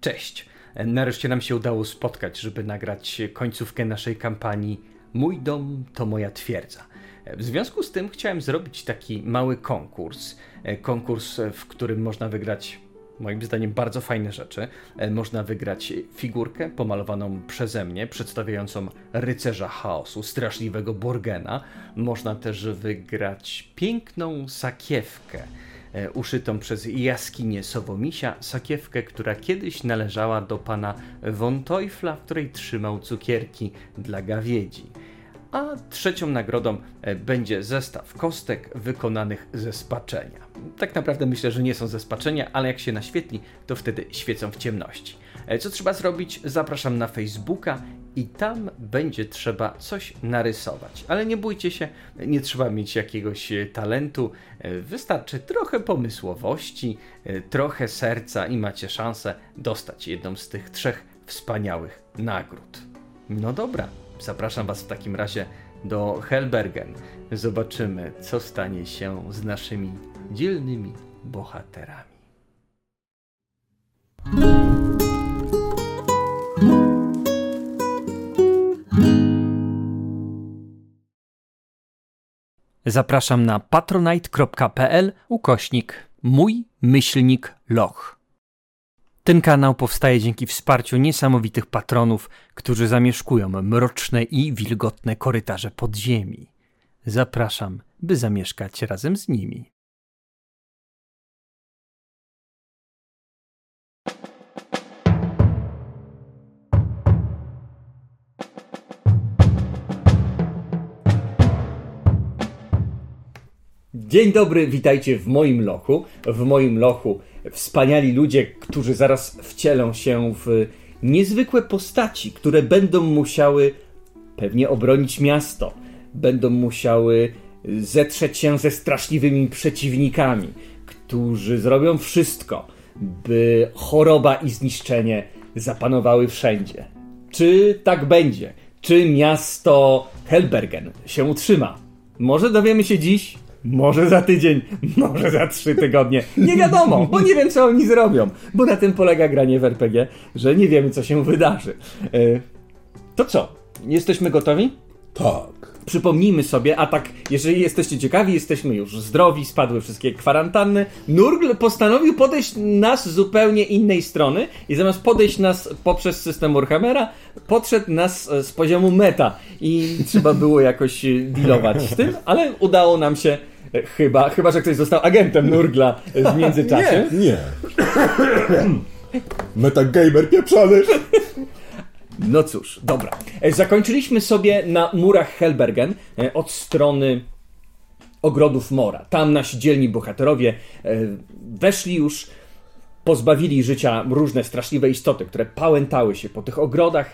Cześć. Nareszcie nam się udało spotkać, żeby nagrać końcówkę naszej kampanii Mój dom to moja twierdza. W związku z tym chciałem zrobić taki mały konkurs. Konkurs, w którym można wygrać moim zdaniem bardzo fajne rzeczy. Można wygrać figurkę pomalowaną przeze mnie, przedstawiającą rycerza chaosu, straszliwego Borgena. Można też wygrać piękną sakiewkę uszytą przez jaskinię Sowomisia, sakiewkę, która kiedyś należała do pana von Teufla, w której trzymał cukierki dla gawiedzi. A trzecią nagrodą e, będzie zestaw kostek wykonanych ze spaczenia. Tak naprawdę myślę, że nie są ze spaczenia, ale jak się naświetli, to wtedy świecą w ciemności. E, co trzeba zrobić? Zapraszam na Facebooka i tam będzie trzeba coś narysować. Ale nie bójcie się, nie trzeba mieć jakiegoś e, talentu, e, wystarczy trochę pomysłowości, trochę serca i macie szansę dostać jedną z tych trzech wspaniałych nagród. No dobra, zapraszam Was w takim razie do Helbergen. Zobaczymy, co stanie się z naszymi dzielnymi bohaterami. Zapraszam na patronite.pl ukośnik mój myślnik loch. Ten kanał powstaje dzięki wsparciu niesamowitych patronów, którzy zamieszkują mroczne i wilgotne korytarze podziemi. Zapraszam, by zamieszkać razem z nimi. Dzień dobry, witajcie w moim lochu. W moim lochu wspaniali ludzie, którzy zaraz wcielą się w niezwykłe postaci, które będą musiały pewnie obronić miasto, będą musiały zetrzeć się ze straszliwymi przeciwnikami, którzy zrobią wszystko, by choroba i zniszczenie zapanowały wszędzie. Czy tak będzie? Czy miasto Helbergen się utrzyma? Może dowiemy się dziś, może za tydzień, może za trzy tygodnie. Nie wiadomo, bo nie wiem, co oni zrobią. Bo na tym polega granie w RPG, że nie wiemy, co się wydarzy. E, to co? Jesteśmy gotowi? Tak. Przypomnijmy sobie, a tak, jeżeli jesteście ciekawi, jesteśmy już zdrowi, spadły wszystkie kwarantanny. Nurgl postanowił podejść nas z zupełnie innej strony i zamiast podejść nas poprzez system Warhammera, podszedł nas z poziomu meta i trzeba było jakoś dealować z tym, ale udało nam się Chyba, chyba, że ktoś został agentem Nurgla w międzyczasie. Nie, nie. Metagamer pieprzony. No cóż, dobra. E, zakończyliśmy sobie na murach Helbergen e, od strony ogrodów Mora. Tam nasi dzielni bohaterowie e, weszli już, pozbawili życia różne straszliwe istoty, które pałętały się po tych ogrodach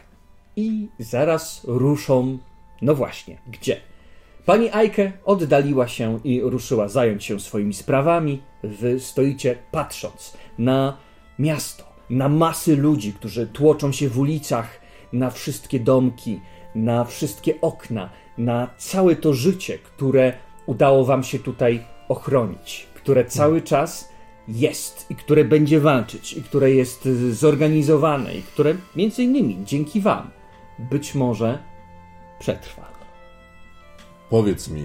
i zaraz ruszą. No właśnie, gdzie? Pani Ajke oddaliła się i ruszyła zająć się swoimi sprawami. Wy stoicie patrząc na miasto, na masy ludzi, którzy tłoczą się w ulicach, na wszystkie domki, na wszystkie okna, na całe to życie, które udało wam się tutaj ochronić, które cały czas jest i które będzie walczyć i które jest zorganizowane i które między innymi dzięki wam być może przetrwa. Powiedz mi,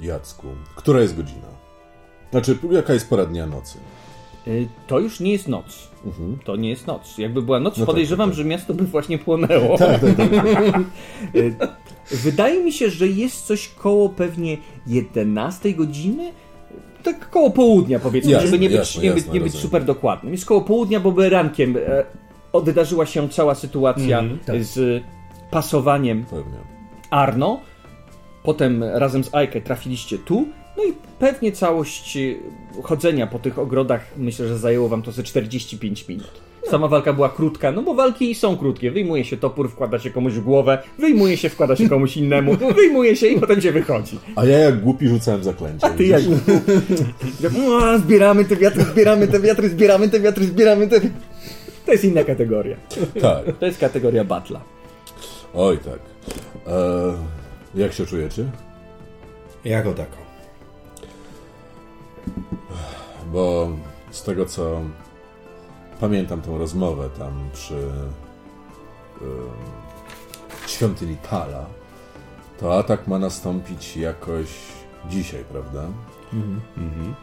Jacku, która jest godzina? Znaczy, jaka jest pora dnia nocy? Y, to już nie jest noc. Mhm. To nie jest noc. Jakby była noc, no tak, podejrzewam, tak, tak. że miasto by właśnie płonęło. Tak, tak, tak. Y, wydaje mi się, że jest coś koło pewnie 11 godziny. Tak koło południa powiedzmy, jasne, żeby nie być, jasne, nie, być, nie być super dokładnym. Jest koło południa, bo by rankiem e, oddarzyła się cała sytuacja mm, z pasowaniem Pewnie. Arno Potem razem z Ajkę trafiliście tu, no i pewnie całość e, chodzenia po tych ogrodach myślę, że zajęło wam to ze 45 minut. Sama walka była krótka, no bo walki są krótkie. Wyjmuje się topór, wkłada się komuś w głowę, wyjmuje się, wkłada się komuś innemu, wyjmuje się i potem się wychodzi. A ja jak głupi rzucałem zaklęcie. A ty jak no, Zbieramy te wiatry, zbieramy te wiatry, zbieramy te wiatry, zbieramy te... To jest inna kategoria. Tak. To jest kategoria batla. Oj tak. Eee... Jak się czujecie? Jako tako. Bo z tego co pamiętam tą rozmowę tam przy ym, świątyni Kala, to atak ma nastąpić jakoś dzisiaj, prawda? Mhm.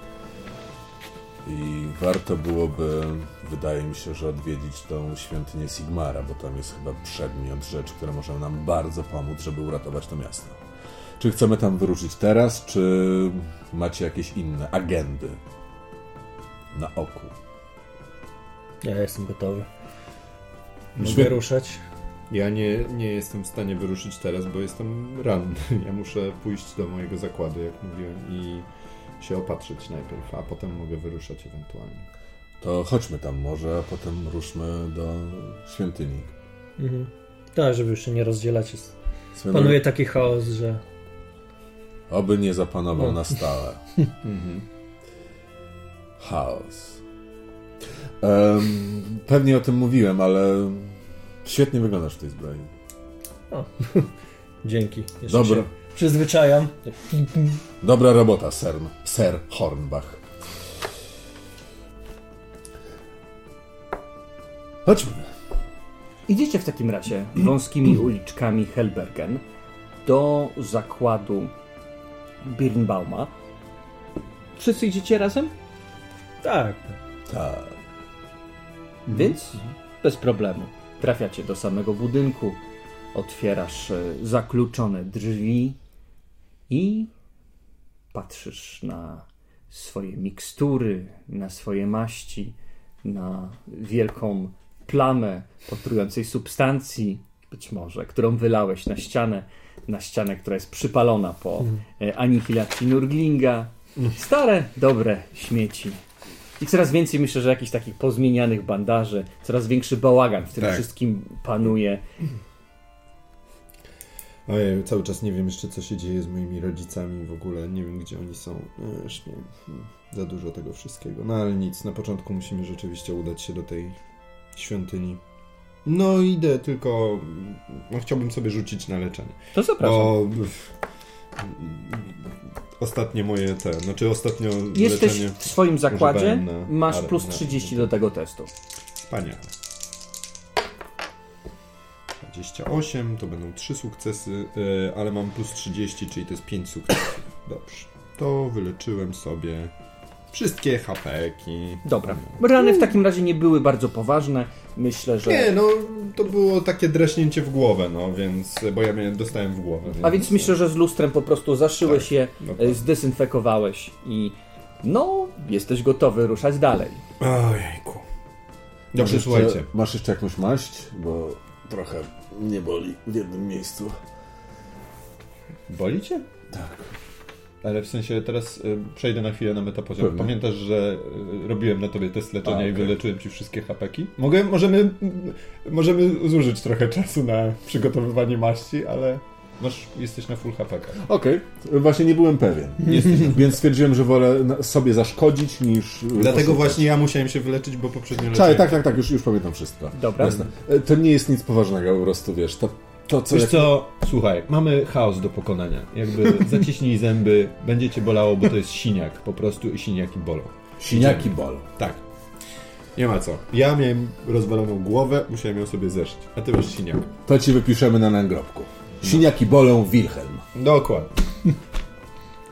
I warto byłoby, wydaje mi się, że odwiedzić tą świątynię Sigmara, bo tam jest chyba przedmiot, rzecz, która może nam bardzo pomóc, żeby uratować to miasto. Czy chcemy tam wyruszyć teraz, czy macie jakieś inne agendy na oku? Ja jestem gotowy. Świetnie. Mogę ruszać? Ja nie, nie jestem w stanie wyruszyć teraz, bo jestem ranny. Ja muszę pójść do mojego zakładu, jak mówiłem, i się opatrzyć najpierw, a potem mogę wyruszać ewentualnie. To chodźmy tam może, a potem ruszmy do świątyni. Mhm. Tak, żeby już się nie rozdzielać. Jest... Panuje taki chaos, że... Oby nie zapanował No. na stałe. Mhm. Chaos. Em, pewnie o tym mówiłem, ale świetnie wyglądasz w tej zbroi. Dzięki. Jeszcze Dobra. się przyzwyczajam. Dobra robota, ser, ser Hornbach. Chodźmy. Idziecie w takim razie wąskimi uliczkami Helbergen do zakładu Birnbauma. Wszyscy idziecie razem? Tak. Tak. Więc bez problemu. Trafiacie do samego budynku, otwierasz e, zakluczone drzwi i patrzysz na swoje mikstury, na swoje maści, na wielką plamę potrującej substancji, być może, którą wylałeś na ścianę, na ścianę, która jest przypalona po e, anihilacji Nurglinga. Stare, dobre śmieci. I coraz więcej myślę, że jakichś takich pozmienianych bandaży, coraz większy bałagan w tym Tak. wszystkim panuje. Ojej, cały czas nie wiem jeszcze, co się dzieje z moimi rodzicami w ogóle. Nie wiem, gdzie oni są. Już nie, hmm, za dużo tego wszystkiego. No ale nic, na początku musimy rzeczywiście udać się do tej świątyni. No idę, tylko no, chciałbym sobie rzucić na leczenie. To zapraszam. Bo ostatnie moje te, znaczy ostatnio Jesteś leczenie w swoim zakładzie, masz ale- plus na- 30 do tego testu. Wspaniale. 28, to będą 3 sukcesy, e, ale mam plus 30, czyli to jest 5 sukcesów. Dobrze. To wyleczyłem sobie wszystkie hapeki. Dobra. Rany w takim razie nie były bardzo poważne. Myślę, że. Nie, no to było takie draśnięcie w głowę, no więc, bo ja miałem, dostałem w głowę. A więc myślę, że z lustrem po prostu zaszyłeś Tak, je, dokładnie. zdezynfekowałeś i no, jesteś gotowy ruszać dalej. Ojejku. Masz Dobrze, jeszcze, słuchajcie. masz jeszcze jakąś maść? Bo trochę mnie boli w jednym miejscu. Boli cię? Tak. Ale w sensie teraz y, przejdę na chwilę na metapoziom. Pewnie. Pamiętasz, że y, robiłem na tobie test leczenia A, i wyleczyłem ci wszystkie hapeki? Mogę, możemy, możemy zużyć trochę czasu na przygotowywanie maści, ale masz, jesteś na full hapekach. Okej, właśnie nie byłem pewien. Więc stwierdziłem, że wolę sobie zaszkodzić niż. e, Dlatego poszukać. właśnie ja musiałem się wyleczyć, bo poprzednio Czaj, leczyłem. tak, tak, tak, już, już pamiętam wszystko. Dobra. Jasne. E, To nie jest nic poważnego, po prostu wiesz. To, to co. Wiesz jak- co, słuchaj, mamy chaos do pokonania. Jakby zaciśnij zęby, będzie cię bolało, bo to jest siniak po prostu i siniaki bolą. Siniaki bol. Tak. Nie ma co. Ja miałem rozwaloną głowę, musiałem ją sobie zeszyć. A ty masz siniak. To ci wypiszemy na nagrobku. Siniaki bolą Wilhelm. Dokładnie.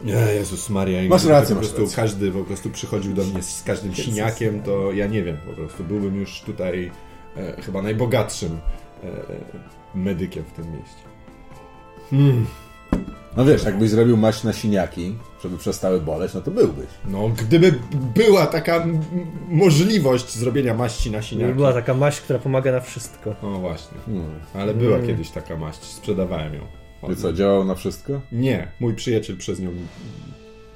Nie, Jezus Maria. Masz rację, Po masz prostu rację. każdy po prostu przychodził do mnie z każdym siniakiem, to ja nie wiem, po prostu byłbym już tutaj e, chyba najbogatszym e, medykiem w tym mieście. No wiesz, jakbyś zrobił maść na siniaki, żeby przestały boleć, no to byłbyś. No, gdyby była taka możliwość zrobienia maści na Gdyby siniaki. była taka maść, która pomaga na wszystko. O właśnie. Hmm. Ale była kiedyś taka maść, sprzedawałem ją. I co, działał na wszystko? Nie, mój przyjaciel przez nią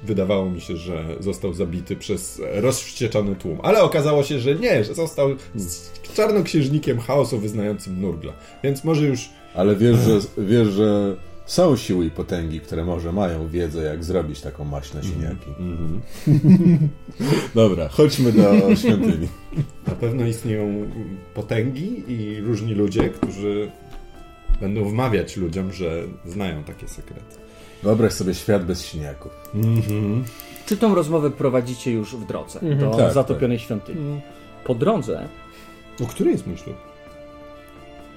wydawało mi się, że został zabity przez rozwścieczony tłum. Ale okazało się, że nie, że został z czarnoksiężnikiem chaosu wyznającym Nurgla. Więc może już Ale wiesz, że, wiesz, że są siły i potęgi, które może mają wiedzę, jak zrobić taką maść na siniaki. Dobra, chodźmy do świątyni. na pewno istnieją potęgi i różni ludzie, którzy będą wmawiać ludziom, że znają takie sekrety. Wyobraź sobie świat bez siniaków. Czy tą rozmowę prowadzicie już w drodze do Tak, zatopionej świątyni? Po drodze O który jest mój ślub?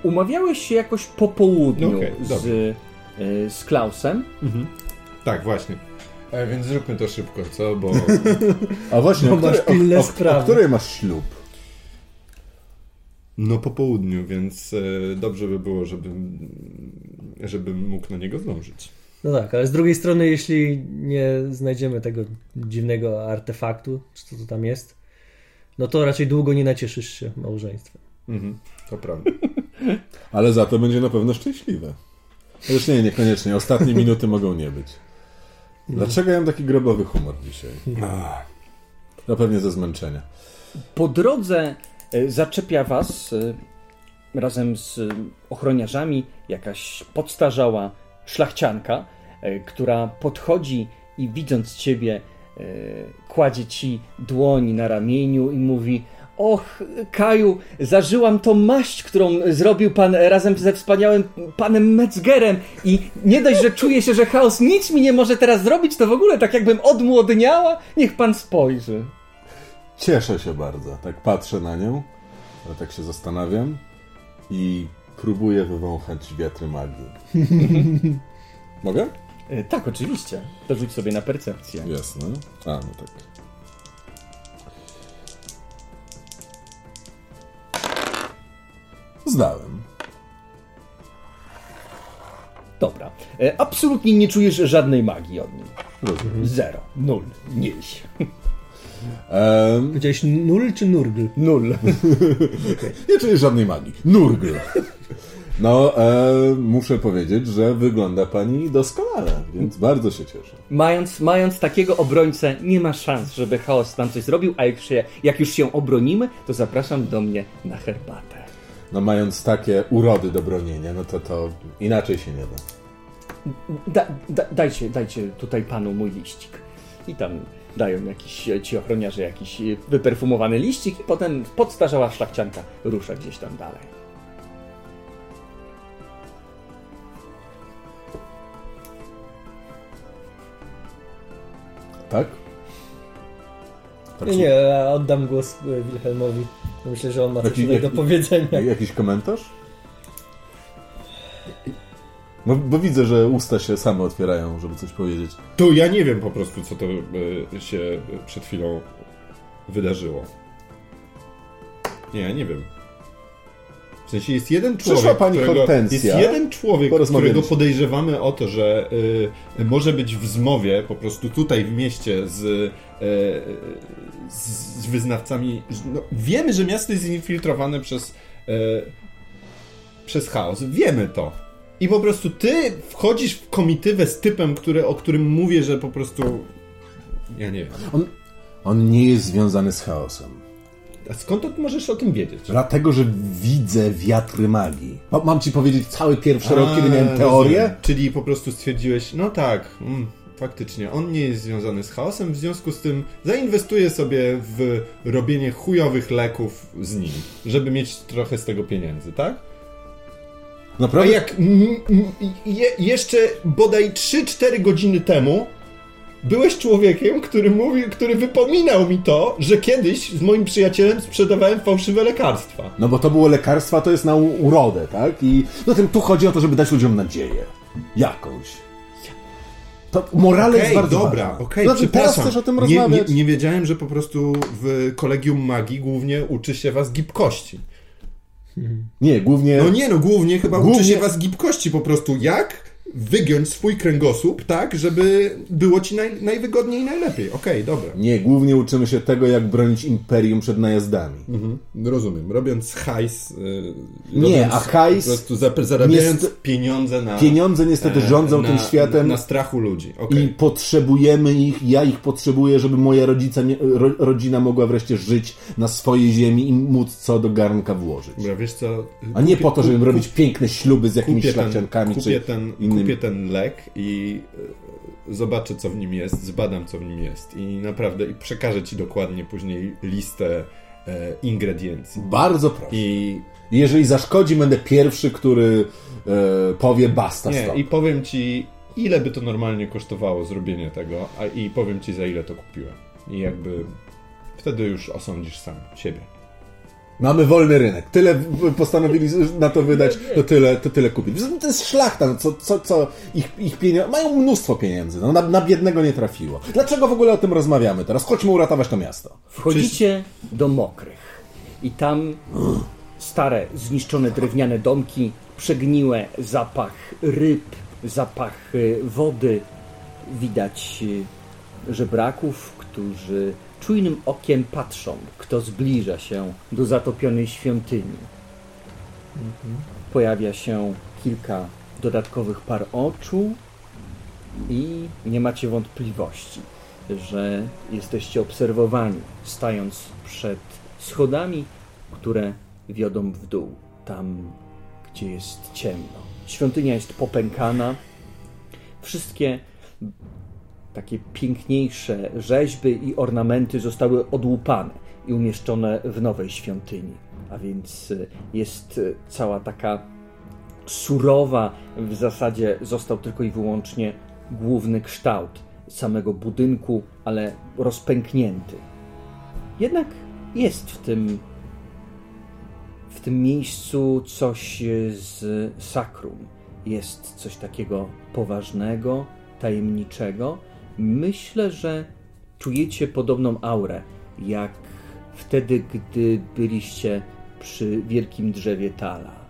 Umawiałeś się jakoś po południu No okej, z, y, z Klausem. Tak, właśnie. E, więc zróbmy to szybko, co? Bo A właśnie, Bo o, masz której- pilne o, o, sprawy. o której masz ślub? no po południu, więc e, dobrze by było, żebym, żebym mógł na niego zdążyć. No tak, ale z drugiej strony, jeśli nie znajdziemy tego dziwnego artefaktu, czy co to tam jest, no to raczej długo nie nacieszysz się małżeństwem. Mhm, to prawda. Ale za to będzie na pewno szczęśliwe. Chociaż nie, niekoniecznie. Ostatnie minuty mogą nie być. Dlaczego ja mam taki grobowy humor dzisiaj? No pewnie ze zmęczenia. Po drodze y, zaczepia was y, razem z ochroniarzami jakaś podstarzała szlachcianka, która podchodzi i widząc ciebie y, kładzie ci dłoń na ramieniu i mówi Och, Kaju, zażyłam tą maść, którą zrobił pan razem ze wspaniałym panem Metzgerem i nie dość, że czuję się, że chaos nic mi nie może teraz zrobić, to w ogóle tak jakbym odmłodniała. Niech pan spojrzy. Cieszę się bardzo. Tak patrzę na nią, ale tak się zastanawiam i próbuję wywąchać wiatry magii. Mogę? E, tak, oczywiście. To rzuć sobie na percepcję. Jasne. A, no tak. Zdałem. Dobra. E, absolutnie nie czujesz żadnej magii od niej. Rozumiem. Zero. Nul. Niś. Ehm, Powiedziałeś nul czy nurgl? Nul. nie czuję żadnej magii. Nurgl. No, e, muszę powiedzieć, że wygląda pani doskonale, więc bardzo się cieszę. Mając, mając takiego obrońcę, nie ma szans, żeby chaos nam coś zrobił, a jak, się, jak już się obronimy, to zapraszam do mnie na herbatę. No, mając takie urody do bronienia, no to to inaczej się nie da. Da, da, dajcie, dajcie tutaj panu mój liścik. I tam dają jakiś, ci ochroniarze jakiś wyperfumowany liścik i potem podstarzała szlachcianka rusza gdzieś tam dalej. Tak? tak Nie, nie, ja oddam głos e, Wilhelmowi. Myślę, że on ma coś tutaj do powiedzenia. Jakiś komentarz? No, bo widzę, że usta się same otwierają, żeby coś powiedzieć. To ja nie wiem po prostu, co to e, się przed chwilą wydarzyło. Nie, ja nie wiem. W sensie jest jeden człowiek. Przyszła pani którego, Hortensja. Jest jeden człowiek, którego podejrzewamy o to, że y, może być w zmowie po prostu tutaj w mieście z, y, z, z wyznawcami. No, wiemy, że miasto jest zinfiltrowane przez, y, przez chaos. Wiemy to. I po prostu ty wchodzisz w komitywę z typem, który, o którym mówię, że po prostu. Ja nie wiem. On, on nie jest związany z chaosem. A skąd możesz o tym wiedzieć? Dlatego, że widzę wiatry magii. Ma- Mam ci powiedzieć cały pierwszy rok, kiedy A, miałem teorię? rozumiem. Czyli po prostu stwierdziłeś, no tak, mm, faktycznie, on nie jest związany z chaosem, w związku z tym zainwestuję sobie w robienie chujowych leków z nim, żeby mieć trochę z tego pieniędzy, tak? A Naprawdę? jak mm, mm, je, jeszcze bodaj 3-4 godziny temu byłeś człowiekiem, który mówił, który wypominał mi to, że kiedyś z moim przyjacielem sprzedawałem fałszywe lekarstwa. No bo to było lekarstwa, to jest na urodę, tak? I no tym tu chodzi o to, żeby dać ludziom nadzieję. Jakąś. To morale jest bardzo dobra, okej, Znaczy, teraz chcesz o tym nie, nie, rozmawiać? nie wiedziałem, że po prostu w kolegium magii głównie uczy się was gibkości. Nie, głównie... No nie, no głównie chyba Głównie- uczy się was gibkości po prostu. Jak wygiąć swój kręgosłup tak, żeby było ci naj, najwygodniej i najlepiej. Okej, dobra. Nie, głównie uczymy się tego, jak bronić imperium przed najazdami. Mhm, rozumiem. Robiąc hajs... Yy, Nie, robiąc a hajs Po prostu zarabiając niest- pieniądze na... Pieniądze niestety e, rządzą na, tym światem Na strachu ludzi. Okej. i potrzebujemy ich, ja ich potrzebuję, żeby moja rodzica, ro, rodzina mogła wreszcie żyć na swojej ziemi i móc co do garnka włożyć. Dobra, wiesz co... A nie po to, żeby kup- robić piękne śluby z jakimiś szlachciankami czy ten, innymi. Kupię ten lek i e, zobaczę, co w nim jest, zbadam, co w nim jest i naprawdę i przekażę ci dokładnie później listę e, ingrediencji. Bardzo proszę. I I jeżeli zaszkodzi, będę pierwszy, który e, powie basta nie, stop. i powiem ci, ile by to normalnie kosztowało zrobienie tego, a i powiem ci, za ile to kupiłem. I jakby wtedy już osądzisz sam siebie. Mamy wolny rynek. Tyle postanowili na to wydać, to tyle, to tyle kupić. To jest szlachta, no co, co, co ich, ich pieniądze, mają mnóstwo pieniędzy, no, na, na biednego nie trafiło. Dlaczego w ogóle o tym rozmawiamy teraz? Chodźmy uratować to miasto. Wchodzicie do mokrych i tam stare, zniszczone drewniane domki, przegniłe, zapach ryb, zapach y, wody. Widać y, żebraków, którzy czujnym okiem patrzą, kto zbliża się do zatopionej świątyni. Pojawia się kilka dodatkowych par oczu i nie macie wątpliwości, że jesteście obserwowani, stając przed schodami, które wiodą w dół, tam gdzie jest ciemno. Świątynia jest popękana. Wszystkie takie piękniejsze rzeźby i ornamenty zostały odłupane i umieszczone w nowej świątyni. A więc y, jest y, cała taka surowa, w zasadzie został tylko i wyłącznie główny kształt samego budynku, ale rozpęknięty. Jednak jest w tym w tym miejscu coś z sakrum. Jest coś takiego poważnego, tajemniczego. Myślę, że czujecie podobną aurę, jak wtedy, gdy byliście przy wielkim drzewie Tala.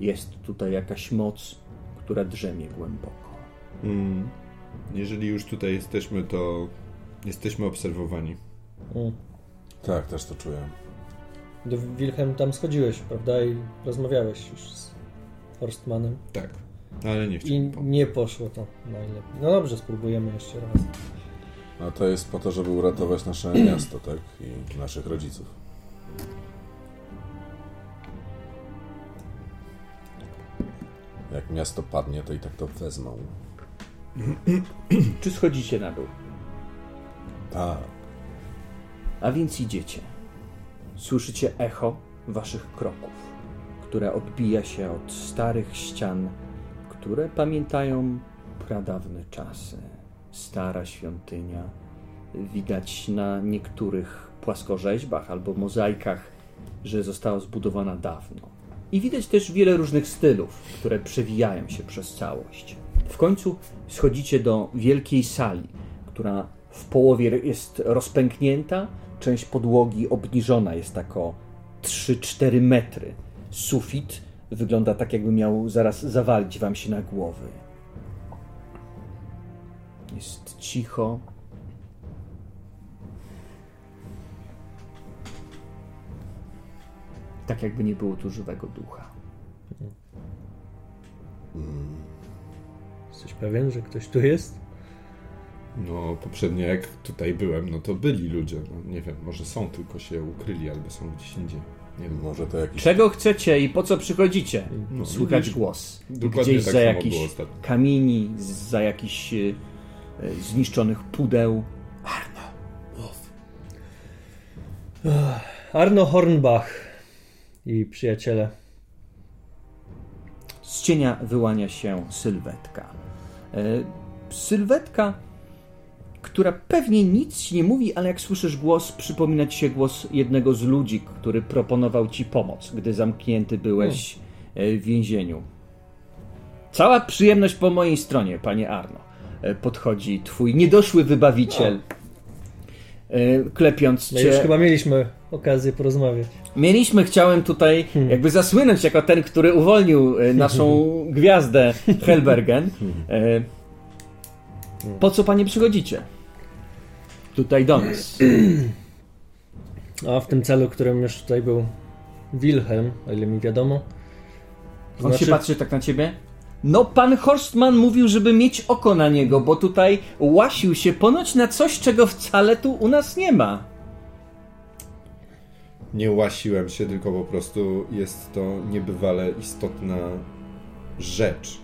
Jest tutaj jakaś moc, która drzemie głęboko. Mm. Jeżeli już tutaj jesteśmy, to jesteśmy obserwowani. Mm. Tak, też to czuję. Do Wilhelm tam schodziłeś, prawda? I rozmawiałeś już z Forstmanem. Tak, ale nie I nie poszło to najlepiej. No dobrze, spróbujemy jeszcze raz. No to jest po to, żeby uratować nasze miasto, tak? I naszych rodziców. Jak miasto padnie, to i tak to wezmą. Czy schodzicie na dół? Tak. A więc idziecie. Słyszycie echo waszych kroków, które odbija się od starych ścian, które pamiętają pradawne czasy. Stara świątynia. Widać na niektórych płaskorzeźbach albo mozaikach, że została zbudowana dawno. I widać też wiele różnych stylów, które przewijają się przez całość. W końcu schodzicie do wielkiej sali, która w połowie jest rozpęknięta, część podłogi obniżona jest tak o 3-4 metry. Sufit wygląda tak, jakby miał zaraz zawalić wam się na głowy. Jest cicho. Tak jakby nie było tu żywego ducha. Jesteś pewien, że ktoś tu jest? No, poprzednio jak tutaj byłem, no to byli ludzie. No, nie wiem, może są, tylko się ukryli albo są gdzieś indziej. Nie wiem. Może to jakiś... Czego chcecie i po co przychodzicie? No, Słychać głos. Dokładnie Gdzieś tak za jakiś kamieni, za jakichś e, e, zniszczonych pudeł. Arno Hornbach i przyjaciele. Z cienia wyłania się sylwetka. E, Sylwetka, która pewnie nic ci nie mówi, ale jak słyszysz głos, przypomina ci się głos jednego z ludzi, który proponował ci pomoc, gdy zamknięty byłeś e, w więzieniu. Cała przyjemność po mojej stronie, panie Arno. E, Podchodzi twój niedoszły wybawiciel, e, klepiąc No cię. już chyba mieliśmy okazję porozmawiać. Mieliśmy, chciałem tutaj jakby zasłynąć jako ten, który uwolnił naszą gwiazdę Helbergen. Po co panie przychodzicie? Tutaj do nas. A w tym celu, którym już tutaj był Wilhelm, o ile mi wiadomo. On Znaczy- się patrzy tak na ciebie. No, pan Horstman mówił, żeby mieć oko na niego, bo tutaj łasił się ponoć na coś, czego wcale tu u nas nie ma. Nie łasiłem się, tylko po prostu jest to niebywale istotna rzecz,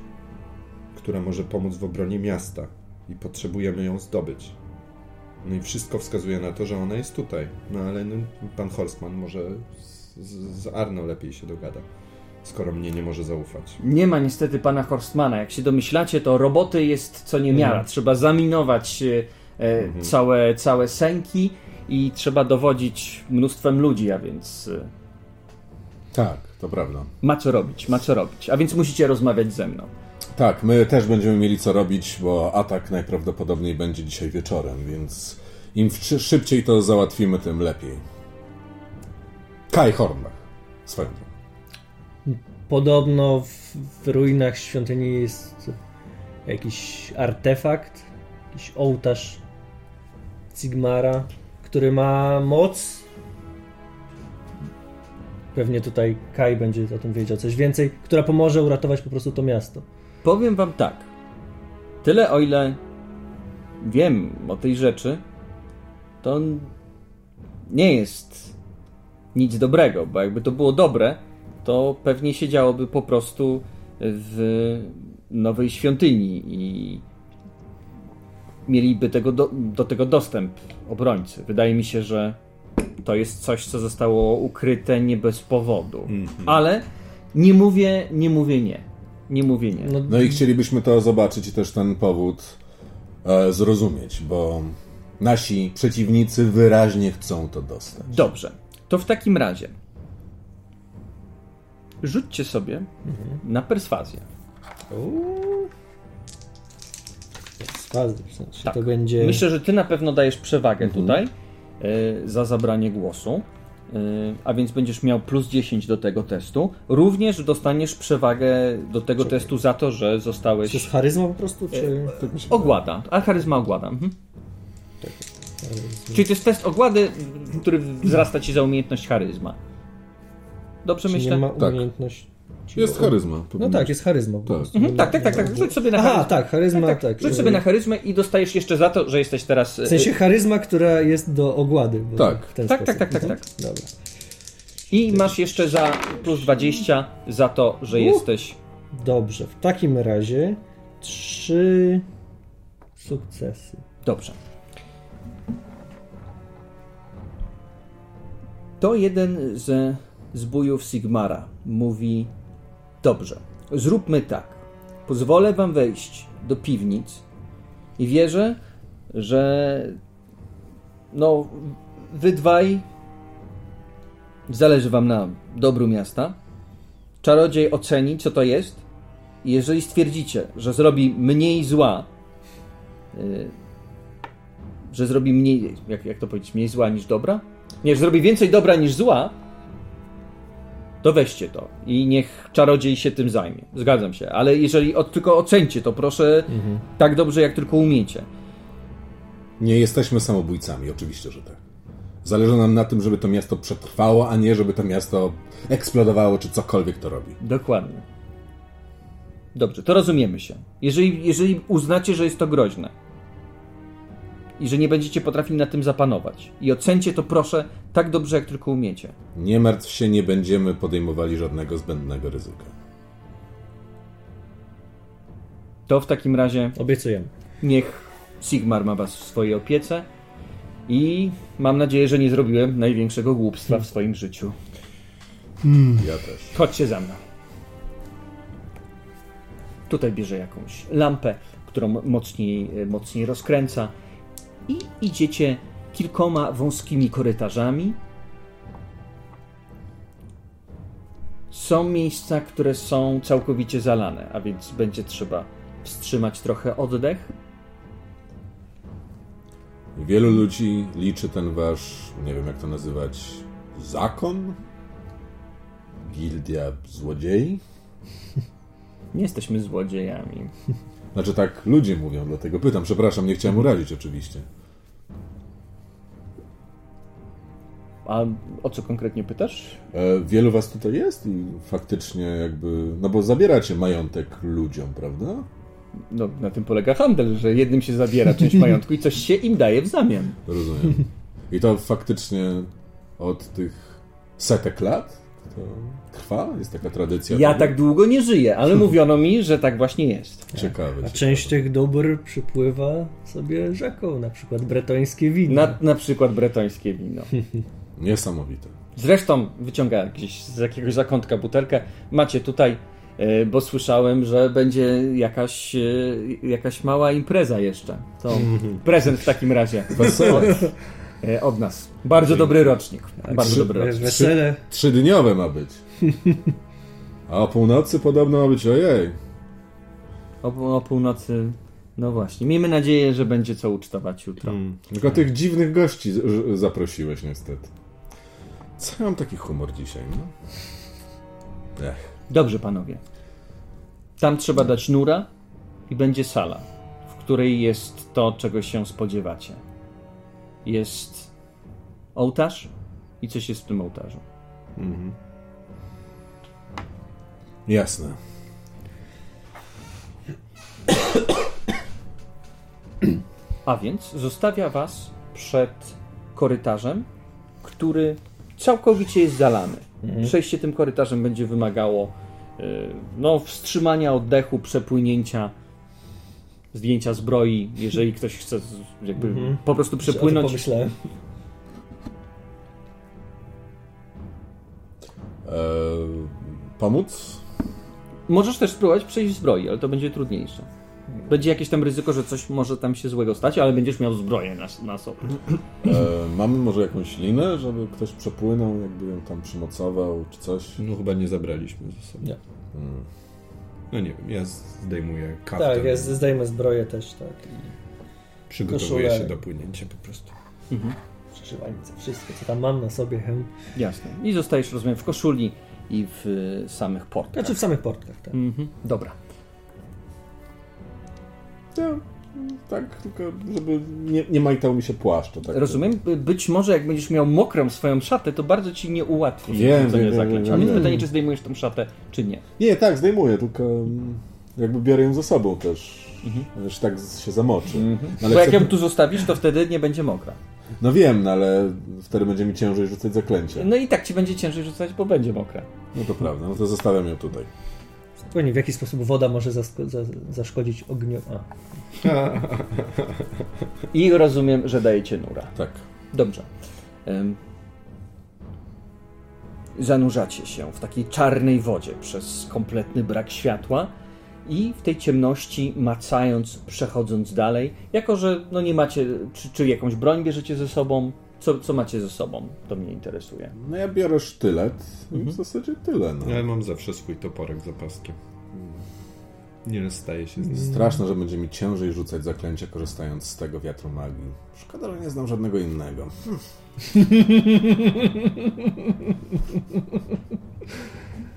która może pomóc w obronie miasta i potrzebujemy ją zdobyć. No i wszystko wskazuje na to, że ona jest tutaj. No ale no, pan Horstman może z, z, Arno lepiej się dogada, skoro mnie nie może zaufać. Nie ma niestety pana Horstmana. Jak się domyślacie, to roboty jest co niemiara. Trzeba zaminować e, e, całe, całe sęki i trzeba dowodzić mnóstwem ludzi, a więc e, Tak, to prawda. Ma co robić, ma co robić. A więc musicie rozmawiać ze mną. Tak, my też będziemy mieli co robić, bo atak najprawdopodobniej będzie dzisiaj wieczorem, więc im szybciej to załatwimy, tym lepiej. Kai Hornbach, swoją drogą. Podobno w, w ruinach świątyni jest jakiś artefakt, jakiś ołtarz Sigmara, który ma moc. Pewnie tutaj Kai będzie o tym wiedział coś więcej, która pomoże uratować po prostu to miasto. Powiem wam tak. Tyle o ile wiem o tej rzeczy, to nie jest nic dobrego, bo jakby to było dobre, to pewnie siedziałoby po prostu w nowej świątyni i mieliby tego do, do tego dostęp obrońcy. Wydaje mi się, że to jest coś, co zostało ukryte nie bez powodu. Ale nie mówię, nie mówię nie. Nie mówię nie. No, No i chcielibyśmy to zobaczyć i też ten powód e, zrozumieć, bo nasi przeciwnicy wyraźnie chcą to dostać. Dobrze. To w takim razie rzućcie sobie na perswazję. Perswazję, w sensie Tak. to będzie... Myślę, że ty na pewno dajesz przewagę tutaj y, za zabranie głosu. Y, A więc będziesz miał plus 10 do tego testu. Również dostaniesz przewagę do tego testu za to, że To zostałeś. jest charyzma po prostu, czy... Ogłada. A charyzma ogłada. Mhm. Czyli to jest test ogłady, który wzrasta ci za umiejętność charyzma. Dobrze Czy myślę? nie ma Tak. Jest charyzma. No tak, jest charyzma Tak. Mhm, tak, tak, tak, tak. Rzuć sobie na Aha, charyzmę. tak, charyzma, tak. tak. Rzuć sobie na charyzmę i dostajesz jeszcze za to, że jesteś teraz. W sensie charyzma, która jest do ogłady. bo Tak. W ten Tak, tak, tak, tak, tak. Dobra. I masz jeszcze za plus 20 za to, że jesteś. Dobrze, w takim razie trzy sukcesy. Dobrze. To jeden ze zbójów Sigmara mówi: Dobrze, zróbmy tak. Pozwolę wam wejść do piwnic i wierzę, że no, wy dwaj zależy wam na dobru miasta. Czarodziej oceni, co to jest. I jeżeli stwierdzicie, że zrobi mniej zła, y, że zrobi mniej, jak, jak to powiedzieć, mniej zła niż dobra? Nie, że zrobi więcej dobra niż zła, to weźcie to i niech czarodziej się tym zajmie. Zgadzam się, ale jeżeli od, tylko ocencie to, proszę, tak dobrze, jak tylko umiecie. Nie jesteśmy samobójcami, oczywiście, że tak. Zależy nam na tym, żeby to miasto przetrwało, a nie żeby to miasto eksplodowało, czy cokolwiek to robi. Dokładnie. Dobrze, to rozumiemy się. Jeżeli, jeżeli uznacie, że jest to groźne i że nie będziecie potrafili na tym zapanować i ocencie to, proszę, tak dobrze, jak tylko umiecie. Nie martw się, nie będziemy podejmowali żadnego zbędnego ryzyka. To w takim razie Obiecujemy. Niech Sigmar ma was w swojej opiece i mam nadzieję, że nie zrobiłem największego głupstwa w swoim życiu. Ja też. Chodźcie za mną. Tutaj bierze jakąś lampę, którą mocniej, mocniej rozkręca i idziecie kilkoma wąskimi korytarzami. Są miejsca, które są całkowicie zalane, a więc będzie trzeba wstrzymać trochę oddech. Wielu ludzi liczy ten wasz, nie wiem jak to nazywać, zakon? Gildia złodziei? Nie jesteśmy złodziejami. Znaczy tak ludzie mówią, dlatego pytam. Przepraszam, nie chciałem urazić oczywiście. A o co konkretnie pytasz? E, wielu was tutaj jest i faktycznie jakby, no bo zabieracie majątek ludziom, prawda? No, na tym polega handel, że jednym się zabiera część majątku i coś się im daje w zamian. Rozumiem. I to faktycznie od tych setek lat to trwa? Jest taka tradycja? Ja tego? tak długo nie żyję, ale mówiono mi, że tak właśnie jest. Ciekawe. A ciekawe. część tych dóbr przypływa sobie rzeką, na przykład bretońskie wino. Na, na przykład bretońskie wino. Niesamowite. Zresztą wyciąga gdzieś z jakiegoś zakątka butelkę. Macie tutaj, e, bo słyszałem, że będzie jakaś, e, jakaś mała impreza jeszcze. To prezent w takim razie. Wesoło. E, Od nas. Bardzo dobry rocznik. Bardzo dobry Wiesz, rocznik. wesele. Trzydniowe ma być. A o północy podobno ma być ojej. O, o północy. No właśnie. Miejmy nadzieję, że będzie co ucztować jutro. Hmm. Tylko tych dziwnych gości z- zaprosiłeś niestety. Co ja mam taki humor dzisiaj, no? Ech. Dobrze, panowie. Tam trzeba dać nura i będzie sala, w której jest to, czego się spodziewacie. Jest ołtarz i coś jest w tym ołtarzu. Jasne. A więc zostawia was przed korytarzem, który całkowicie jest zalany. Przejście tym korytarzem będzie wymagało y, no, wstrzymania oddechu, przepłynięcia, zdjęcia zbroi, jeżeli ktoś chce jakby po prostu przepłynąć. pomyślałem. Eee, pomóc? Możesz też spróbować przejść zbroi, ale to będzie trudniejsze. Będzie jakieś tam ryzyko, że coś może tam się złego stać, ale będziesz miał zbroję na, na sobie. Eee, mamy może jakąś linę, żeby ktoś przepłynął, jakby ją tam przymocował, czy coś? No chyba nie zabraliśmy ze sobą. Nie. No nie wiem, ja zdejmuję kaftan. Tak, ja zdejmę zbroję też, tak. I Przygotowuję koszulę. się do płynięcia po prostu. Przeszywańce, wszystko co tam mam na sobie, hełm. Jasne. I zostajesz, rozumiem, w koszuli i w y, samych portkach. Znaczy w samych portkach, tak. Mhm. Dobra. Ja, tak, tylko żeby nie, nie majtał mi się płaszcz. Tak Rozumiem. By- Być może jak będziesz miał mokrą swoją szatę, to bardzo ci nie ułatwi rzucenie wiem, wiem, zaklęć. wiem, A więc pytanie, czy zdejmujesz tą szatę, czy nie. Nie, tak, zdejmuję, tylko mm, jakby biorę ją ze sobą też. Mhm. Wiesz, tak się zamoczy. No, ale Bo jak chcę- ją tu zostawisz, to wtedy nie będzie mokra. no wiem, no, ale wtedy będzie mi ciężej rzucać zaklęcie. No i tak ci będzie ciężej rzucać, bo będzie mokra. No to prawda, no to zostawiam ją tutaj. Spokojnie, w jaki sposób woda może zasko- za, zaszkodzić ogniu. A, I rozumiem, że dajecie nura. Tak. Dobrze. Zanurzacie się w takiej czarnej wodzie przez kompletny brak światła i w tej ciemności macając, przechodząc dalej, jako że no nie macie, czy, czy jakąś broń bierzecie ze sobą, co, co macie ze sobą, to mnie interesuje. No ja biorę sztylet i w zasadzie tyle. No. Ja mam zawsze swój toporek za paskiem. Nie rozstaję się z nim. Straszne, że będzie mi ciężej rzucać zaklęcia korzystając z tego wiatru magii. Szkoda, że nie znam żadnego innego.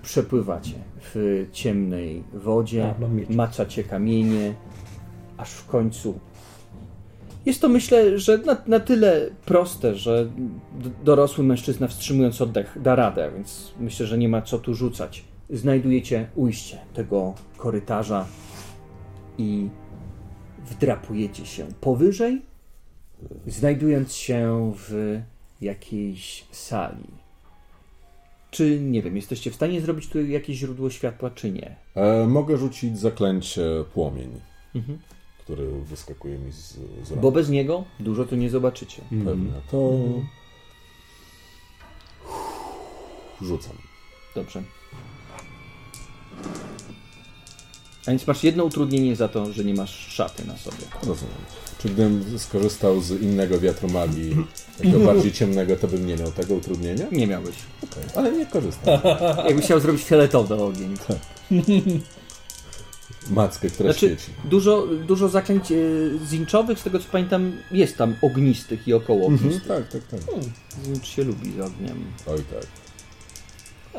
Przepływacie w ciemnej wodzie, maczacie kamienie, aż w końcu. Jest to myślę, że na, na tyle proste, że dorosły mężczyzna wstrzymując oddech da radę, więc myślę, że nie ma co tu rzucać. Znajdujecie ujście tego korytarza i wdrapujecie się powyżej, znajdując się w jakiejś sali. Czy, nie wiem, jesteście w stanie zrobić tu jakieś źródło światła, czy nie? E, mogę rzucić zaklęcie płomień, Mhm. Który wyskakuje mi z, z rąk. Bo bez niego dużo tu nie zobaczycie. Pewnie. To rzucam. Dobrze. A więc masz jedno utrudnienie za to, że nie masz szaty na sobie. Rozumiem. Czy gdybym skorzystał z innego wiatru magii, takiego bardziej ciemnego, to bym nie miał tego utrudnienia? Nie miałbyś. Okej, Ale nie korzystam. Jakbyś chciał zrobić fioletowy ogień. Mackę, która Znaczy, świeci. dużo, dużo zaklęć e, zinczowych, z tego co pamiętam, jest tam ognistych i około Mhm, ognistych. tak, tak, tak. Zincz się lubi z ogniem. Oj tak.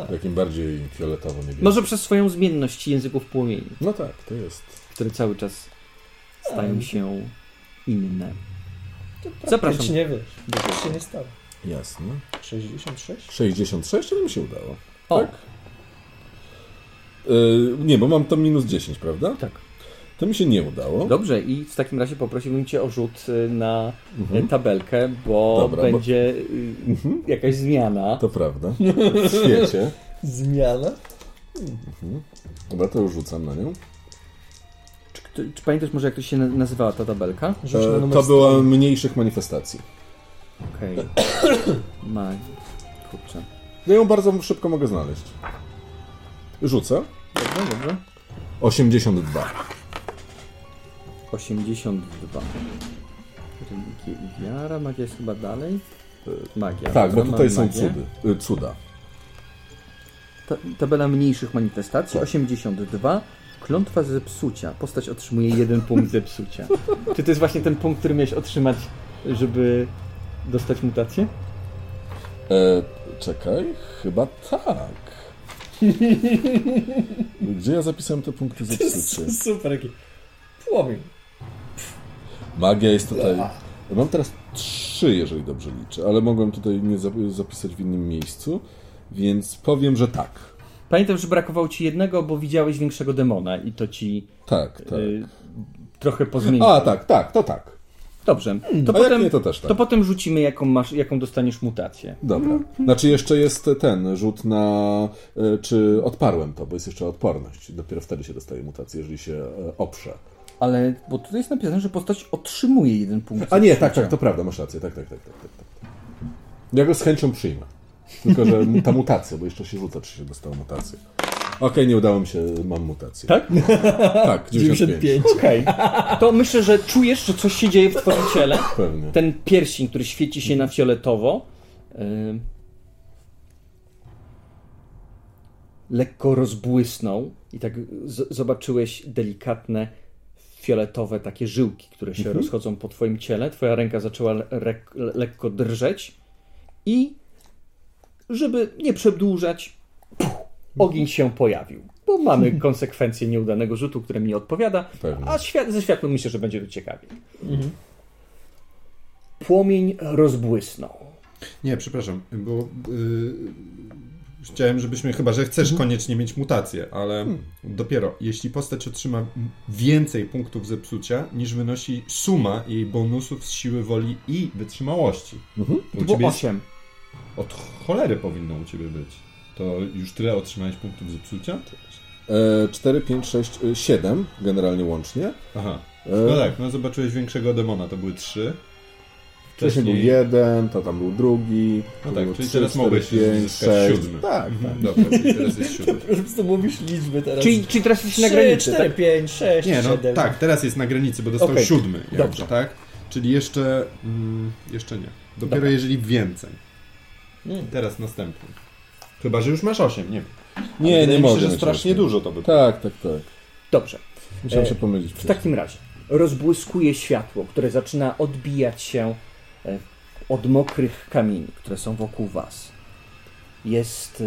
Takim bardziej fioletowo-niebieskim. Może przez swoją zmienność języków płomieni, No tak, to jest. które cały czas stają się inne. Zapraszam. Zapraszam. nie wiesz, nic się nie stało. Jasne. 66? 66, ale mi się udało. O, Tak? Yy, nie, bo mam tam minus 10, prawda? tak. To mi się nie udało. Dobrze, i w takim razie poprosiłbym Cię o rzut y, na Mhm. y, tabelkę, bo Dobra, bo- będzie y, jakaś zmiana. To prawda. W świecie. Zmiana? Dobra, to już rzucam na nią. Czy, kto- czy pamiętasz może jak to się na- nazywała ta tabelka? E, to była mniejszych manifestacji. Okej. Ma... Kurczę. Ja ją bardzo szybko mogę znaleźć. Rzucę. Dobrze, dobrze. 82. 82. Religia i wiara. Magia jest chyba dalej. Magia. Tak, bo tutaj są magię. cudy, y, cuda. ta, tabela mniejszych manifestacji, 82. Klątwa zepsucia. Postać otrzymuje jeden punkt zepsucia. Czy to jest właśnie ten punkt, który miałeś otrzymać, żeby dostać mutację? E, czekaj, chyba tak. Gdzie ja zapisałem te punkty zepsucia? Super, jaki płomień. Magia jest tutaj. Mam teraz trzy, jeżeli dobrze liczę, ale mogłem tutaj nie zap- zapisać w innym miejscu, więc powiem, że tak. Pamiętam, że brakowało ci jednego, bo widziałeś większego demona i to ci Tak, tak. y, trochę pozmieniło. A, tak, tak, to tak. Dobrze. To, A jak potem, nie, to też tak. to potem rzucimy, jaką, masz, jaką dostaniesz mutację. Dobra. Znaczy jeszcze jest ten rzut na e, czy odparłem to, bo jest jeszcze odporność. Dopiero wtedy się dostaje mutację, jeżeli się e, oprze. Ale, bo tutaj jest napisane, że postać otrzymuje jeden punkt. A nie, tak, tak, to prawda, masz rację. Tak, tak, tak, tak, tak, tak. Ja go z chęcią przyjmę. Tylko, że ta mutacja, bo jeszcze się rzuca, czy się dostało mutację. Okej, nie udało mi się, mam mutację. Tak? Tak, 95. Okej. To myślę, że czujesz, że coś się dzieje w twoim ciele. Pewnie. Ten pierścień, który świeci się na fioletowo, y, lekko rozbłysnął i tak zobaczyłeś delikatne fioletowe takie żyłki, które się rozchodzą po twoim ciele. Twoja ręka zaczęła lekko drżeć i żeby nie przedłużać, ogień się pojawił. Bo mamy konsekwencje nieudanego rzutu, które mi odpowiada, Pewnie. a świat, ze światłem myślę, że będzie tu ciekawiej. Płomień rozbłysnął. Nie, przepraszam, bo yy, chciałem, żebyśmy, chyba że chcesz koniecznie mieć mutację, ale dopiero jeśli postać otrzyma więcej punktów zepsucia niż wynosi suma jej bonusów z siły woli i wytrzymałości. To To było ciebie jest, 8. od cholery powinno u ciebie być. To już tyle otrzymałeś punktów zepsucia? E, 4, 5, 6, 7 generalnie łącznie. Aha. E, No tak, no zobaczyłeś większego demona, to były trzy. Wcześniej był jeden, to tam był drugi. No tak, czyli trzy, teraz cztery, mogłeś pięć, zyskać sześć. siódmy. Tak, tak. Mhm, Dobra, czyli teraz jest siódmy. Po prostu mówisz liczby teraz. Czyli, czyli teraz jesteś na 3, granicy, 4, tak? 5, 6, Nie, no 7. tak, teraz jest na granicy, bo dostał siódmy. Jakby, dobrze. tak? Czyli jeszcze. Mm, jeszcze nie. Dopiero Dobra. jeżeli więcej. Mm. Teraz następny. Chyba, że już masz osiem, nie wiem. Nie, nie się, mogę. że mieć strasznie dużo to by było. Tak, tak, tak. Dobrze. Musiałem E, się pomylić. W takim razie rozbłyskuje światło, które zaczyna odbijać się e, od mokrych kamieni, które są wokół Was. Jest e,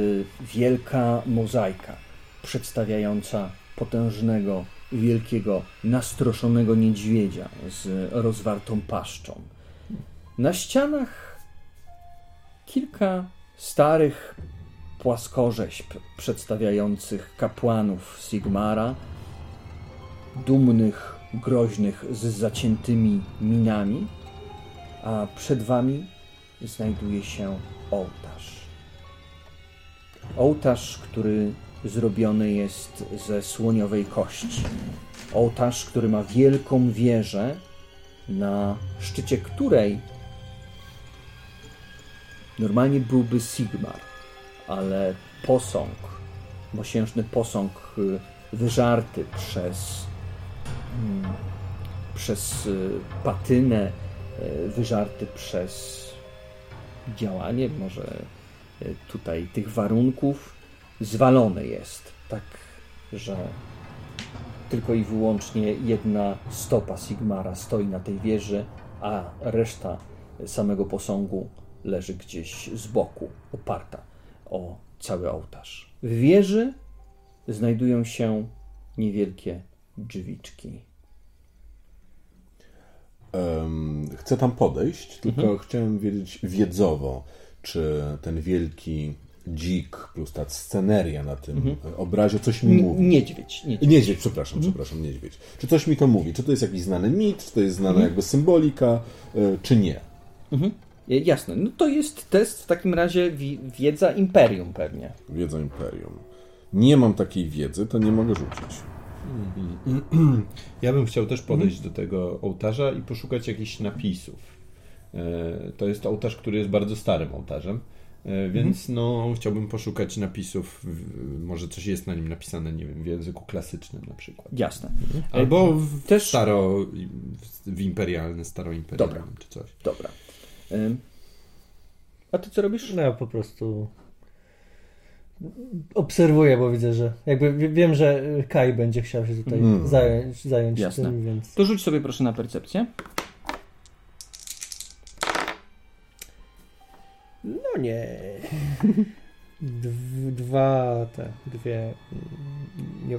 wielka mozaika przedstawiająca potężnego, wielkiego, nastroszonego niedźwiedzia z rozwartą paszczą. Na ścianach kilka starych płaskorzeźb przedstawiających kapłanów Sigmara, dumnych, groźnych, z zaciętymi minami, a przed wami znajduje się ołtarz. Ołtarz, który zrobiony jest ze słoniowej kości. Ołtarz, który ma wielką wieżę, na szczycie której normalnie byłby Sigmar, ale posąg, mosiężny posąg y, wyżarty przez mm, przez y, patynę, y, wyżarty przez działanie, może tutaj tych warunków, zwalony jest, tak, że tylko i wyłącznie jedna stopa Sigmara stoi na tej wieży, a reszta samego posągu leży gdzieś z boku, oparta o cały ołtarz. W wieży znajdują się niewielkie drzwiczki. Em, chcę tam podejść, tylko Mhm. chciałem wiedzieć wiedzowo, czy ten wielki dzik plus ta sceneria na tym Mhm. obrazie coś mi mówi. Niedźwiedź. niedźwiedź. Niedźwiedź, przepraszam, przepraszam, niedźwiedź. Czy coś mi to mówi? Czy to jest jakiś znany mit, czy to jest znana Mhm. jakby symbolika, y, czy nie? E, Jasne. No to jest test w takim razie wi- wiedza imperium pewnie. Wiedza Imperium. Nie mam takiej wiedzy, to nie mogę rzucić. Ja bym chciał też podejść do tego ołtarza i poszukać jakichś napisów. E, To jest ołtarz, który jest bardzo starym ołtarzem, e, więc no, chciałbym poszukać napisów. Może coś jest na nim napisane, nie wiem, w języku klasycznym na przykład. Jasne. Albo w Też- staro, w imperialny, staroimperialny Dobra. czy coś. Dobra. A ty co robisz? No ja po prostu obserwuję, bo widzę, że jakby wie- wiem, że Kai będzie chciał się tutaj Mm. zająć, zająć Jasne. tym, więc... To rzuć sobie proszę na percepcję. No nie. Dw- dwa te, dwie mm, nie,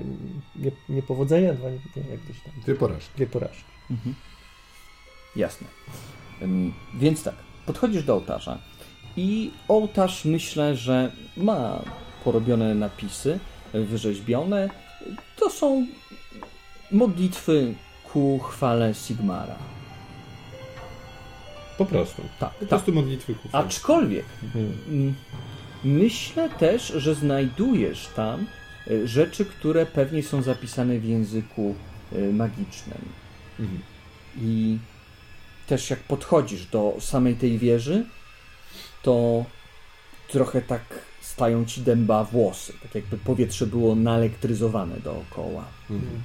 nie, niepowodzenia, dwa, nie, nie, jak gdzieś tam, Dwie porażki. dwie porażki. Mhm. Jasne. Więc tak, podchodzisz do ołtarza i ołtarz myślę, że ma porobione napisy, y, wyrzeźbione. To są modlitwy ku chwale Sigmara. Po prostu. Tak, Po tak. prostu modlitwy ku chwale. Aczkolwiek mm, myślę też, że znajdujesz tam y, rzeczy, które pewnie są zapisane w języku y, magicznym. Mhm. I też jak podchodzisz do samej tej wieży, to trochę tak stają ci dęba włosy. Tak jakby powietrze było naelektryzowane dookoła. Mhm.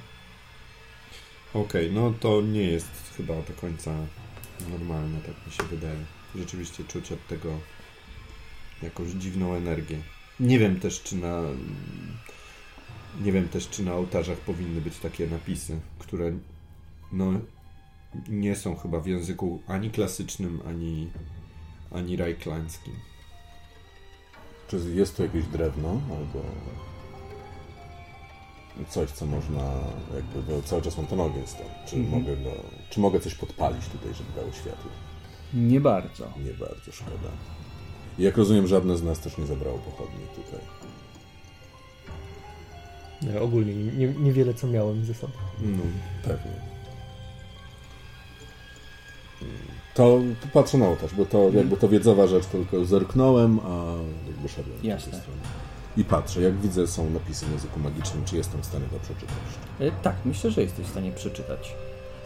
Okej, no to nie jest chyba do końca normalne, tak mi się wydaje. Rzeczywiście czuć od tego jakąś dziwną energię. Nie wiem też, czy na nie wiem też, czy na ołtarzach powinny być takie napisy, które no nie są chyba w języku ani klasycznym, ani ani rajklańskim. Czy jest tu jakieś drewno albo coś, co można jakby, bo cały czas mam ten ogień stąd. Czy, Mhm. mogę go, czy mogę coś podpalić tutaj, żeby dało światło? Nie bardzo. Nie bardzo szkoda. I jak rozumiem, żadne z nas też nie zabrało pochodni tutaj. Nie, ogólnie nie- nie, niewiele co miałem ze sobą. No. Pewnie. To patrzę na ołtarz, bo to jakby to wiedzowa rzecz, tylko zerknąłem, a jakby szedłem w Jasne. I patrzę, jak widzę, są napisy w języku magicznym, czy jestem w stanie to przeczytać. E, Tak, myślę, że jesteś w stanie przeczytać.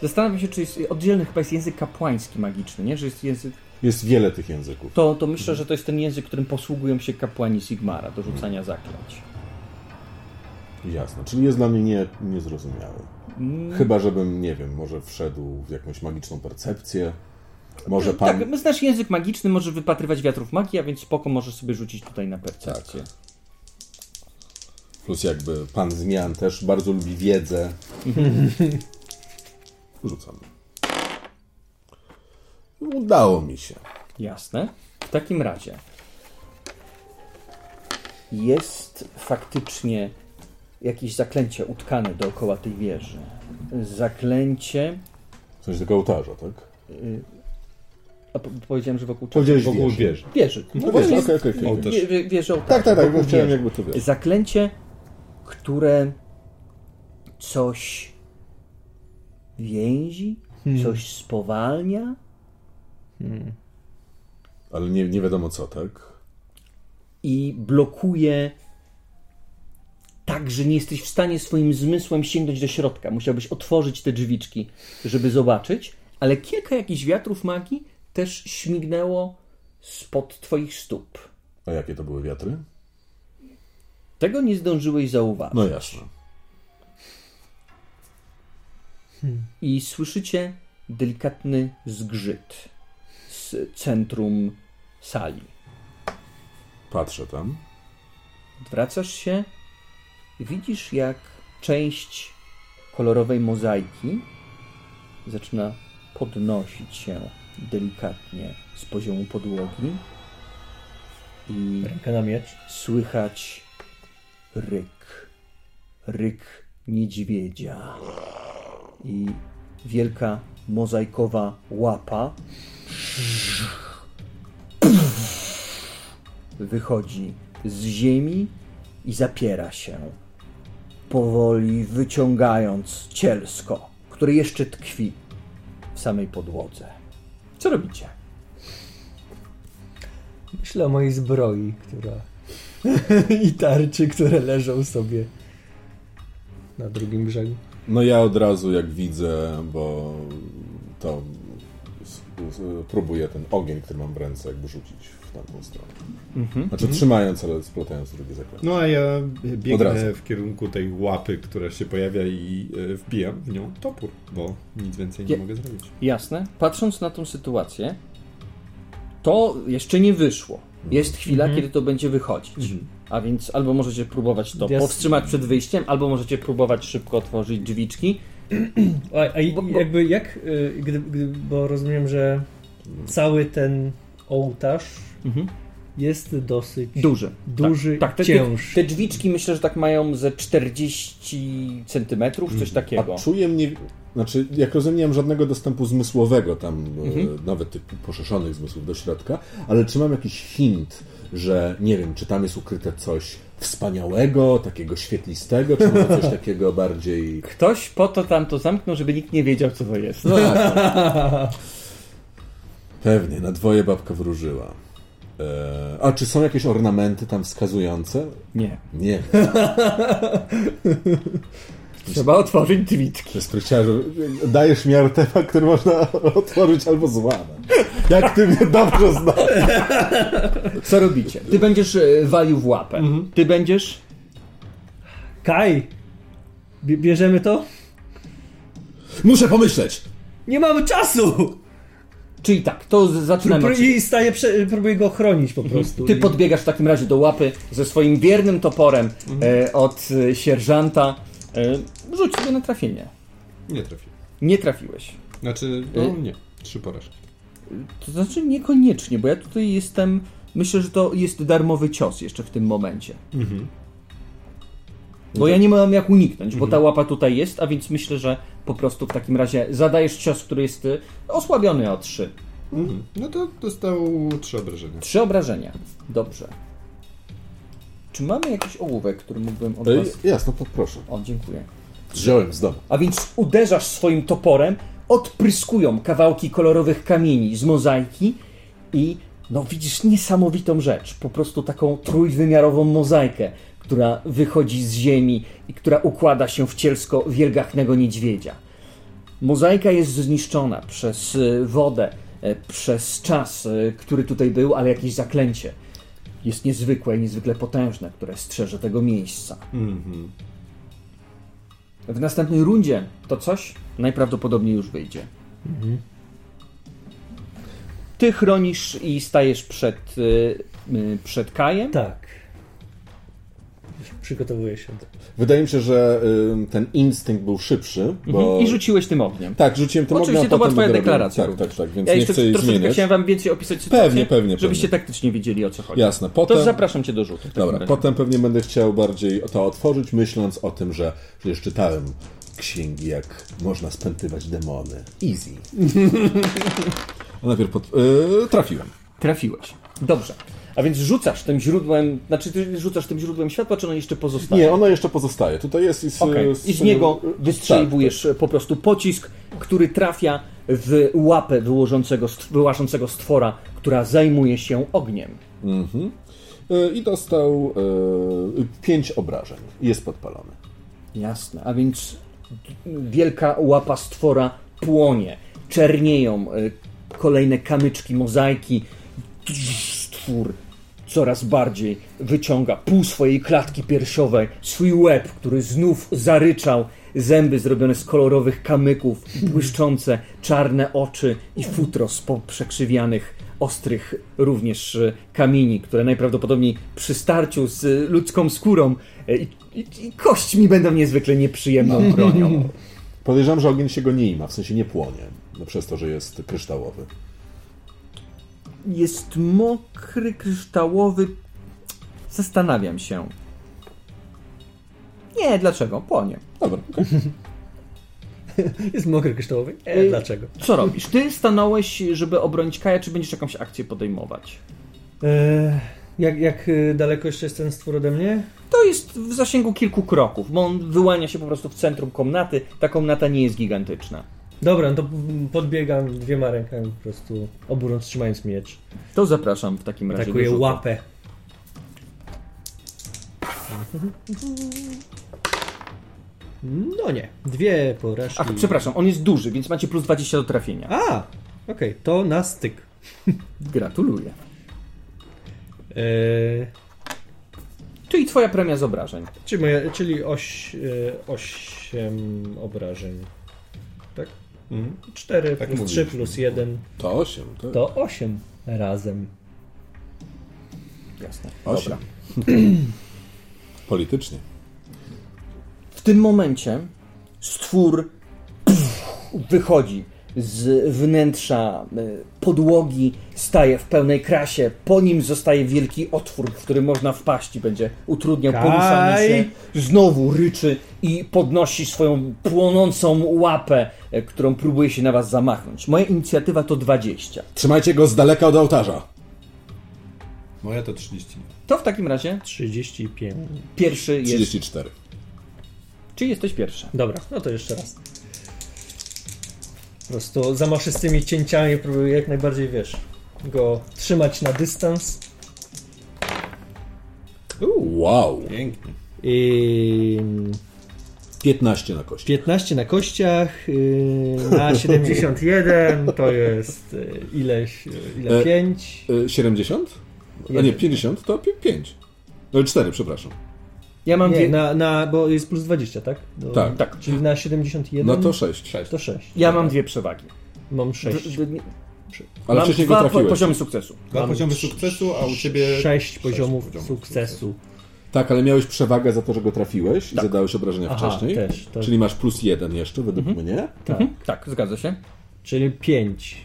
Zastanawiam się, czy jest oddzielny chyba jest język kapłański magiczny, nie? Że jest język. Jest wiele tych języków. To, to myślę, że to jest ten język, którym posługują się kapłani Sigmara do rzucania zaklęć. Jasne, czyli jest dla mnie nie, niezrozumiały. Mm, Chyba, żebym, nie wiem, może wszedł w jakąś magiczną percepcję. Może pan... Tak, znasz język magiczny, możesz wypatrywać wiatrów magii, a więc spoko możesz sobie rzucić tutaj na percepcję. Plus jakby pan zmian też bardzo lubi wiedzę. Rzucam. Udało mi się. Jasne. W takim razie jest faktycznie jakieś zaklęcie utkane dookoła tej wieży. Zaklęcie. Sensie tego ołtarza, tak? y, A po, powiedziałem, że wokół czego? Powiedziałeś Wokół wieży. wieży. Wieży. No okej, okej, okej. Ołtarz. wie- wie- Wieży ołtarza. Tak, tak, tak, Wokół chciałem wieży. jakby to wiesz. Zaklęcie, które coś więzi, coś spowalnia. Ale nie, nie wiadomo co, tak? i blokuje tak, że nie jesteś w stanie swoim zmysłem sięgnąć do środka. Musiałbyś otworzyć te drzwiczki, żeby zobaczyć, ale kilka jakichś wiatrów magii też śmignęło spod twoich stóp. A jakie to były wiatry? Tego nie zdążyłeś zauważyć. No jasne. I słyszycie delikatny zgrzyt z centrum sali. Patrzę tam. Odwracasz się, widzisz jak część kolorowej mozaiki zaczyna podnosić się delikatnie z poziomu podłogi i Ręka na miecz. słychać ryk. Ryk niedźwiedzia. I wielka mozaikowa łapa wychodzi z ziemi i zapiera się, powoli wyciągając cielsko, które jeszcze tkwi w samej podłodze. Co robicie? Myślę o mojej zbroi, która... I tarczy, które leżą sobie na drugim brzegu. No ja od razu jak widzę, bo to próbuję ten ogień, który mam w ręce, jakby rzucić w tamtą stronę. Mhm. Znaczy trzymając, ale splatając drugie zaklęcie. No a ja biegnę w kierunku tej łapy, która się pojawia i e, wbijam w nią topór, bo nic więcej nie Je- mogę zrobić. Jasne. Patrząc na tą sytuację, to jeszcze nie wyszło. Jest chwila, kiedy to będzie wychodzić. A więc albo możecie próbować to Ja- powstrzymać przed wyjściem, albo możecie próbować szybko otworzyć drzwiczki. A, a i- Bo- bo- jakby jak, y, gdy, gdy, bo rozumiem, że cały ten ołtarz Mhm. jest dosyć Duży. duży, Tak, te, te, ciężki. te drzwiczki myślę, że tak mają ze 40 centymetrów, coś takiego. A czuję mnie, znaczy jak rozumiem, nie mam żadnego dostępu zmysłowego tam, Mhm. e, nawet tych poszerzonych zmysłów do środka, ale czy mam jakiś hint, że nie wiem, czy tam jest ukryte coś wspaniałego, takiego świetlistego, czy może coś takiego bardziej... Ktoś po to tam to zamknął, żeby nikt nie wiedział, co to jest. No, tak. Pewnie, na dwoje babka wróżyła. E, a czy są jakieś ornamenty tam wskazujące? Nie. Nie. Trzeba otworzyć drzwiczki. Spryciarzu, dajesz mi artefakt, który można otworzyć albo złamać. Jak ty mnie dobrze znasz. Co robicie? Ty będziesz e, walił w łapę. Ty będziesz... Kaj! Bie- bierzemy to? Muszę pomyśleć. Nie mamy czasu! Czyli tak, to zaczynamy. I staję, prze- próbuję go chronić po prostu. Ty I- podbiegasz w takim razie do łapy ze swoim wiernym toporem e, od e, sierżanta. E, rzuć sobie na trafienie. Nie trafił. Nie trafiłeś. Znaczy, no nie. Trzy porażki. To znaczy niekoniecznie, bo ja tutaj jestem. Myślę, że to jest darmowy cios jeszcze w tym momencie. Bo ja nie mam jak uniknąć, bo ta łapa tutaj jest, a więc myślę, że po prostu w takim razie zadajesz cios, który jest e, osłabiony o 3. Mhm. No to dostał trzy obrażenia. Trzy obrażenia. Dobrze. Czy mamy jakiś ołówek, który mógłbym od E, was... jasno, poproszę. O, dziękuję. Wziąłem z domu. A więc uderzasz swoim toporem, odpryskują kawałki kolorowych kamieni z mozaiki i no widzisz niesamowitą rzecz, po prostu taką trójwymiarową mozaikę, która wychodzi z ziemi i która układa się w cielsko wielgachnego niedźwiedzia. Mozaika jest zniszczona przez y, wodę, e, przez czas, y, który tutaj był, ale jakieś zaklęcie jest niezwykłe i niezwykle potężne, które strzeże tego miejsca. Mhm. W następnej rundzie to coś najprawdopodobniej już wyjdzie. Ty chronisz i stajesz przed, przed Kajem. Tak. Już przygotowuję się. Wydaje mi się, że ym, ten instynkt był szybszy, bo... Mhm. I rzuciłeś tym ogniem. Tak, rzuciłem tym Oczywiście ogniem, a to była twoja deklaracja Tak, tak, tak, więc ja nie chcę jej zmieniać. chciałem wam więcej opisać sytuację, Pewnie, pewnie, żebyście pewnie. taktycznie wiedzieli o co chodzi. Jasne, potem... To zapraszam cię do rzutu. Dobra, razie. potem pewnie będę chciał bardziej to otworzyć, myśląc o tym, że przecież czytałem księgi, jak można spętywać demony. Easy. A najpierw pod... yy, trafiłem. Trafiłeś. Dobrze. A więc rzucasz tym źródłem, znaczy ty rzucasz tym źródłem światła, czy ono jeszcze pozostaje? Nie, ono jeszcze pozostaje. Tutaj jest i z, Okej. I z niego wystrzeliwujesz po prostu pocisk, który trafia w łapę wyłożącego, wyłażącego stwora, która zajmuje się ogniem. Mhm. Yy, I dostał yy, pięć obrażeń. Jest podpalony. Jasne. A więc wielka łapa stwora płonie, czernieją y, kolejne kamyczki mozaiki. Stwór coraz bardziej wyciąga pół swojej klatki piersiowej, swój łeb, który znów zaryczał, zęby zrobione z kolorowych kamyków, błyszczące czarne oczy i futro z poprzekrzywianych ostrych również y, kamieni, które najprawdopodobniej przy starciu z ludzką skórą y, i, i, i kośćmi będą niezwykle nieprzyjemną bronią. Podejrzewam, że ogień się go nie ima, w sensie nie płonie. No przez to, że jest kryształowy. Jest mokry, kryształowy. Zastanawiam się. Nie, dlaczego? Płonie. Dobra, okej. Jest mokry kryształowy? E, Y- dlaczego? Co robisz? Ty stanąłeś, żeby obronić Kaja, czy będziesz jakąś akcję podejmować? E, jak, jak y, daleko jeszcze jest ten stwór ode mnie? To jest w zasięgu kilku kroków, bo on wyłania się po prostu w centrum komnaty. Ta komnata nie jest gigantyczna. Dobra, no to podbiegam dwiema rękami po prostu, obu rąk trzymając miecz. To zapraszam w takim razie. Atakuję łapę. No nie, dwie porażki. Ach, przepraszam, on jest duży, więc macie plus 20 do trafienia. A, okej, to na styk. Gratuluję. Eee, Czyli twoja premia z obrażeń. czyli, moje, czyli oś, e, osiem obrażeń. Tak? Mhm. 4 Tak plus 3 mówiliśmy. plus 1 To osiem. To... to 8 razem. Jasne. Osiem. Dobra. Politycznie. W tym momencie stwór wychodzi z wnętrza e, podłogi, staje w pełnej krasie. Po nim zostaje wielki otwór, w który można wpaść i będzie utrudniał Kaj! poruszanie się. Znowu ryczy i podnosi swoją płonącą łapę, e, którą próbuje się na was zamachnąć. Moja inicjatywa to 20. Trzymajcie go z daleka od ołtarza. Moja to 30. To w takim razie 35. pierwszy jest. 34. Czy jesteś pierwszy? Dobra, no to jeszcze raz. Po prostu zamaszę z tymi cięciami, próbuję jak najbardziej, wiesz, go trzymać na dystans. Wow. Pięknie. I 15 na kości. 15 na kościach, yy, na 71 to jest yy, ileś, yy, ile? E, 5. Y, 70? A nie, Jeden. 50 to 5. No 4, przepraszam. Ja mam Nie, dwie... na, na, bo jest plus 20, tak? Do, Tak. Tak. Czyli na 71 No to 6. to 6. Ja mam dwie przewagi. Mam 6. D- d- Ale mam wcześniej dwa go trafiłeś. po- poziomy sukcesu. Dwa Mam poziomy sukcesu, a u ciebie 6 poziomów poziomów sukcesu. Tak, ale miałeś przewagę za to, że go trafiłeś i Tak. zadałeś obrażenia Aha, wcześniej. też, to- Czyli masz plus 1 jeszcze według Mhm. mnie. Tak. Mhm. Tak, zgadza się. Czyli 5.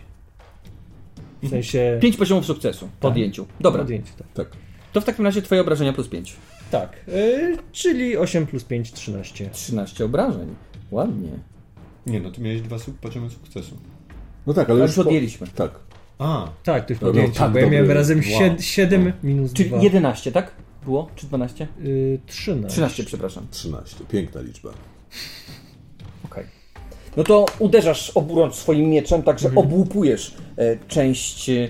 W sensie. Pięć poziomów sukcesu po Tak. odjęciu. Dobra, Podjęcie, tak. Tak. to w takim razie twoje obrażenia plus 5. Tak. Yy, czyli 8 plus 5, 13. 13 obrażeń. Ładnie. Nie, no ty miałeś dwa suk- poziomy sukcesu. No tak, ale Ale już już po- odjęliśmy. Tak. A, Tak, to już No, podjęcie, tak bo ja miałem razem Wow. 7 minus Czyli 2. 11, tak? Było? Czy 12? Yy, 13. 13, przepraszam. 13. Piękna liczba. Okej. No to uderzasz oburącz swoim mieczem, także obłupujesz e, część, e,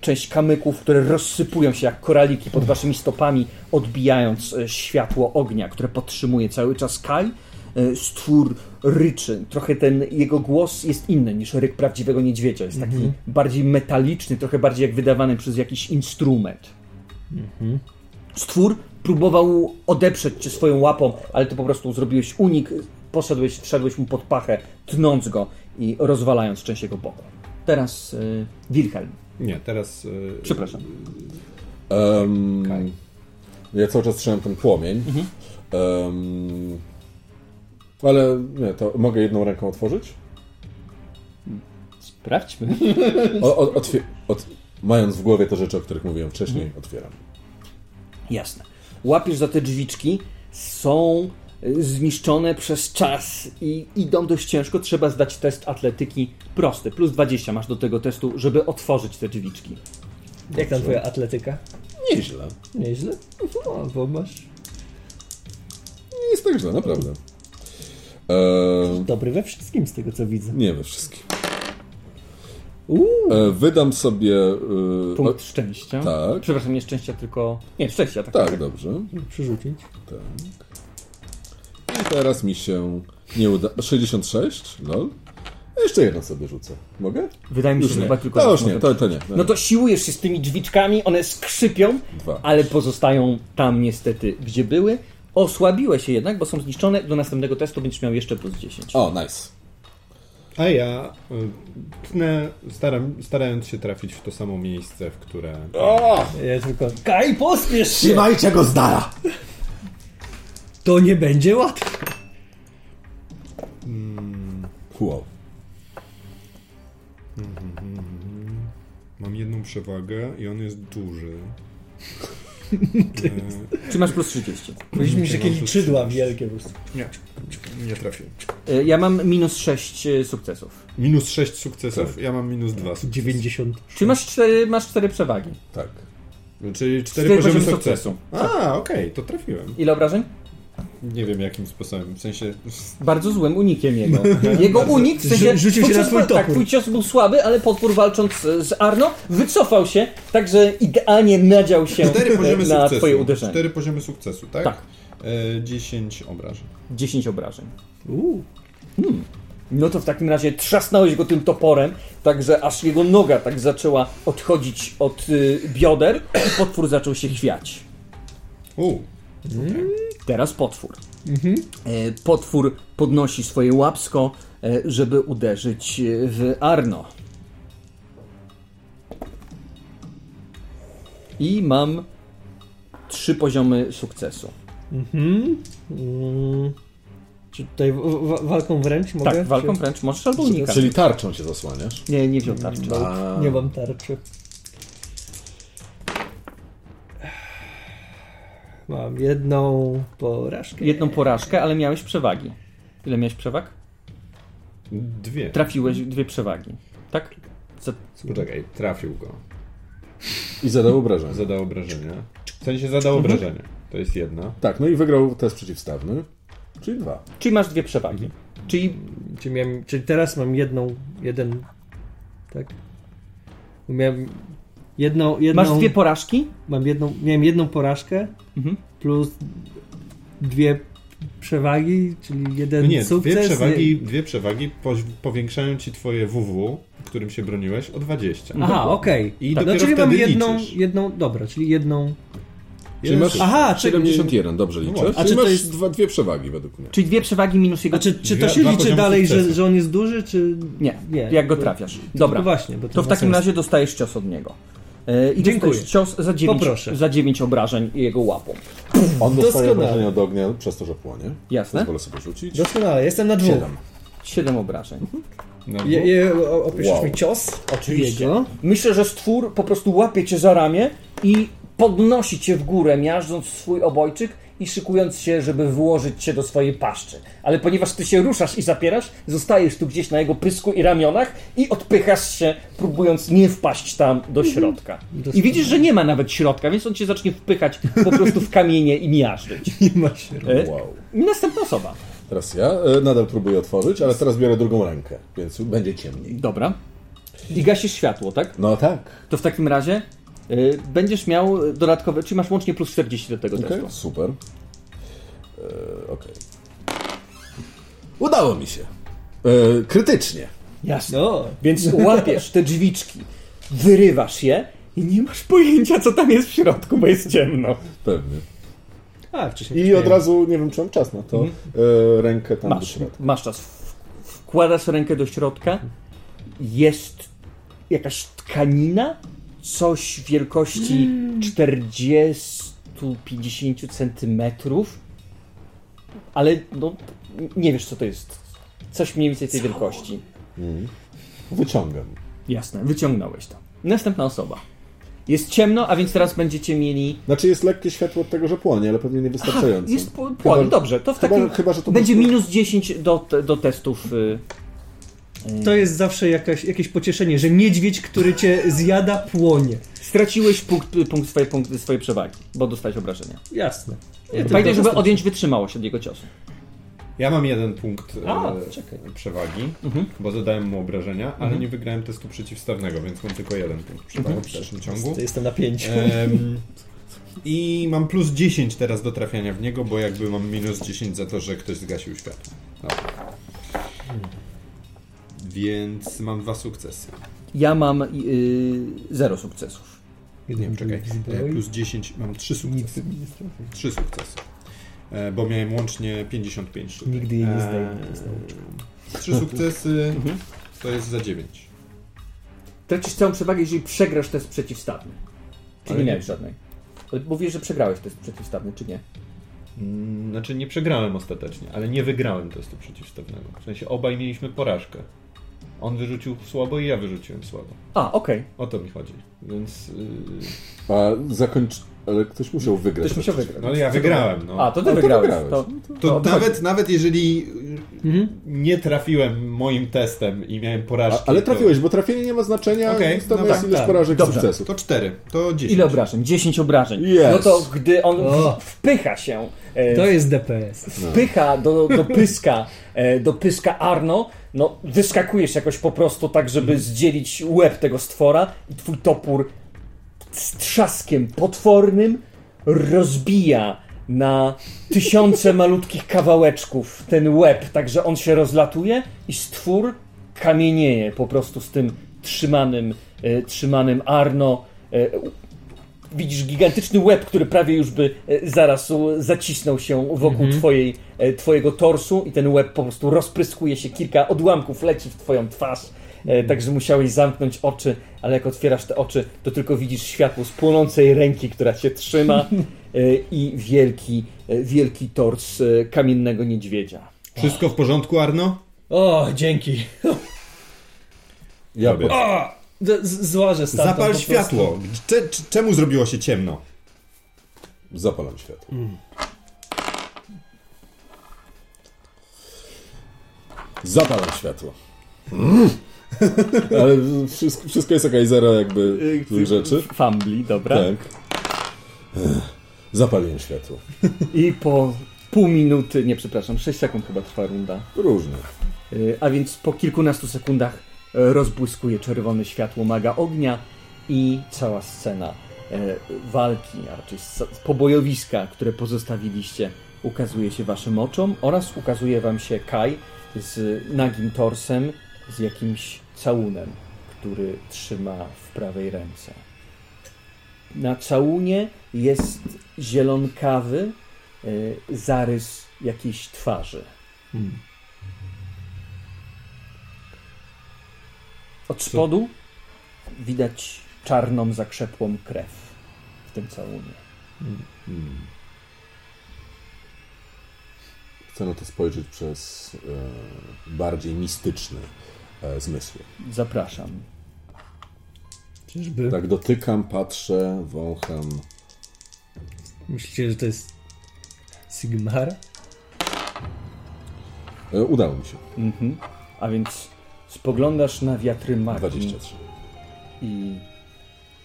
część kamyków, które rozsypują się jak koraliki pod waszymi stopami, odbijając e, światło ognia, które podtrzymuje cały czas Kaj. E, stwór ryczy. Trochę ten jego głos jest inny niż ryk prawdziwego niedźwiedzia. Jest taki bardziej metaliczny, trochę bardziej jak wydawany przez jakiś instrument. Stwór próbował odeprzeć cię swoją łapą, ale ty po prostu zrobiłeś unik, poszedłeś, wszedłeś mu pod pachę, tnąc go i rozwalając część jego boku. Teraz y, Wilhelm. Nie, teraz... y, Przepraszam. Um, Kaj. ja cały czas trzymam ten płomień. Mhm. Em, ale nie, to mogę jedną ręką otworzyć? Sprawdźmy. O, o, otwie- od, mając w głowie te rzeczy, o których mówiłem wcześniej, Mhm. otwieram. Jasne. Łapiesz za te drzwiczki, są zniszczone przez czas i idą dość ciężko. Trzeba zdać test atletyki prosty. Plus 20 masz do tego testu, żeby otworzyć te drzwiczki. Jak tam twoja atletyka? Nieźle. Nieźle? No, bo masz Nie jest tak źle, naprawdę. Em, dobry we wszystkim z tego co widzę. nie we wszystkim. Uuu, E, wydam sobie... e, Punkt szczęścia. tak. Przepraszam, nie szczęścia, tylko... Nie, szczęścia, tak. o, tak, dobrze. przerzucić. I teraz mi się nie uda... 66? Lol. Jeszcze jedno sobie rzucę. Mogę? Wydaje mi się, Już że nie. chyba tylko... To już nie, to, to nie. No to siłujesz się z tymi drzwiczkami, one skrzypią, Dwa. ale pozostają tam niestety, gdzie były. Osłabiłeś się jednak, bo są zniszczone. Do następnego testu będziesz miał jeszcze plus 10. O, nice. A ja y, tnę, staram, starając się trafić w to samo miejsce, w które... O! Ja tylko, Kaj, pospiesz się! Trzymajcie go z dala! To nie będzie łatwe. Wow. Mam jedną przewagę i on jest duży. Czy masz plus 30? Powinniśmy mieć takie liczydła 30. wielkie po prostu. Nie, nie trafiłem. Y, Ja mam minus 6 sukcesów. Minus 6 sukcesów, Tak. ja mam minus 2 sukcesy. 90. Czyli masz 4, masz 4 przewagi. Tak. Czyli 4 Cztery poziomy poziomy sukcesu. A, okej, to trafiłem. Ile obrażeń? Nie wiem jakim sposobem, w sensie... Bardzo złym unikiem jego. Jego unik, w sensie... Rzu- rzucił się na był- Tak, topór. twój cios był słaby, ale potwór walcząc z z Arno wycofał się, także idealnie nadział się 4 poziomy na sukcesu. twoje uderzenie. 4 poziomy sukcesu, tak? Tak. E, 10 obrażeń. 10 obrażeń. Uuu. No to w takim razie trzasnąłeś go tym toporem, także aż jego noga tak zaczęła odchodzić od y, bioder i potwór zaczął się chwiać. U, Teraz potwór. E, potwór podnosi swoje łapsko, e, żeby uderzyć e, w Arno. I mam 3 trzy poziomy sukcesu. Mhm. Mm. Czy tutaj walką wręcz mogę? Tak, walką Czy... wręcz możesz albo unikać. Czyli tarczą się zasłaniasz. Nie, nie wziął tarczy. A, Nie mam tarczy. Mam jedną porażkę. Jedną porażkę, ale miałeś przewagi. Ile miałeś przewag? Dwie. Trafiłeś dwie przewagi. Tak? Co? Poczekaj, trafił go. I zadał obrażenia. Zadał obrażenia. W sensie zadał obrażenia. To jest jedna. Tak, no i wygrał test przeciwstawny, czyli dwa. Czyli masz dwie przewagi. Czyli Czy miałem, czyli teraz mam jedną, jeden, tak? Miałem jedną, jedną masz dwie porażki? mam jedną, miałem jedną porażkę Mhm. plus dwie przewagi, czyli jeden No nie, sukces. dwie przewagi, dwie przewagi po, powiększają ci twoje WW, którym się broniłeś, o 20. Aha, okej. I Tak, dopiero no, czyli mam wtedy jedną, liczysz. jedną, dobra, czyli jedną. Czyli masz Aha, czy- 71, dobrze liczę. właśnie. A Czyli czy to masz jest- dwa, dwie przewagi według mnie. Czyli dwie przewagi minus jego... A czy, czy to się dwa liczy dalej, że, że on jest duży, czy... Nie, Nie, jak go trafiasz. No Dobra, właśnie, bo to w takim sens. razie dostajesz cios od niego. E, I Dziękuję. cios za 9, Poproszę. za 9 obrażeń jego łapą. On dostaje Doskonale. obrażenia od ognia przez to, że płonie. Jasne? Pozwolę sobie rzucić. Doskonale, jestem na dwóch. Siedem. 7 obrażeń. No, Je, je, o- opiszesz Wow. mi cios? Oczywiście. Jego. Myślę, że stwór po prostu łapie cię za ramię i podnosi cię w górę, miażdżąc swój obojczyk i szykując się, żeby włożyć cię do swojej paszczy. Ale ponieważ ty się ruszasz i zapierasz, zostajesz tu gdzieś na jego pysku i ramionach i odpychasz się, próbując nie wpaść tam do środka. I widzisz, że nie ma nawet środka, więc on cię zacznie wpychać po prostu w kamienie i miażdżyć. Nie ma się. E? Wow. I następna osoba. Teraz ja e, nadal próbuję otworzyć, ale teraz biorę drugą rękę, więc będzie ciemniej. Dobra. I gasisz światło, tak? No tak. To w takim razie będziesz miał dodatkowe, czyli masz łącznie plus 40 do tego Okej, testu. super. E, Okej. Udało mi się. E, krytycznie. Jasne. No, Więc łapiesz te drzwiczki, wyrywasz je i nie masz pojęcia, co tam jest w środku, bo jest ciemno. Pewnie. a wcześniej. I od razu, nie wiem czy mam czas na to, e, rękę tam do Masz, środka. masz czas. Wkładasz rękę do środka, jest jakaś tkanina, coś wielkości 40-50 centymetrów, ale no, nie wiesz, co to jest. Coś mniej więcej tej wielkości. Wyciągam. Jasne, wyciągnąłeś to. Następna osoba. Jest ciemno, a więc teraz będziecie mieli. Znaczy jest lekkie światło od tego, że płonie, ale pewnie niewystarczająco. Jest po- płoń, Chyba- dobrze. To w chyba- takim. chyba, że to będzie minus 10 do, do testów. To jest zawsze jakaś, jakieś pocieszenie, że niedźwiedź, który cię zjada, płonie. Straciłeś punkt, punkt, swoje, punkty swojej przewagi, bo dostałeś obrażenia. Jasne. Pamiętaj, żeby odjąć wytrzymałość od jego ciosu. Ja mam jeden punkt A, e, przewagi, Mhm. bo zadałem mu obrażenia, ale nie wygrałem testu przeciwstawnego, więc mam tylko jeden punkt przewagi Mhm. w dalszym ciągu. To jestem na pięciu. Em, I mam plus 10 teraz do trafiania w niego, bo jakby mam minus 10 za to, że ktoś zgasił światło. Dobra. Więc mam dwa sukcesy. Ja mam y, zero sukcesów. Nie, czekaj. E, Plus 10, mam trzy sukcesy. Trzy sukcesy. E, Bo miałem łącznie 55 sztuk. Nigdy jej nie E, zdejmę, Trzy sukcesy to jest za 9. Tracisz całą przewagę, jeżeli przegrasz test przeciwstawny. Czy nie miałeś żadnej? Ale Mówisz, że przegrałeś test przeciwstawny, czy nie? Mm, Znaczy nie przegrałem ostatecznie, ale nie wygrałem testu przeciwstawnego. W sensie obaj mieliśmy porażkę. On wyrzucił słabo i ja wyrzuciłem słabo. A, okej. O to mi chodzi. Więc. Yy... A zakończ... Ale ktoś musiał wygrać. Ktoś musiał wygrać. No ale ja wygrałem. No. A, to ty to wygrałeś. wygrałeś. To, To to nawet, nawet jeżeli Mhm. nie trafiłem moim testem i miałem porażkę. A, ale trafiłeś, bo trafienie nie ma znaczenia, okay, to no jest tak, ilość tak. porażek Dobrze. sukcesów. To 4, to 10. Ile obrażeń? 10 obrażeń. Yes. No to gdy on O. w- wpycha się, e, To jest DPS. wpycha do, do pyska, e, do pyska Arno, no wyskakujesz jakoś po prostu tak, żeby zdzielić łeb tego stwora i twój topór z trzaskiem potwornym rozbija na tysiące malutkich kawałeczków ten łeb, tak że on się rozlatuje i stwór kamienieje po prostu z tym trzymanym, e, trzymanym Arno. E, widzisz gigantyczny łeb, który prawie już by e, zaraz u- zacisnął się wokół twojej, e, twojego torsu i ten łeb po prostu rozpryskuje się, kilka odłamków leci w twoją twarz, e, także musiałeś zamknąć oczy, ale jak otwierasz te oczy, to tylko widzisz światło z płonącej ręki, która cię trzyma i wielki, wielki tors kamiennego niedźwiedzia. Wszystko w porządku, Arno? O, dzięki. Ja Robię. O, z- z- złożę stamtąd Zapal światło. Czemu zrobiło się ciemno? Zapalam światło. Zapalam światło. Ale wszystko, wszystko jest okej, zero jakby złych rzeczy. Fambli, dobra. Tak. Zapaliłem światło. I po pół minuty, nie przepraszam, 6 sekund chyba trwa runda. Różnie. Y, A więc po kilkunastu sekundach e, rozbłyskuje czerwone światło maga ognia i cała scena e, walki, a raczej pobojowiska, które pozostawiliście, ukazuje się waszym oczom oraz ukazuje wam się Kai z nagim torsem, z jakimś całunem, który trzyma w prawej ręce. Na całunie jest zielonkawy e, zarys jakiejś twarzy. Od spodu widać czarną, zakrzepłą krew w tym całunie. Chcę na to spojrzeć przez e, bardziej mistyczny e, zmysły. Zapraszam. Czyżby? Tak dotykam, patrzę, wącham. Myślicie, że to jest Sigmar? E, udało mi się. Mhm. A więc spoglądasz na wiatry magii 23. i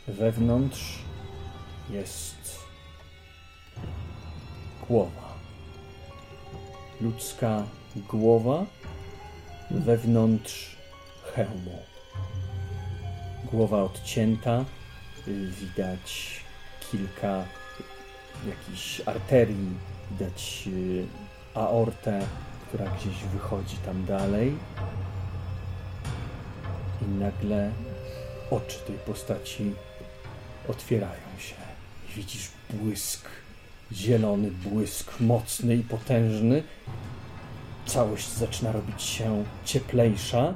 wewnątrz jest głowa. Ludzka głowa wewnątrz hełmu. Głowa odcięta, y, widać kilka jakichś arterii, widać y, aortę, która gdzieś wychodzi tam dalej. I nagle oczy tej postaci otwierają się. I widzisz błysk, zielony błysk, mocny i potężny. Całość zaczyna robić się cieplejsza.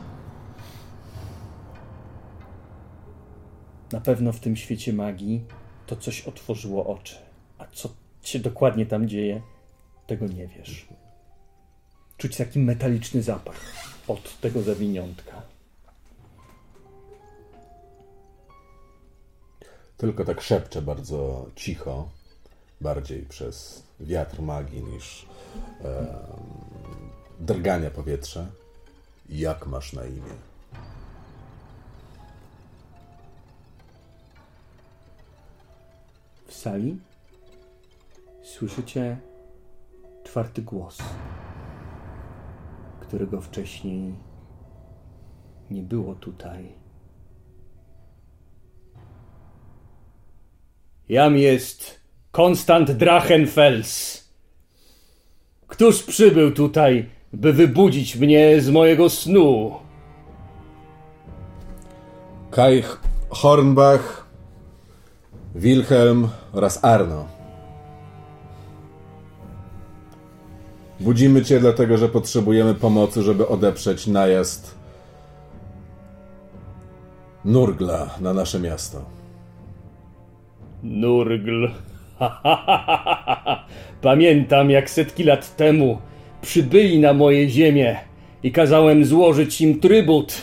Na pewno w tym świecie magii to coś otworzyło oczy. A co się dokładnie tam dzieje, tego nie wiesz. Czuć taki metaliczny zapach od tego zawiniątka. Tylko tak szepczę bardzo cicho, bardziej przez wiatr magii niż e, drgania powietrza. Jak masz na imię? W sali słyszycie czwarty głos, którego wcześniej nie było tutaj. Jam jest Konstant Drachenfels. Któż przybył tutaj, by wybudzić mnie z mojego snu? Kai Hornbach, Wilhelm oraz Arno. Budzimy cię dlatego, że potrzebujemy pomocy, żeby odeprzeć najazd Nurgla na nasze miasto. Nurgl. Pamiętam, jak setki lat temu przybyli na moje ziemię i kazałem złożyć im trybut.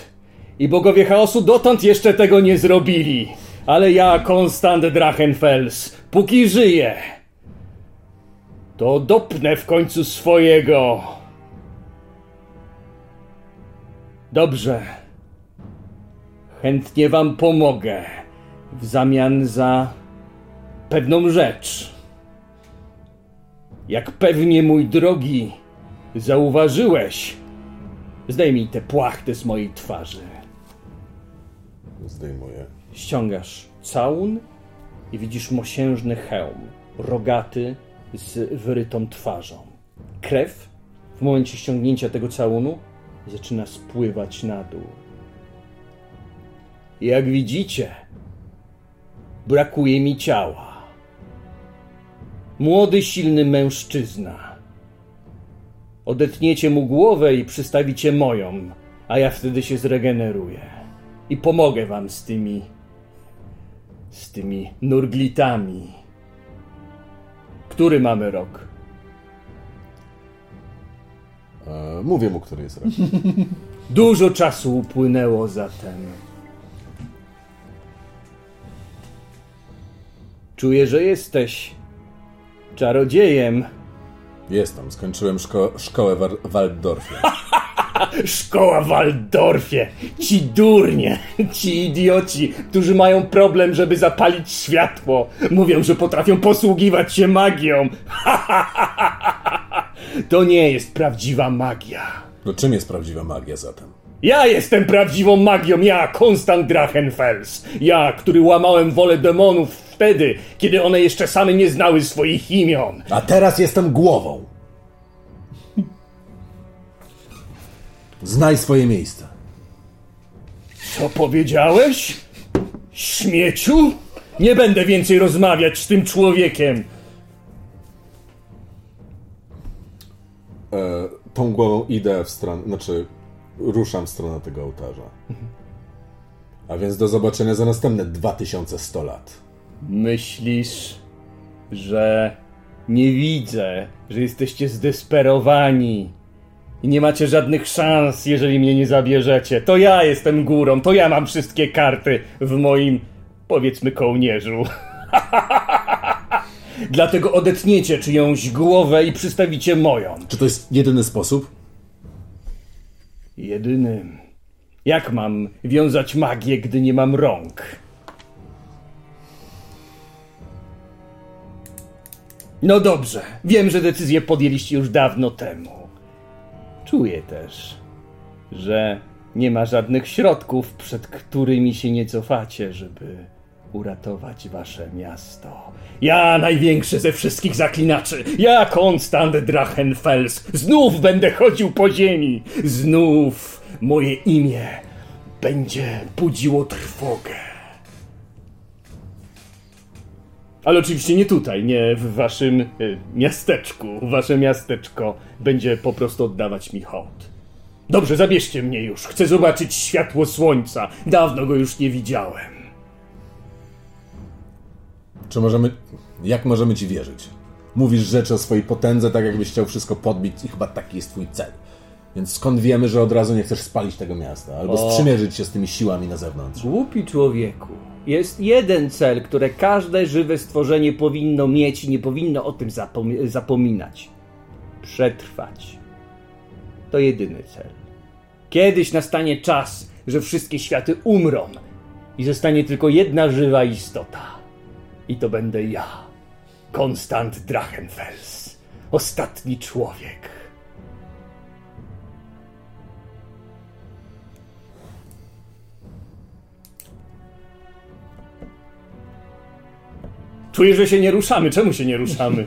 I bogowie chaosu dotąd jeszcze tego nie zrobili. Ale ja, Konstant Drachenfels, póki żyję, to dopnę w końcu swojego. Dobrze. Chętnie wam pomogę w zamian za pewną rzecz. Jak pewnie, mój drogi, zauważyłeś, zdejmij te płachty z mojej twarzy. Zdejmuję. Ściągasz całun i widzisz mosiężny hełm, rogaty z wyrytą twarzą. Krew w momencie ściągnięcia tego całunu zaczyna spływać na dół. Jak widzicie, brakuje mi ciała. Młody, silny mężczyzna. Odetniecie mu głowę i przystawicie moją, a ja wtedy się zregeneruję. I pomogę wam z tymi. Z tymi nurglitami. Który mamy rok? E, mówię mu, który jest rok. Dużo czasu upłynęło zatem. Czuję, że jesteś czarodziejem. Jestem, skończyłem szko szkołę w Waldorfie. Szkoła w Waldorfie. Ci durnie, ci idioci, którzy mają problem, żeby zapalić światło. Mówią, że potrafią posługiwać się magią. To nie jest prawdziwa magia. No czym jest prawdziwa magia zatem? Ja jestem prawdziwą magią, ja, Konstant Drachenfels. Ja, który łamałem wolę demonów wtedy, kiedy one jeszcze same nie znały swoich imion. A teraz jestem głową. Znaj swoje miejsce. Co powiedziałeś? Śmieciu? Nie będę więcej rozmawiać z tym człowiekiem. E, tą głową idę w stronę, znaczy ruszam w stronę tego ołtarza. A więc do zobaczenia za następne 2100 lat. Myślisz, że nie widzę, że jesteście zdesperowani i nie macie żadnych szans, jeżeli mnie nie zabierzecie. To ja jestem górą, to ja mam wszystkie karty w moim, powiedzmy, kołnierzu. Dlatego odetniecie czyjąś głowę i przystawicie moją. Czy to jest jedyny sposób? Jedynym. Jak mam wiązać magię, gdy nie mam rąk? No dobrze, wiem, że decyzję podjęliście już dawno temu. Czuję też, że nie ma żadnych środków, przed którymi się nie cofacie, żeby uratować wasze miasto. Ja, największy ze wszystkich zaklinaczy, ja, Konstant Drachenfels, znów będę chodził po ziemi, znów moje imię będzie budziło trwogę. Ale oczywiście nie tutaj, nie w waszym e, miasteczku. Wasze miasteczko będzie po prostu oddawać mi hołd. Dobrze, zabierzcie mnie już. Chcę zobaczyć światło słońca. Dawno go już nie widziałem. Czy możemy. Jak możemy ci wierzyć? Mówisz rzeczy o swojej potędze, tak jakbyś chciał wszystko podbić, i chyba taki jest twój cel. Więc skąd wiemy, że od razu nie chcesz spalić tego miasta, albo O. sprzymierzyć się z tymi siłami na zewnątrz? Głupi człowieku. Jest jeden cel, który każde żywe stworzenie powinno mieć i nie powinno o tym zapom- zapominać. Przetrwać. To jedyny cel. Kiedyś nastanie czas, że wszystkie światy umrą i zostanie tylko jedna żywa istota. I to będę ja. Konstant Drachenfels. Ostatni człowiek. Czuję, że się nie ruszamy. Czemu się nie ruszamy?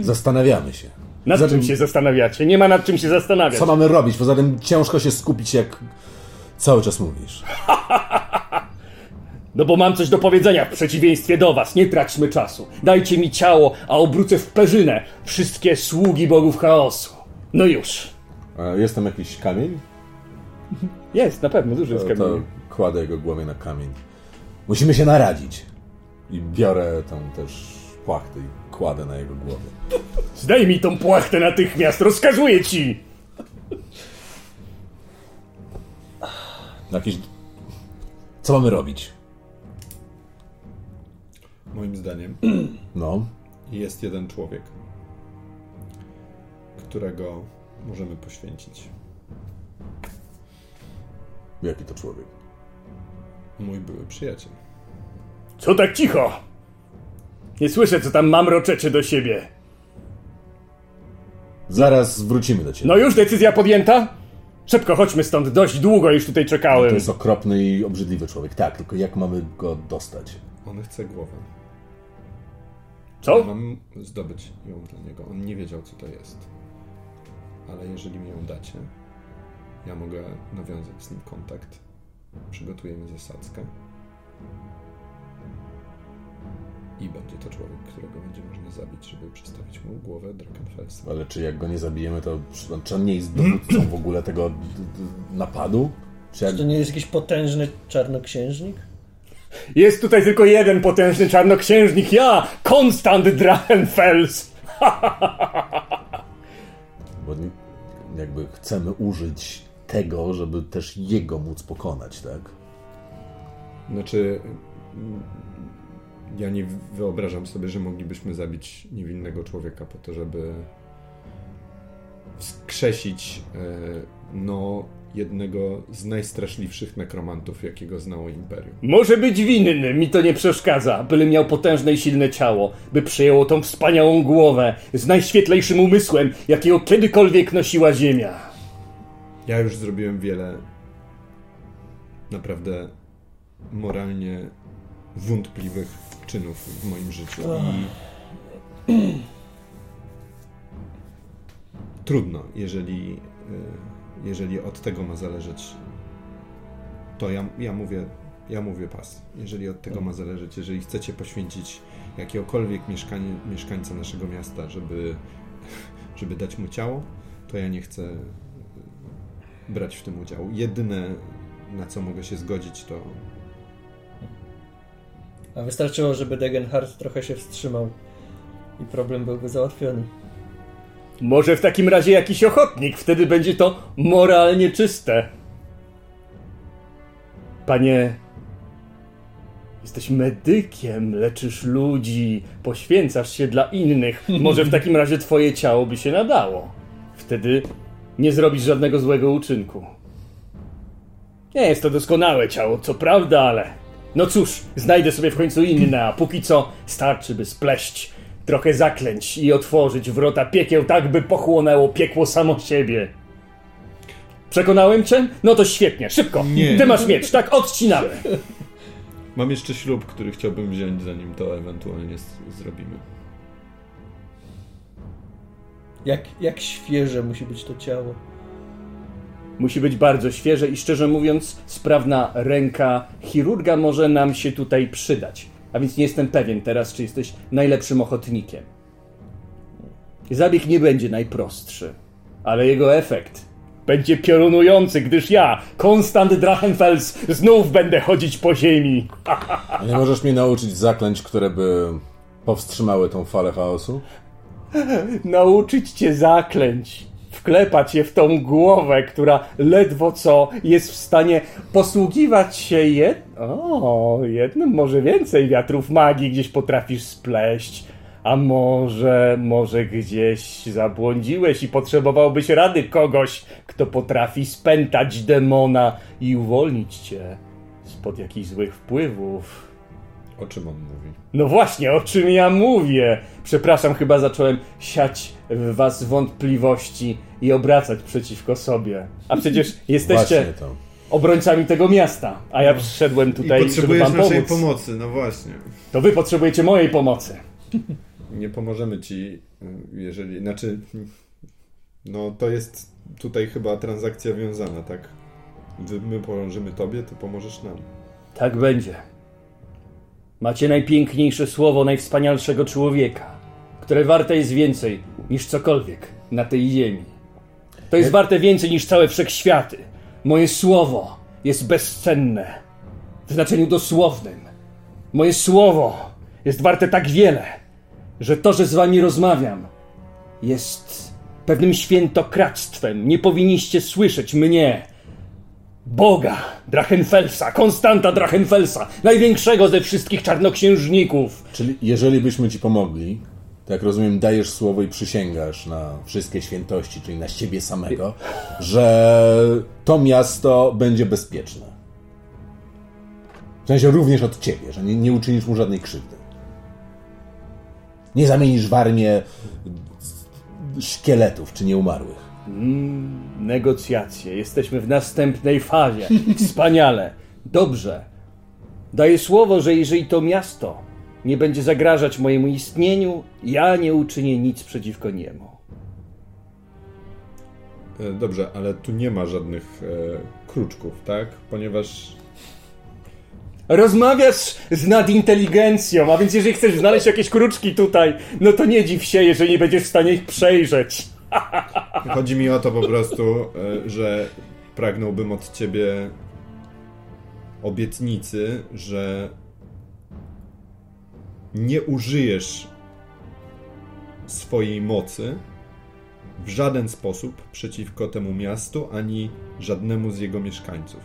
Zastanawiamy się. Nad Zatem- czym się zastanawiacie? Nie ma nad czym się zastanawiać. Co mamy robić? Poza tym ciężko się skupić, jak cały czas mówisz. No bo mam coś do powiedzenia w przeciwieństwie do was. Nie traćmy czasu. Dajcie mi ciało, a obrócę w perzynę wszystkie sługi bogów chaosu. No już. A jest tam jakiś kamień? Jest, na pewno, duży jest To, to kamień. kładę jego głowę na kamień. Musimy się naradzić. I biorę tam też płachty i kładę na jego głowie. Zdejmij tą płachtę natychmiast, rozkazuję ci! Jakieś... Co mamy robić? Moim zdaniem No, jest jeden człowiek, którego możemy poświęcić. jaki to człowiek? Mój były przyjaciel. Co tak cicho? Nie słyszę, co tam mamroczecie do siebie. Zaraz wrócimy do ciebie. No już decyzja podjęta? Szybko, chodźmy stąd, dość długo już tutaj czekałem. To jest okropny i obrzydliwy człowiek. Tak, tylko jak mamy go dostać? On chce głowę. Co? Mam zdobyć ją dla niego. On nie wiedział, co to jest. Ale jeżeli mi ją dacie, ja mogę nawiązać z nim kontakt. Przygotuję mi zasadzkę. I będzie to człowiek, którego będzie można zabić, żeby przedstawić mu głowę Drakenfelsa. Ale czy jak go nie zabijemy, to czy on nie jest dowódcą w ogóle tego napadu? Czy jak... To nie jest jakiś potężny czarnoksiężnik? Jest tutaj tylko jeden potężny czarnoksiężnik, ja, Konstant Drachenfels. Bo jakby chcemy użyć tego, żeby też jego móc pokonać, tak? Znaczy, ja nie wyobrażam sobie, że moglibyśmy zabić niewinnego człowieka po to, żeby wskrzesić e, no, jednego z najstraszliwszych nekromantów, jakiego znało Imperium. Może być winny, mi to nie przeszkadza, byle miał potężne i silne ciało, by przejęło tą wspaniałą głowę z najświetlejszym umysłem, jakiego kiedykolwiek nosiła Ziemia. Ja już zrobiłem wiele naprawdę moralnie wątpliwych czynów w moim życiu i trudno, jeżeli, y, jeżeli od tego ma zależeć, to ja, ja mówię, ja mówię pas. Jeżeli od tego ma zależeć, jeżeli chcecie poświęcić jakiegokolwiek mieszkanie, mieszkańca naszego miasta, żeby, żeby dać mu ciało, to ja nie chcę brać w tym udział. Jedyne, na co mogę się zgodzić, to A wystarczyło, żeby Degenhardt trochę się wstrzymał i problem byłby załatwiony. Może w takim razie jakiś ochotnik, wtedy będzie to moralnie czyste. Panie, jesteś medykiem, leczysz ludzi, poświęcasz się dla innych. Może w takim razie twoje ciało by się nadało. Wtedy nie zrobisz żadnego złego uczynku. Nie jest to doskonałe ciało, co prawda, ale. No cóż, znajdę sobie w końcu inne, a póki co starczy, by spleść trochę zaklęć i otworzyć wrota piekieł tak, by pochłonęło piekło samo siebie. Przekonałem cię? No to świetnie, szybko! Nie. Ty masz miecz, tak? Odcinamy! mam jeszcze ślub, który chciałbym wziąć, zanim to ewentualnie s- zrobimy. Jak, jak świeże musi być to ciało. Musi być bardzo świeże i szczerze mówiąc, sprawna ręka chirurga może nam się tutaj przydać. A więc nie jestem pewien teraz, czy jesteś najlepszym ochotnikiem. Zabieg nie będzie najprostszy, ale jego efekt będzie piorunujący, gdyż ja, Konstant Drachenfels, znów będę chodzić po ziemi. Nie możesz mnie nauczyć zaklęć, które by powstrzymały tą falę chaosu? Nauczyć cię zaklęć. Wklepać je w tą głowę, która ledwo co jest w stanie posługiwać się jed... O, jednym może więcej wiatrów magii gdzieś potrafisz spleść. A może, może gdzieś zabłądziłeś i potrzebowałbyś rady kogoś, kto potrafi spętać demona i uwolnić cię spod jakichś złych wpływów. O czym on mówi? No właśnie, o czym ja mówię? Przepraszam, chyba zacząłem siać w was wątpliwości i obracać przeciwko sobie. A przecież jesteście Właśnie to. obrońcami tego miasta, a ja przyszedłem I tutaj, żeby potrzebujesz wam naszej pomóc. pomocy, no właśnie. To wy potrzebujecie mojej pomocy. Nie pomożemy ci, jeżeli, znaczy, no to jest tutaj chyba transakcja wiązana, tak? My pomożemy tobie, ty pomożesz nam. Tak będzie. Macie najpiękniejsze słowo najwspanialszego człowieka, które warte jest więcej niż cokolwiek na tej ziemi. To jest warte więcej niż całe wszechświaty. Moje słowo jest bezcenne w znaczeniu dosłownym. Moje słowo jest warte tak wiele, że to, że z wami rozmawiam, jest pewnym świętokradztwem. Nie powinniście słyszeć mnie, Boga Drachenfelsa, Konstanta Drachenfelsa, największego ze wszystkich czarnoksiężników. Czyli jeżeli byśmy ci pomogli, to jak rozumiem, dajesz słowo i przysięgasz na wszystkie świętości, czyli na siebie samego, że to miasto będzie bezpieczne. W sensie również od ciebie, że nie, nie uczynisz mu żadnej krzywdy. Nie zamienisz w armię szkieletów czy nieumarłych. Negocjacje. Jesteśmy w następnej fazie. Wspaniale. Dobrze. Daję słowo, że jeżeli to miasto nie będzie zagrażać mojemu istnieniu, ja nie uczynię nic przeciwko niemu. E, Dobrze, ale tu nie ma żadnych e, kruczków, tak? Ponieważ Rozmawiasz z nadinteligencją, a więc jeżeli chcesz znaleźć jakieś kruczki tutaj, no to nie dziw się, jeżeli nie będziesz w stanie ich przejrzeć. Chodzi mi o to po prostu, e, że pragnąłbym od ciebie obietnicy, że nie użyjesz swojej mocy w żaden sposób przeciwko temu miastu, ani żadnemu z jego mieszkańców.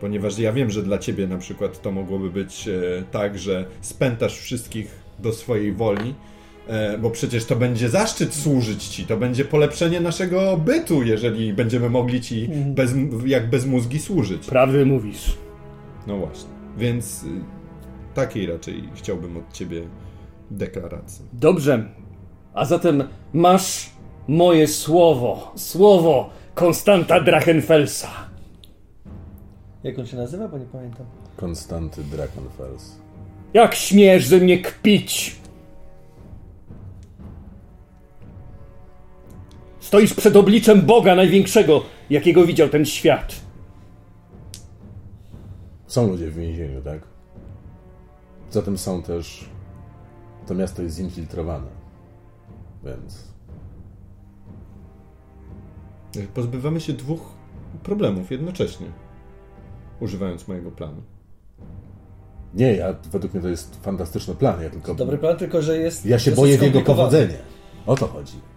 Ponieważ ja wiem, że dla ciebie na przykład to mogłoby być e, tak, że spętasz wszystkich do swojej woli, bo przecież to będzie zaszczyt służyć ci, to będzie polepszenie naszego bytu, jeżeli będziemy mogli ci bez, jak bez mózgi służyć. Prawdę mówisz. No właśnie. Więc y, takiej raczej chciałbym od ciebie deklaracji. Dobrze. A zatem masz moje słowo. Słowo Konstanta Drachenfelsa. Jak on się nazywa? Bo nie pamiętam. Konstanty Drakenfels. Jak śmiesz ze mnie kpić? Stoisz przed obliczem Boga największego, jakiego widział ten świat. Są ludzie w więzieniu, tak? Zatem są też... To miasto jest zinfiltrowane. Więc... Pozbywamy się dwóch problemów jednocześnie, używając mojego planu. Nie, ja, według mnie to jest fantastyczny plan, ja tylko... Dobry plan, tylko że jest. Ja się boję w jego powodzenie. O to chodzi.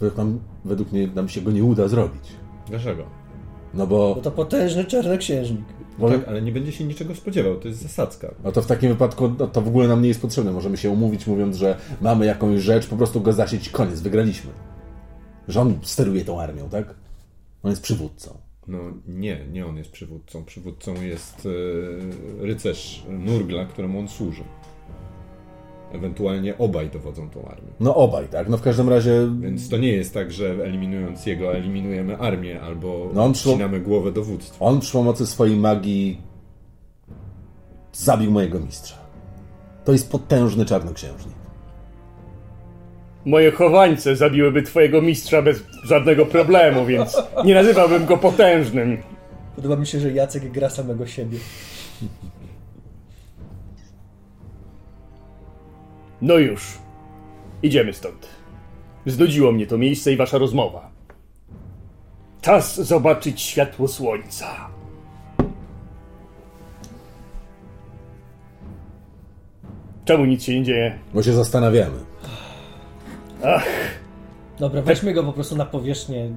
Według, nam, według mnie nam się go nie uda zrobić. Dlaczego? No bo... Bo to potężny czarnoksiężnik. bo Tak, ale nie będzie się niczego spodziewał, to jest zasadzka. no to w takim wypadku no, to w ogóle nam nie jest potrzebne. Możemy się umówić, mówiąc, że mamy jakąś rzecz, po prostu go zasieć, koniec, wygraliśmy. Że on steruje tą armią, tak? On jest przywódcą. No nie, nie on jest przywódcą. Przywódcą jest e, rycerz Nurgla, któremu on służy. Ewentualnie obaj dowodzą tą armią. No obaj, tak? No w każdym razie... Więc to nie jest tak, że eliminując jego, eliminujemy armię albo No odcinamy głowę dowództwa. On przy pomocy swojej magii zabił mojego mistrza. To jest potężny czarnoksiężnik. Moje chowańce zabiłyby twojego mistrza bez żadnego problemu, więc nie nazywałbym go potężnym. Podoba mi się, że Jacek gra samego siebie. No już. Idziemy stąd. Znudziło mnie to miejsce i wasza rozmowa. Czas zobaczyć światło słońca. Czemu nic się nie dzieje? Bo się zastanawiamy. Dobra, weźmy go po prostu na powierzchnię.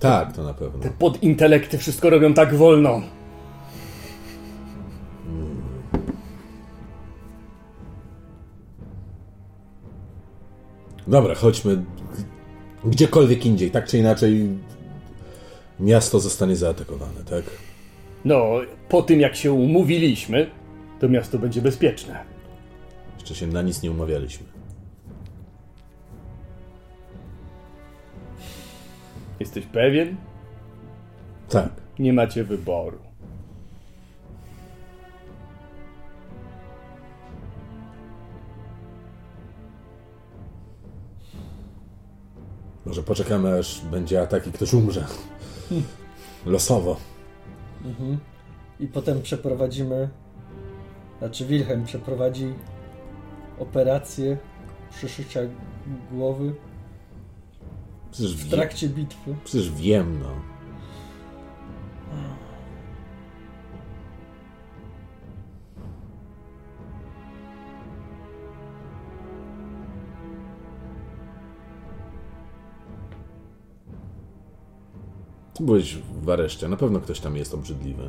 Tak, to na pewno. Podintelekty wszystko robią tak wolno. Dobra, chodźmy gdziekolwiek indziej. Tak czy inaczej miasto zostanie zaatakowane, tak? No, po tym jak się umówiliśmy, to miasto będzie bezpieczne. Jeszcze się na nic nie umawialiśmy. Jesteś pewien? Tak. Nie macie wyboru. Może poczekamy, aż będzie atak i ktoś umrze. Losowo. I potem przeprowadzimy. Znaczy, Wilhelm przeprowadzi operację przyszycia głowy Przecież, w trakcie bitwy. przecież wiem, no. Ty byłeś w areszcie. Na pewno ktoś tam jest obrzydliwy.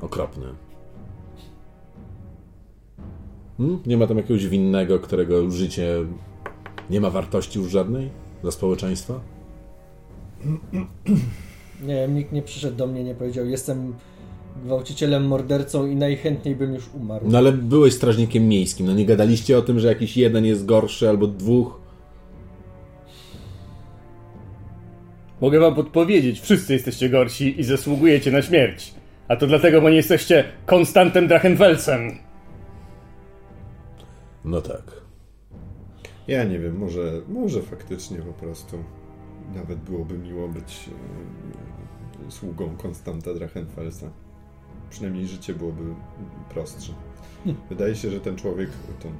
Okropny. Hmm? Nie ma tam jakiegoś winnego, którego życie nie ma wartości już żadnej dla społeczeństwa? Nie wiem, nikt nie przyszedł do mnie, nie powiedział, jestem gwałcicielem, mordercą i najchętniej bym już umarł. No ale byłeś strażnikiem miejskim. No nie gadaliście o tym, że jakiś jeden jest gorszy albo dwóch? Mogę wam podpowiedzieć, wszyscy jesteście gorsi i zasługujecie na śmierć. A to dlatego, bo nie jesteście Konstantem Drachenfelsem. No tak. Ja nie wiem, może, może faktycznie po prostu nawet byłoby miło być e, sługą Konstanta Drachenfelsa. Przynajmniej życie byłoby prostsze. Wydaje się, że ten człowiek, ten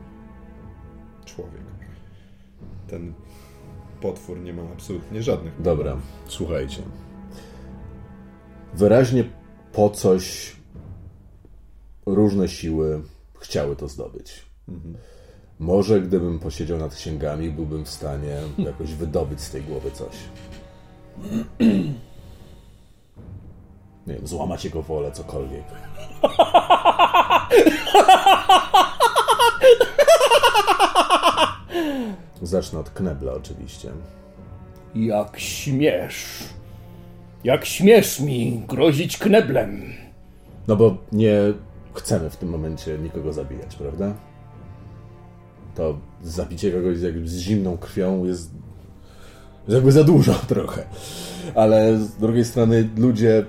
człowiek, ten potwór nie ma absolutnie żadnych. Dobra, słuchajcie. Wyraźnie po coś różne siły chciały to zdobyć. Może gdybym posiedział nad księgami, byłbym w stanie jakoś wydobyć z tej głowy coś. Nie wiem, złamać jego wolę, cokolwiek. Zacznę od knebla oczywiście. Jak śmiesz. Jak śmiesz mi grozić kneblem. No bo nie chcemy w tym momencie nikogo zabijać, prawda? To zabicie kogoś z zimną krwią jest jest jakby za dużo trochę. Ale z drugiej strony ludzie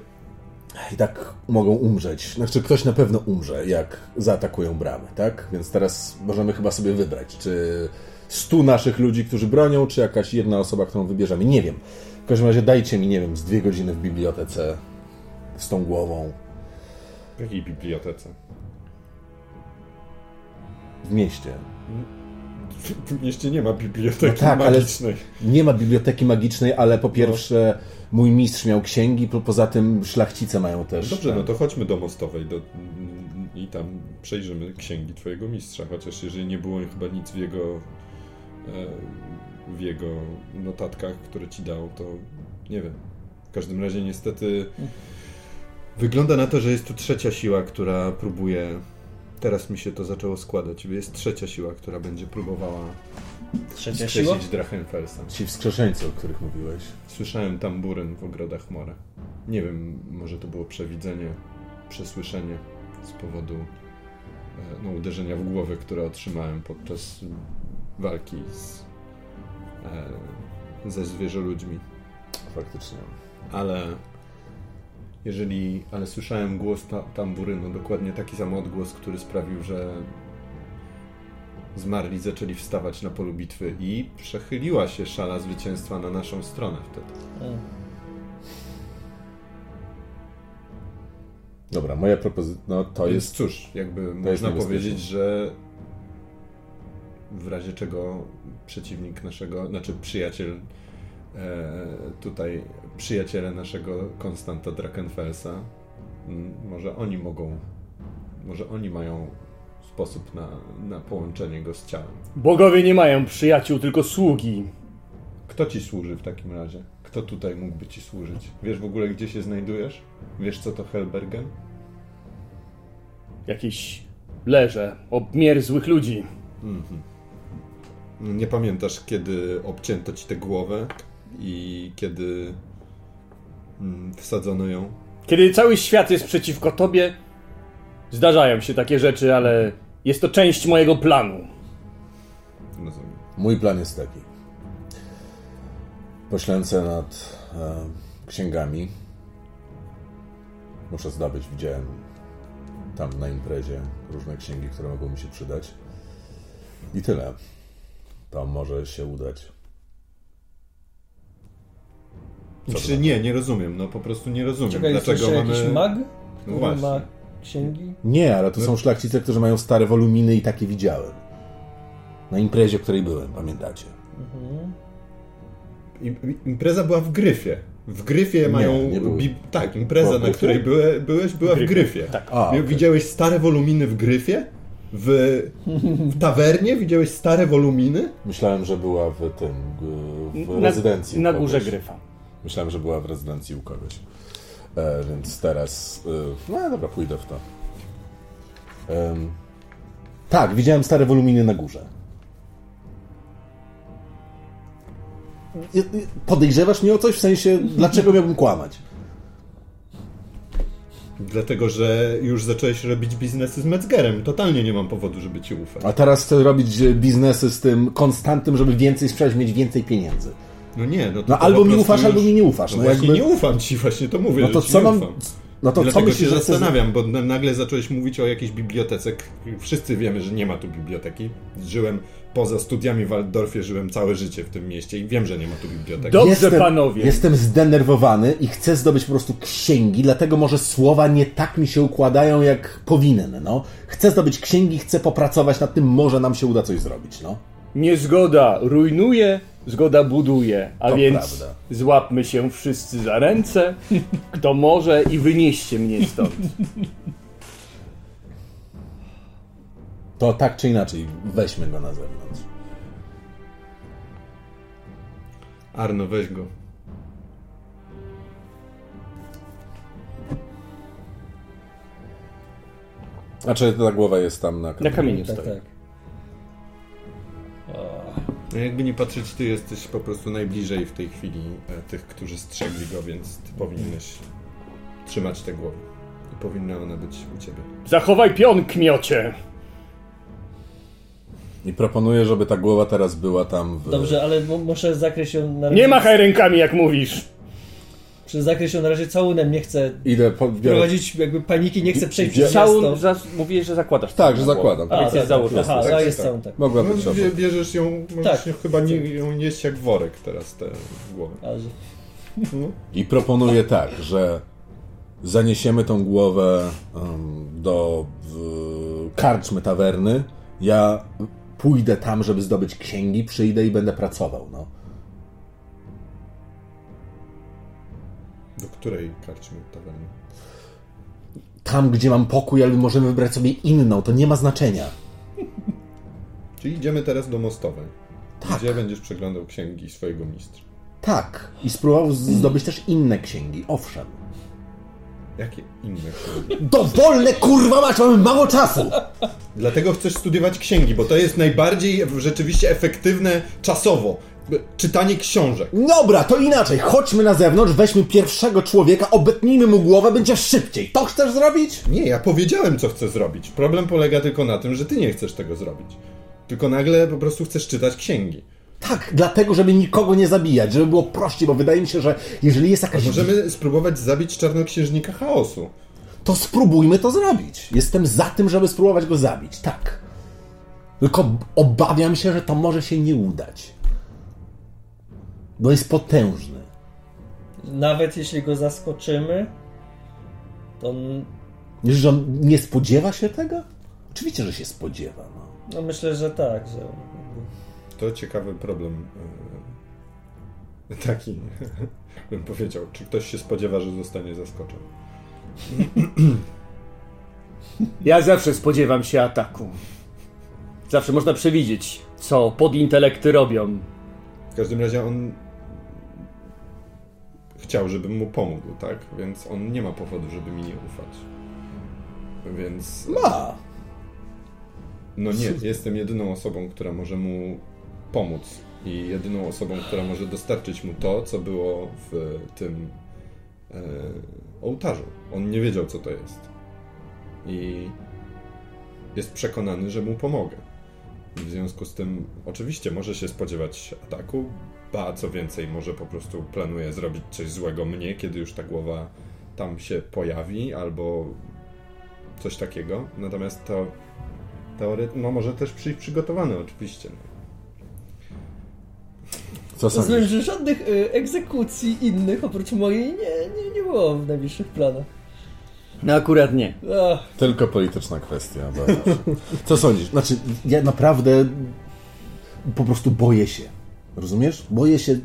i tak mogą umrzeć. Znaczy ktoś na pewno umrze, jak zaatakują bramy, tak? Więc teraz możemy chyba sobie wybrać, czy stu naszych ludzi, którzy bronią, czy jakaś jedna osoba, którą wybierzemy. Nie wiem. W każdym razie dajcie mi, nie wiem, z dwie godziny w bibliotece z tą głową W jakiej bibliotece? w mieście. W mieście nie ma biblioteki No tak, magicznej. Nie ma biblioteki magicznej, ale po pierwsze mój mistrz miał księgi, po- poza tym szlachcice mają też. Dobrze, no to chodźmy do Mostowej do, i tam przejrzymy księgi twojego mistrza, chociaż jeżeli nie było chyba nic w jego w jego notatkach, które ci dał, to nie wiem. W każdym razie niestety wygląda na to, że jest tu trzecia siła, która próbuje teraz mi się to zaczęło składać. Jest trzecia siła, która będzie próbowała Trzecia siła? Drachenfelsa. Ci wskrzeszeńcy, o których mówiłeś. Słyszałem tamburyn w ogrodach Mora. Nie wiem, może to było przewidzenie, przesłyszenie z powodu e, no, uderzenia w głowę, które otrzymałem podczas walki z, e, ze zwierzoludźmi. Faktycznie. Ale jeżeli, ale słyszałem głos ta, tamburynu, dokładnie taki sam odgłos, który sprawił, że zmarli zaczęli wstawać na polu bitwy i przechyliła się szala zwycięstwa na naszą stronę wtedy. Dobra, moja propozycja, no to Więc jest... cóż, jakby jest można powiedzieć, że w razie czego przeciwnik naszego, znaczy przyjaciel e, tutaj, przyjaciele naszego Konstanta Drakenfelsa, może oni mogą, może oni mają sposób na, na połączenie go z ciałem. Bogowie nie mają przyjaciół, tylko sługi. Kto ci służy w takim razie? Kto tutaj mógłby ci służyć? Wiesz w ogóle, gdzie się znajdujesz? Wiesz, co to Helbergen? Jakieś leże, obmierzłych ludzi. Nie pamiętasz, kiedy obcięto ci tę głowę i kiedy mm, wsadzono ją? Kiedy cały świat jest przeciwko tobie, zdarzają się takie rzeczy, ale jest to część mojego planu. Rozumiem. Mój plan jest taki. Poślęcę nad e, księgami. Muszę zdobyć, widziałem tam na imprezie różne księgi, które mogą mi się przydać. I tyle. To może się udać. Znaczy, nie, nie rozumiem, no po prostu nie rozumiem. Czekaj, Dlaczego mamy... jakiś mag, No właśnie. ma księgi? Nie, ale to są szlachcice, którzy mają stare woluminy i takie widziałem. Na imprezie, w której byłem, pamiętacie? Im- Impreza była w Gryfie. W Gryfie mają... nie. Bi... Tak, impreza, na której byłe, byłeś, była w Gryfie. Tak. A, okej. Widziałeś stare woluminy w Gryfie? W, w tawernie widziałeś stare woluminy? Myślałem, że była w tym, w Na- rezydencji. Na górze kogoś. gryfa. Myślałem, że była w rezydencji u kogoś. E, więc teraz. E, no dobra, pójdę w to. Em, tak, widziałem stare woluminy na górze. Podejrzewasz mnie o coś? W sensie, dlaczego miałbym kłamać? Dlatego, że już zacząłeś robić biznesy z Metzgerem. Totalnie nie mam powodu, żeby ci ufać. A teraz chcę robić e, biznesy z tym konstantem, żeby więcej sprzedać, mieć więcej pieniędzy. No nie, no to No to albo mi ufasz, już- albo mi nie ufasz. No, No, właśnie jakby... nie ufam ci, właśnie to mówię, No to co mam. ufam. No to co Dlatego myślisz, się że zastanawiam, bo na- nagle zacząłeś mówić o jakiejś bibliotece. Wszyscy wiemy, że nie ma tu biblioteki. Żyłem poza studiami w Waldorfie, żyłem całe życie w tym mieście i wiem, że nie ma tu biblioteki. Dobrze, jestem, panowie. Jestem zdenerwowany i chcę zdobyć po prostu księgi, dlatego może słowa nie tak mi się układają, jak powinny. No. Chcę zdobyć księgi, chcę popracować nad tym, może nam się uda coś zrobić. No. Niezgoda rujnuje, zgoda buduje. A To więc prawda. złapmy się wszyscy za ręce, kto może i wynieście mnie stąd. To tak czy inaczej, weźmy go na zewnątrz. Arno, weź go. Znaczy, ta głowa jest tam na Na kamieniu Tak, tak. No jakby nie patrzeć, ty jesteś po prostu najbliżej w tej chwili e, tych, którzy strzegli go, więc ty powinieneś trzymać tę głowę. I powinna ona być u ciebie. Zachowaj pion, kmiocie! I proponuję, żeby ta głowa teraz była tam w... Dobrze, ale mu- muszę zakryć ją na razie. Nie machaj rękami, jak mówisz! Muszę zakryć ją na razie całunem, nie chcę Idę, po, biorę... prowadzić jakby paniki, nie chcę przejść przez Całun, miasto. za, mówiłeś, że zakładasz. Tak, że zakładam. A, Tak, jest tak, założone. Aha, Tak, a tak, jest tak. całun, tak. Mogła No, być bie, obok. bierzesz ją, możesz Tak. ją chyba nie, ją nieść jak worek teraz, tę głowę. A, że... I proponuję tak, że zaniesiemy tą głowę em, do w, karczmy tawerny. Ja pójdę tam, żeby zdobyć księgi, przyjdę i będę pracował. No. Do której karczmy tawerny? Tam, gdzie mam pokój, ale możemy wybrać sobie inną, to nie ma znaczenia. Czyli idziemy teraz do Mostowej. Tak. Gdzie będziesz przeglądał księgi swojego mistrza. Tak. I spróbował zdobyć też inne księgi, owszem. Jakie inne księgi? Dowolne kurwa mać, mamy mało czasu! Dlatego chcesz studiować księgi, bo to jest najbardziej rzeczywiście efektywne czasowo. Czytanie książek. Dobra, to inaczej. Chodźmy na zewnątrz, weźmy pierwszego człowieka, obetnijmy mu głowę, będzie szybciej. To chcesz zrobić? Nie, ja powiedziałem, co chcę zrobić. Problem polega tylko na tym, że ty nie chcesz tego zrobić. Tylko nagle po prostu chcesz czytać księgi. Tak, dlatego, żeby nikogo nie zabijać, żeby było prościej, bo wydaje mi się, że jeżeli jest jakaś... Możemy spróbować zabić czarnoksiężnika chaosu. To spróbujmy to zrobić. Jestem za tym, żeby spróbować go zabić, tak. Tylko obawiam się, że to może się nie udać. Bo jest potężny. Nawet jeśli go zaskoczymy, to Myślisz, że on nie spodziewa się tego? Oczywiście, że się spodziewa. No. no myślę, że tak, że To ciekawy problem. e, Taki, bym powiedział. Czy ktoś się spodziewa, że zostanie zaskoczony? Ja zawsze spodziewam się ataku. Zawsze można przewidzieć, co podintelekty robią. W każdym razie on chciał, żebym mu pomógł, tak? Więc on nie ma powodu, żeby mi nie ufać. Więc. Ma. No nie, jestem jedyną osobą, która może mu pomóc i jedyną osobą, która może dostarczyć mu to, co było w tym e, ołtarzu. On nie wiedział, co to jest. I jest przekonany, że mu pomogę. W związku z tym, oczywiście, może się spodziewać ataku, ba, co więcej, może po prostu planuje zrobić coś złego mnie, kiedy już ta głowa tam się pojawi, albo coś takiego. Natomiast to teoretycznie, no może też przyjść przygotowany, oczywiście. No. Co rozumiem, że żadnych y, egzekucji innych oprócz mojej nie, nie, nie było w najbliższych planach. No akurat nie. Ach, Tylko polityczna kwestia. Co sądzisz? Znaczy, ja naprawdę po prostu boję się. Rozumiesz? Boję się,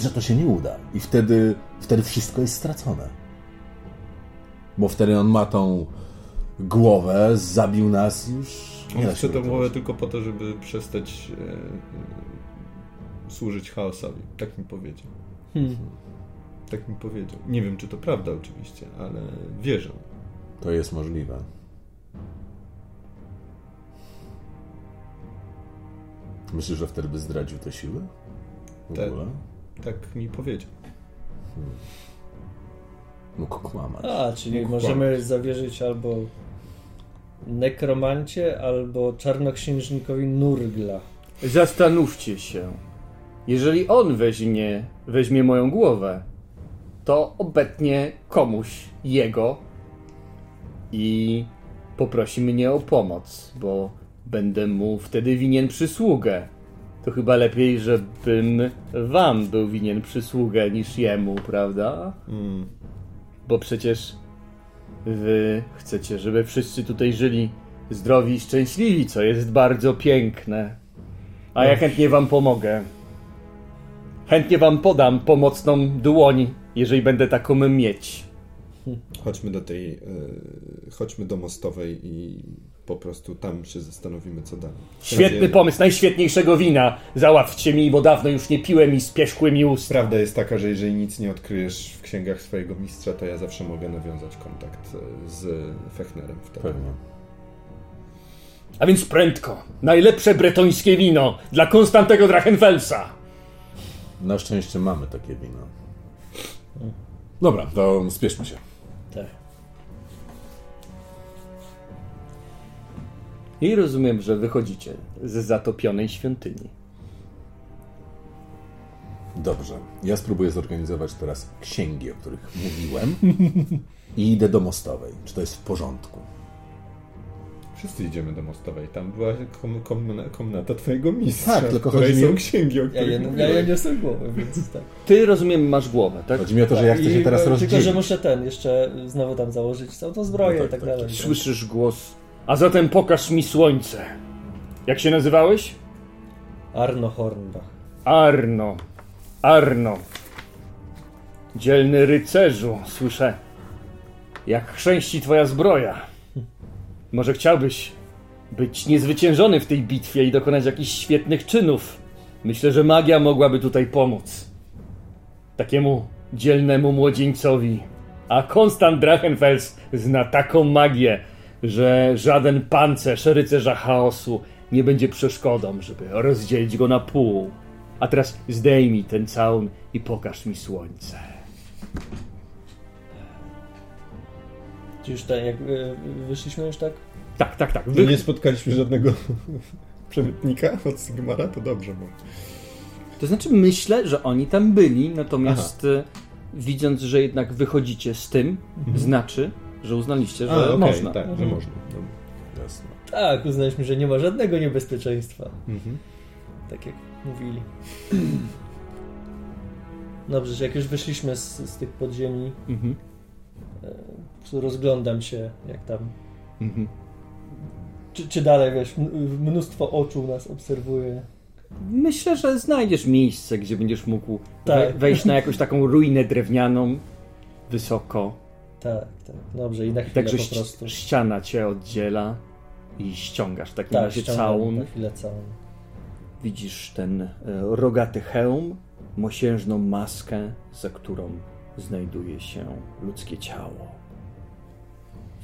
że to się nie uda. I wtedy, wtedy wszystko jest stracone. Bo wtedy on ma tą głowę, zabił nas już. Nie On chce uratować. głowę tylko po to, żeby przestać e, służyć chaosowi. Tak mi powiedział. hmm. Tak mi powiedział. Nie wiem, czy to prawda oczywiście, ale wierzę. To jest możliwe. Myślisz, że wtedy by zdradził te siły? W Te- ogóle? Tak mi powiedział. Mógł kłamać. A, czyli Mógł możemy zawierzyć albo nekromancie, albo czarnoksiężnikowi Nurgla. Zastanówcie się. Jeżeli on weźmie, weźmie moją głowę, to obetnie komuś jego i poprosi mnie o pomoc, bo będę mu wtedy winien przysługę. To chyba lepiej, żebym wam był winien przysługę niż jemu, prawda? Mm. Bo przecież wy chcecie, żeby wszyscy tutaj żyli zdrowi i szczęśliwi, co jest bardzo piękne. A ja chętnie wam pomogę. Chętnie wam podam pomocną dłoń, jeżeli będę taką mieć. Chodźmy do tej. e, chodźmy do mostowej i po prostu tam się zastanowimy, co dalej. Świetny pomysł, najświetniejszego wina. Załatwcie mi, bo dawno już nie piłem i spieszkły mi ust. Prawda jest taka, że jeżeli nic nie odkryjesz w księgach swojego mistrza, to ja zawsze mogę nawiązać kontakt e, z Fechnerem wtedy. Pewnie. A więc prędko. Najlepsze bretońskie wino dla Konstantego Drachenfelsa. Na szczęście mamy takie wino. Dobra, to spieszmy się. Tak. I rozumiem, że wychodzicie z zatopionej świątyni. Dobrze. Ja spróbuję zorganizować teraz księgi, o których mówiłem. I idę do mostowej. Czy to jest w porządku? Wszyscy idziemy do Mostowej. Tam była kom, kom, komnata twojego mistrza, Tak, tylko chodzi mi są o- księgi, o Ja, których ja, ja, ja niosę głowę, więc tak. Ty, rozumiem, masz głowę, tak? Chodzi mi o to, że ja chcę się I- teraz Tylko, rozdzielić. że muszę ten, jeszcze znowu tam założyć całą tą zbroję No tak, i tak, tak, dalej. tak. Słyszysz głos. A zatem pokaż mi słońce. Jak się nazywałeś? Arno Hornbach. Arno. Arno. Dzielny rycerzu, słyszę. Jak chrzęści twoja zbroja. Może chciałbyś być niezwyciężony w tej bitwie i dokonać jakichś świetnych czynów. Myślę, że magia mogłaby tutaj pomóc. Takiemu dzielnemu młodzieńcowi. A Konstant Drachenfels zna taką magię, że żaden pancerz rycerza chaosu nie będzie przeszkodą, żeby rozdzielić go na pół. A teraz zdejmij ten całun i pokaż mi słońce. Czy już tak, jak y, wyszliśmy już tak? Tak, tak, tak. Wy... nie spotkaliśmy żadnego przemytnika od Sigmara, to dobrze, bo... To znaczy, myślę, że oni tam byli, natomiast e, widząc, że jednak wychodzicie z tym, znaczy, że uznaliście, że A, okej, można. Tak, że Mhm. można. Dobra. Jasne. Tak, uznaliśmy, że nie ma żadnego niebezpieczeństwa. Mhm. Tak jak mówili. Dobrze, że jak już wyszliśmy z, z tych podziemi, Mhm. Rozglądam się, jak tam. Mhm. Czy, czy dalej, wiesz, mnóstwo oczu nas obserwuje. Myślę, że znajdziesz miejsce, gdzie będziesz mógł Tak. we, wejść na jakąś taką ruinę drewnianą, wysoko. Tak, tak. Dobrze, i na chwilę Także po prostu. ściana cię oddziela i ściągasz w takim Tak, razie całun. na chwilę całun. Widzisz ten e, rogaty hełm, mosiężną maskę, za którą znajduje się ludzkie ciało.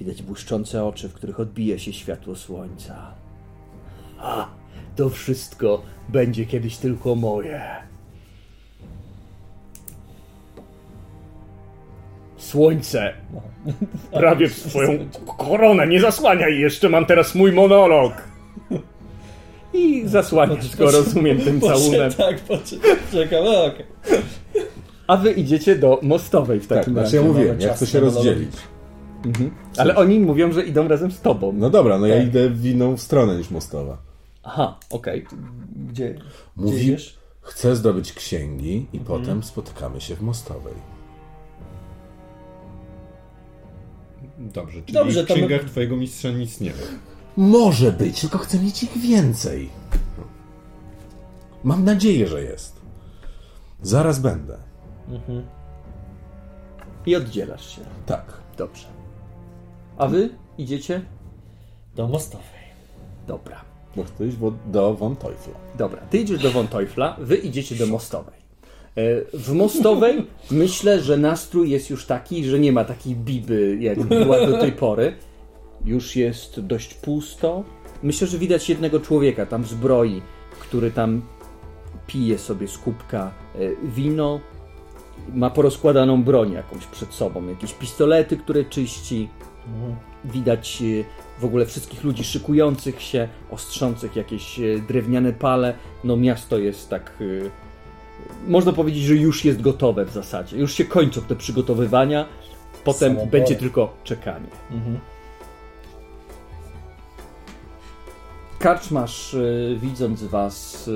Widać błyszczące oczy, w których odbija się światło słońca. A, to wszystko będzie kiedyś tylko moje. Słońce prawie w swoją koronę, nie zasłaniaj jeszcze, mam teraz mój monolog. I zasłaniasz go, rozumiem, tym całunem. Tak, poczekam, okej. A wy idziecie do mostowej w Tak, takim znaczy razie. ja mamy mówiłem, jak to się rozdzielić. Mhm. Ale oni mówią, że idą razem z tobą. No dobra, no ja Tak. idę w inną stronę niż mostowa. Aha, okej. Gdzie? Gdzie Mówi, idziesz? chcę zdobyć księgi i Mhm. potem spotykamy się w mostowej. Dobrze, czyli Dobrze, w to my- księgach twojego mistrza nic nie ma. Może być, tylko chcę mieć ich więcej. Mam nadzieję, że jest. Zaraz będę. Mhm. I oddzielasz się. Tak. Dobrze. A wy idziecie? Do mostowej. Dobra. Bo chcę iść do Von Teufla. Dobra, ty idziesz do Von Teufla, wy idziecie do Mostowej. E, W Mostowej myślę, że nastrój jest już taki, że nie ma takiej biby, jak była do tej pory. Już jest dość pusto. Myślę, że widać jednego człowieka tam w zbroi, który tam pije sobie z kubka e, wino. Ma porozkładaną broń jakąś przed sobą, jakieś pistolety, które czyści. Widać e, w ogóle wszystkich ludzi szykujących się, ostrzących jakieś e, drewniane pale. No miasto jest tak. e, Można powiedzieć, że już jest gotowe w zasadzie. Już się kończą te przygotowywania. Potem będzie tylko czekanie. Mhm. Karczmasz, widząc was.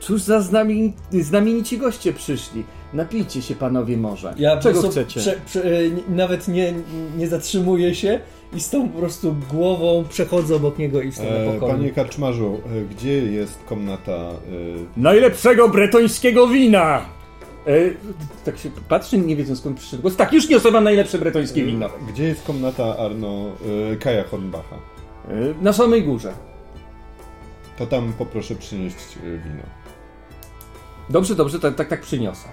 Cóż za znamieni, znamienici goście przyszli. Napijcie się, panowie, może. Ja Czego prostu chcecie? Prze, prze, e, nawet nie, nie zatrzymuję się i z tą po prostu głową przechodzę obok niego i w stronę E, pokoju. panie Karczmarzu, e, gdzie jest komnata... Najlepszego bretońskiego wina! Tak się patrzy, nie wiedząc skąd przyszedł głos. Tak, już niosę wam najlepsze bretońskie wino. Gdzie jest komnata Arno y, Kaja Hornbacha? Na samej górze. To tam poproszę przynieść y, wino. Dobrze, dobrze, tak, tak, tak przyniosę.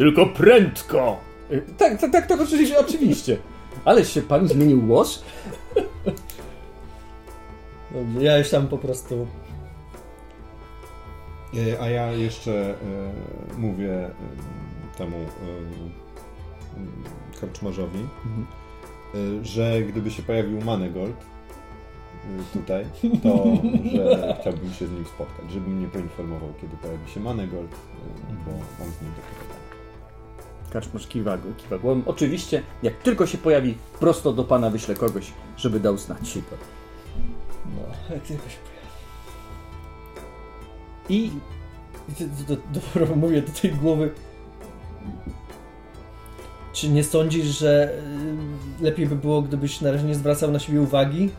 Tylko prędko! E, tak, tak, tak, tak, oczywiście, oczywiście. Ale się pan zmienił głos? Dobrze, ja już tam po prostu... Y, A ja jeszcze y, mówię y, temu y, y, karczmarzowi, y, że gdyby się pojawił Manegold y, tutaj, to że chciałbym się z nim spotkać, żeby mnie poinformował, kiedy pojawi się Manegold, y, bo mam z nim do Kaczmarz kiwa, kiwa głową. Oczywiście, jak tylko się pojawi, prosto do pana wyślę kogoś, żeby dał znać. No, jak tylko się pojawi. I to, to, dopiero mówię do tej głowy. Czy nie sądzisz, że y, lepiej by było, gdybyś na razie nie zwracał na siebie uwagi?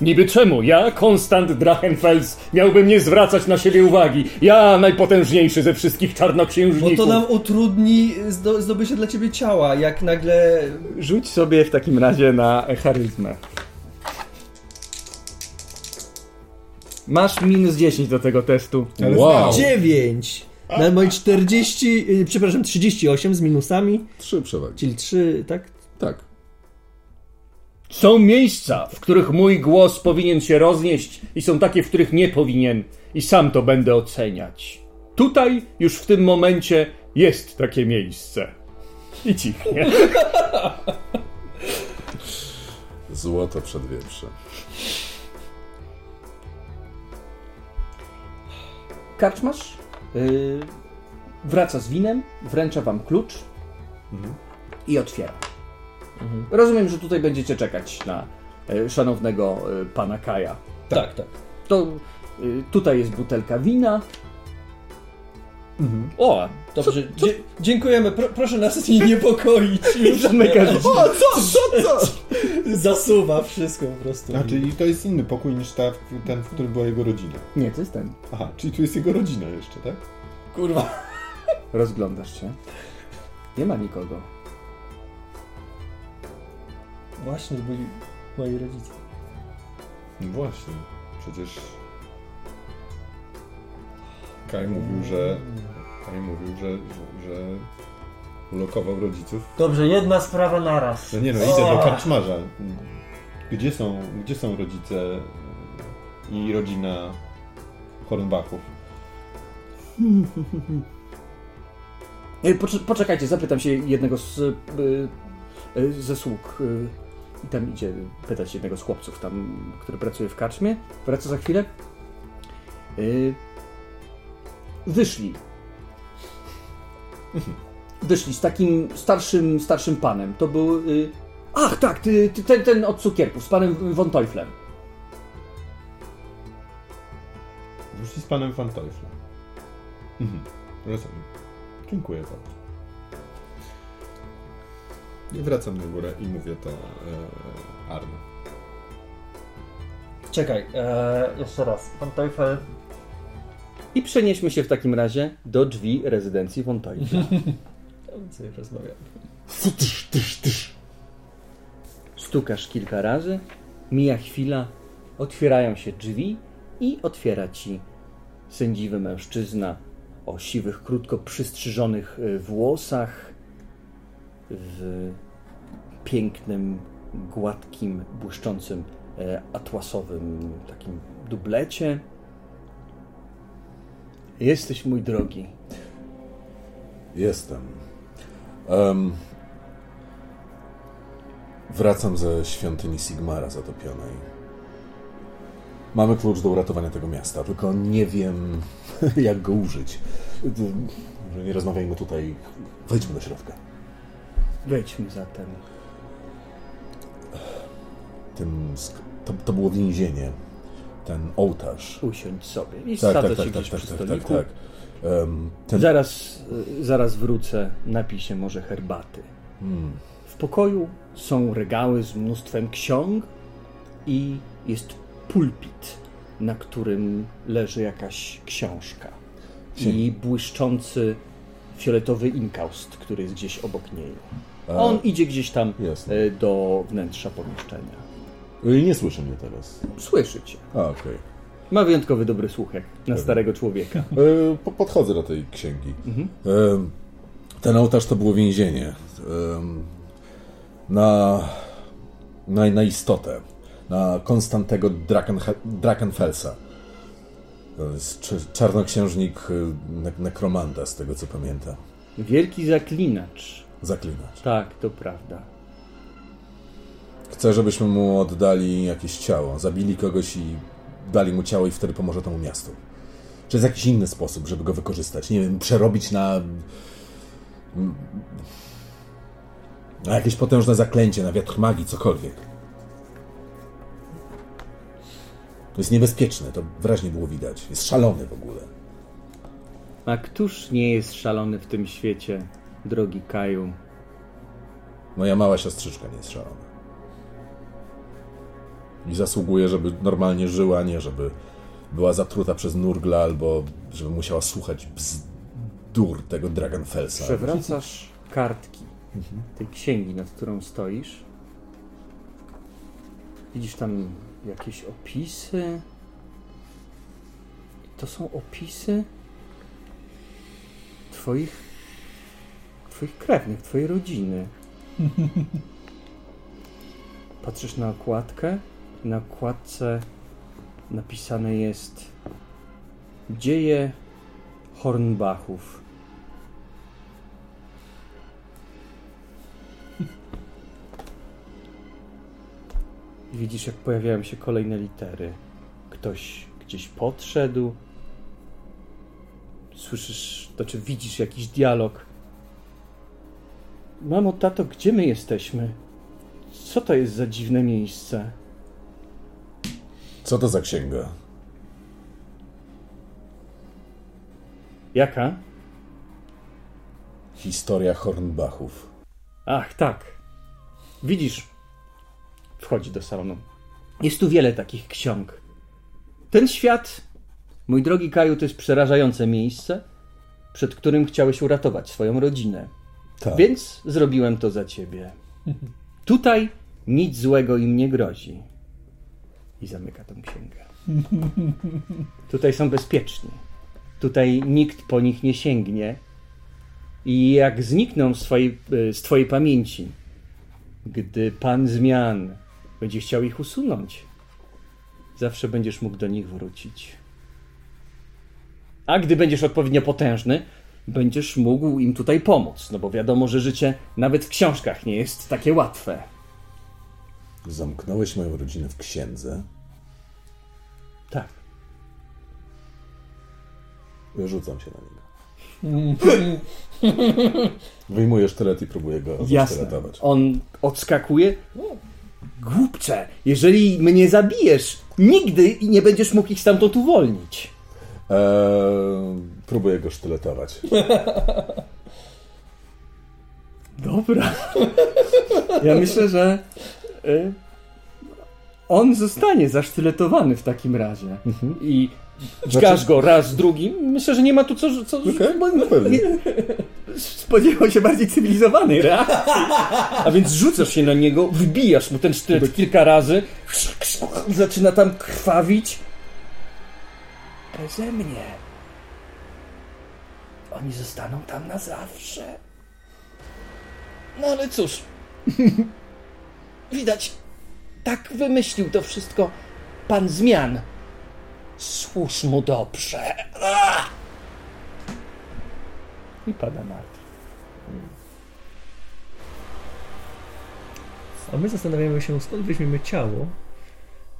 Niby czemu? Ja, Konstant Drachenfels, miałbym nie zwracać na siebie uwagi. Ja, najpotężniejszy ze wszystkich Bo czarnoksiężników. to nam utrudni zdo, zdobycie dla ciebie ciała, jak nagle... Rzuć sobie w takim razie na charyzmę. Masz minus 10 do tego testu. Ale Wow. znam. 9! Na moje 40, y, przepraszam, 38 z minusami, Trzy przewagi. czyli 3, tak? Tak. Są miejsca, w których mój głos powinien się roznieść i są takie, w których nie powinien i sam to będę oceniać. Tutaj, już w tym momencie, jest takie miejsce. I cichnie. Złoto przed wieprzem. Karczmasz yy, wraca z winem, wręcza wam klucz i otwiera. Rozumiem, że tutaj będziecie czekać na y, szanownego y, pana Kaja. Tak, tak. To y, tutaj jest butelka wina. O, Dobrze, dzie- dziękujemy, Pro, proszę nas nie niepokoić. Drzwi. O, co, co, co? Zasuwa wszystko po prostu. A, czyli to jest inny pokój niż ta, ten, w którym była jego rodzina. Nie, to jest ten. Aha, czyli tu jest jego rodzina jeszcze, tak? Kurwa. Rozglądasz się. Nie ma nikogo. Właśnie, byli moi rodzice. No właśnie, przecież Kaj mówił, że Kaj mówił, że, że, że ulokował rodziców. Dobrze, jedna sprawa naraz. No nie no, idę do karczmarza. Gdzie są, gdzie są rodzice i rodzina Hornbachów? Poczekajcie, zapytam się jednego z, y, y, ze sług. I tam idzie pytać jednego z chłopców, tam, który pracuje w karczmie. Wraca za chwilę. Y, Wyszli. Wyszli z takim starszym, starszym panem. To był. y, Ach, tak, ty, ty, ten, ten od cukierków, z panem von Teuflem. Wyszli z panem Van Teuflem. Mhm, rozumiem. Dziękuję bardzo. I wracam na górę i mówię to e, Arno. Czekaj, e, jeszcze raz. Pan Teufel. I przenieśmy się w takim razie do drzwi rezydencji von Teufla. Tam sobie rozmawiam. Stukasz kilka razy, mija chwila, otwierają się drzwi i otwiera ci sędziwy mężczyzna o siwych, krótko przystrzyżonych y, włosach, w pięknym, gładkim, błyszczącym e, atłasowym takim dublecie. Jesteś mój drogi. Jestem. Em, wracam ze świątyni Sigmara zatopionej. Mamy klucz do uratowania tego miasta, tylko nie wiem, jak go użyć. Nie rozmawiajmy tutaj. Wejdźmy do środka. Wejdźmy zatem. Tym, to, to było więzienie. Ten ołtarz. Usiądź sobie i Tak, tak, tak, tak, gdzieś tak, przy tak, tak, stoliku. tak. Em, ten, Zaraz, y, zaraz wrócę, napij się może herbaty. Hmm. W pokoju są regały z mnóstwem ksiąg i jest pulpit, na którym leży jakaś książka. i błyszczący fioletowy inkaust, który jest gdzieś obok niej. On idzie gdzieś tam Jasne. e, do wnętrza pomieszczenia. I nie słyszy mnie teraz. Słyszy cię. A, okej. Ma wyjątkowy dobry słuch jak na starego człowieka. E, po- Podchodzę do tej księgi. E, Ten ołtarz to było więzienie. Em, Na, na, na istotę. Na Konstantego Drakenhe- Drakenfelsa. Czarnoksiężnik e, ne- nekromanta, z tego co pamiętam. Wielki zaklinacz. Zaklinacz. Tak, to prawda. Chce, żebyśmy mu oddali jakieś ciało. Zabili kogoś i dali mu ciało i wtedy pomoże temu miastu. Czy jest jakiś inny sposób, żeby go wykorzystać? Nie wiem, przerobić na... na jakieś potężne zaklęcie, na wiatr magii, cokolwiek. To jest niebezpieczne, to wyraźnie było widać. Jest szalony w ogóle. A któż nie jest szalony w tym świecie, drogi Kaju? Moja mała siostrzyczka nie jest szalona. I zasługuje, żeby normalnie żyła, nie żeby była zatruta przez Nurgla albo żeby musiała słuchać bzdur tego Dragonfelsa. Przewracasz kartki tej księgi, nad którą stoisz. Widzisz tam jakieś opisy. To są opisy twoich, twoich krewnych, twojej rodziny. Patrzysz na okładkę. Na okładce napisane jest Dzieje Hornbachów. Widzisz, jak pojawiają się kolejne litery. Ktoś gdzieś podszedł. Słyszysz, to czy widzisz jakiś dialog. Mamo, tato, gdzie my jesteśmy? Co to jest za dziwne miejsce? Co to za księga? Jaka? Historia Hornbachów. Ach, tak. Widzisz, wchodzi do salonu. Jest tu wiele takich ksiąg. Ten świat, mój drogi Kaju, to jest przerażające miejsce, przed którym chciałeś uratować swoją rodzinę. Tak. Więc zrobiłem to za ciebie. Tutaj nic złego im nie grozi. I zamyka tą księgę. Tutaj są bezpieczni. Tutaj nikt po nich nie sięgnie. I jak znikną z twojej, e, z twojej pamięci, gdy pan zmian będzie chciał ich usunąć, zawsze będziesz mógł do nich wrócić. A gdy będziesz odpowiednio potężny, będziesz mógł im tutaj pomóc. No bo wiadomo, że życie nawet w książkach nie jest takie łatwe. Zamknąłeś moją rodzinę w księdze. Tak. Rzucam się na niego. Wyjmuję sztylet i próbuję go Jasne. On odskakuje. Głupcze, jeżeli mnie zabijesz, nigdy nie będziesz mógł ich stamtąd uwolnić. Eee, próbuję go sztyletować. Dobra. Ja myślę, że on zostanie zasztyletowany w takim razie. I dźgasz go raz, drugim. Myślę, że nie ma tu co... co bo- no pewnie. Spodziewał się bardziej cywilizowanej reakcji. A więc rzucasz się na niego, wbijasz mu ten sztylet kilka razy, zaczyna tam krwawić. Beze mnie. Oni zostaną tam na zawsze. No ale cóż. Widać, tak wymyślił to wszystko pan zmian. Służ mu dobrze. Ah! I pada martwy. A my zastanawiamy się, skąd weźmiemy ciało.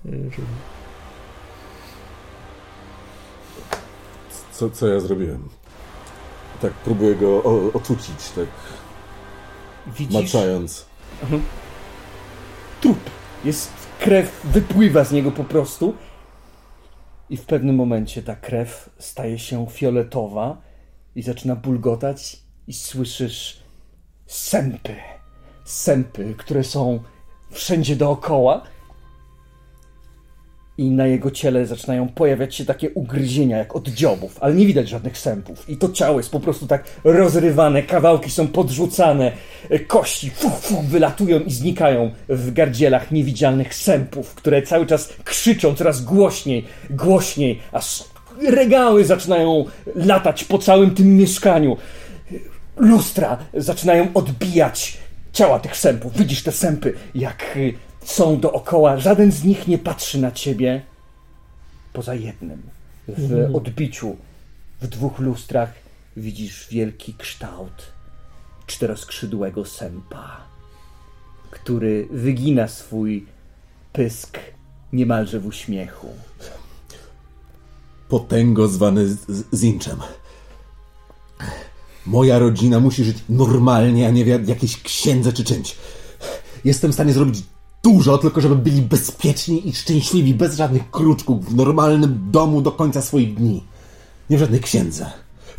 y, Żeby... Co, co ja zrobiłem? Tak, próbuję go o, ocucić, tak Widzisz maczając. Trup. Jest krew, wypływa z niego po prostu. I w pewnym momencie ta krew staje się fioletowa i zaczyna bulgotać i słyszysz sępy. Sępy, które są wszędzie dookoła. I na jego ciele zaczynają pojawiać się takie ugryzienia, jak od dziobów, ale nie widać żadnych sępów. I to ciało jest po prostu tak rozrywane, kawałki są podrzucane, e, kości fu, fu, wylatują i znikają w gardzielach niewidzialnych sępów, które cały czas krzyczą coraz głośniej, głośniej, aż regały zaczynają latać po całym tym mieszkaniu. Lustra zaczynają odbijać ciała tych sępów. Widzisz te sępy, jak y, są dookoła. Żaden z nich nie patrzy na ciebie. Poza jednym. W odbiciu w dwóch lustrach widzisz wielki kształt czteroskrzydłego sępa, który wygina swój pysk niemalże w uśmiechu. Potęgo zwany Zinczem. Moja rodzina musi żyć normalnie, a nie w jakiejś księdze czy czymś. Jestem w stanie zrobić dużo, tylko żeby byli bezpieczni i szczęśliwi, bez żadnych kruczków, w normalnym domu do końca swoich dni. Nie w żadnej księdze.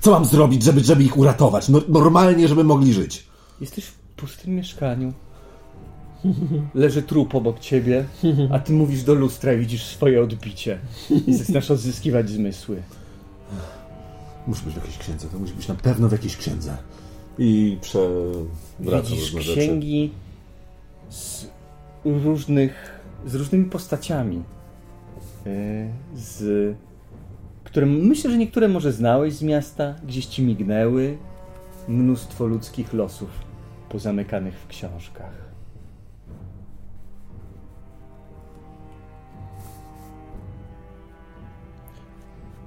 Co mam zrobić, żeby, żeby ich uratować? No, normalnie, żeby mogli żyć. Jesteś w pustym mieszkaniu. Leży trup obok ciebie, a ty mówisz do lustra i widzisz swoje odbicie. I zaczynasz odzyskiwać zmysły. Musi być w jakiejś księdze, to musi być na pewno w jakiejś księdze. I przewracam Widzisz różne rzeczy. księgi z różnych, z różnymi postaciami. Yy, Z, które myślę, że niektóre może znałeś z miasta, gdzieś ci mignęły. Mnóstwo ludzkich losów pozamykanych w książkach.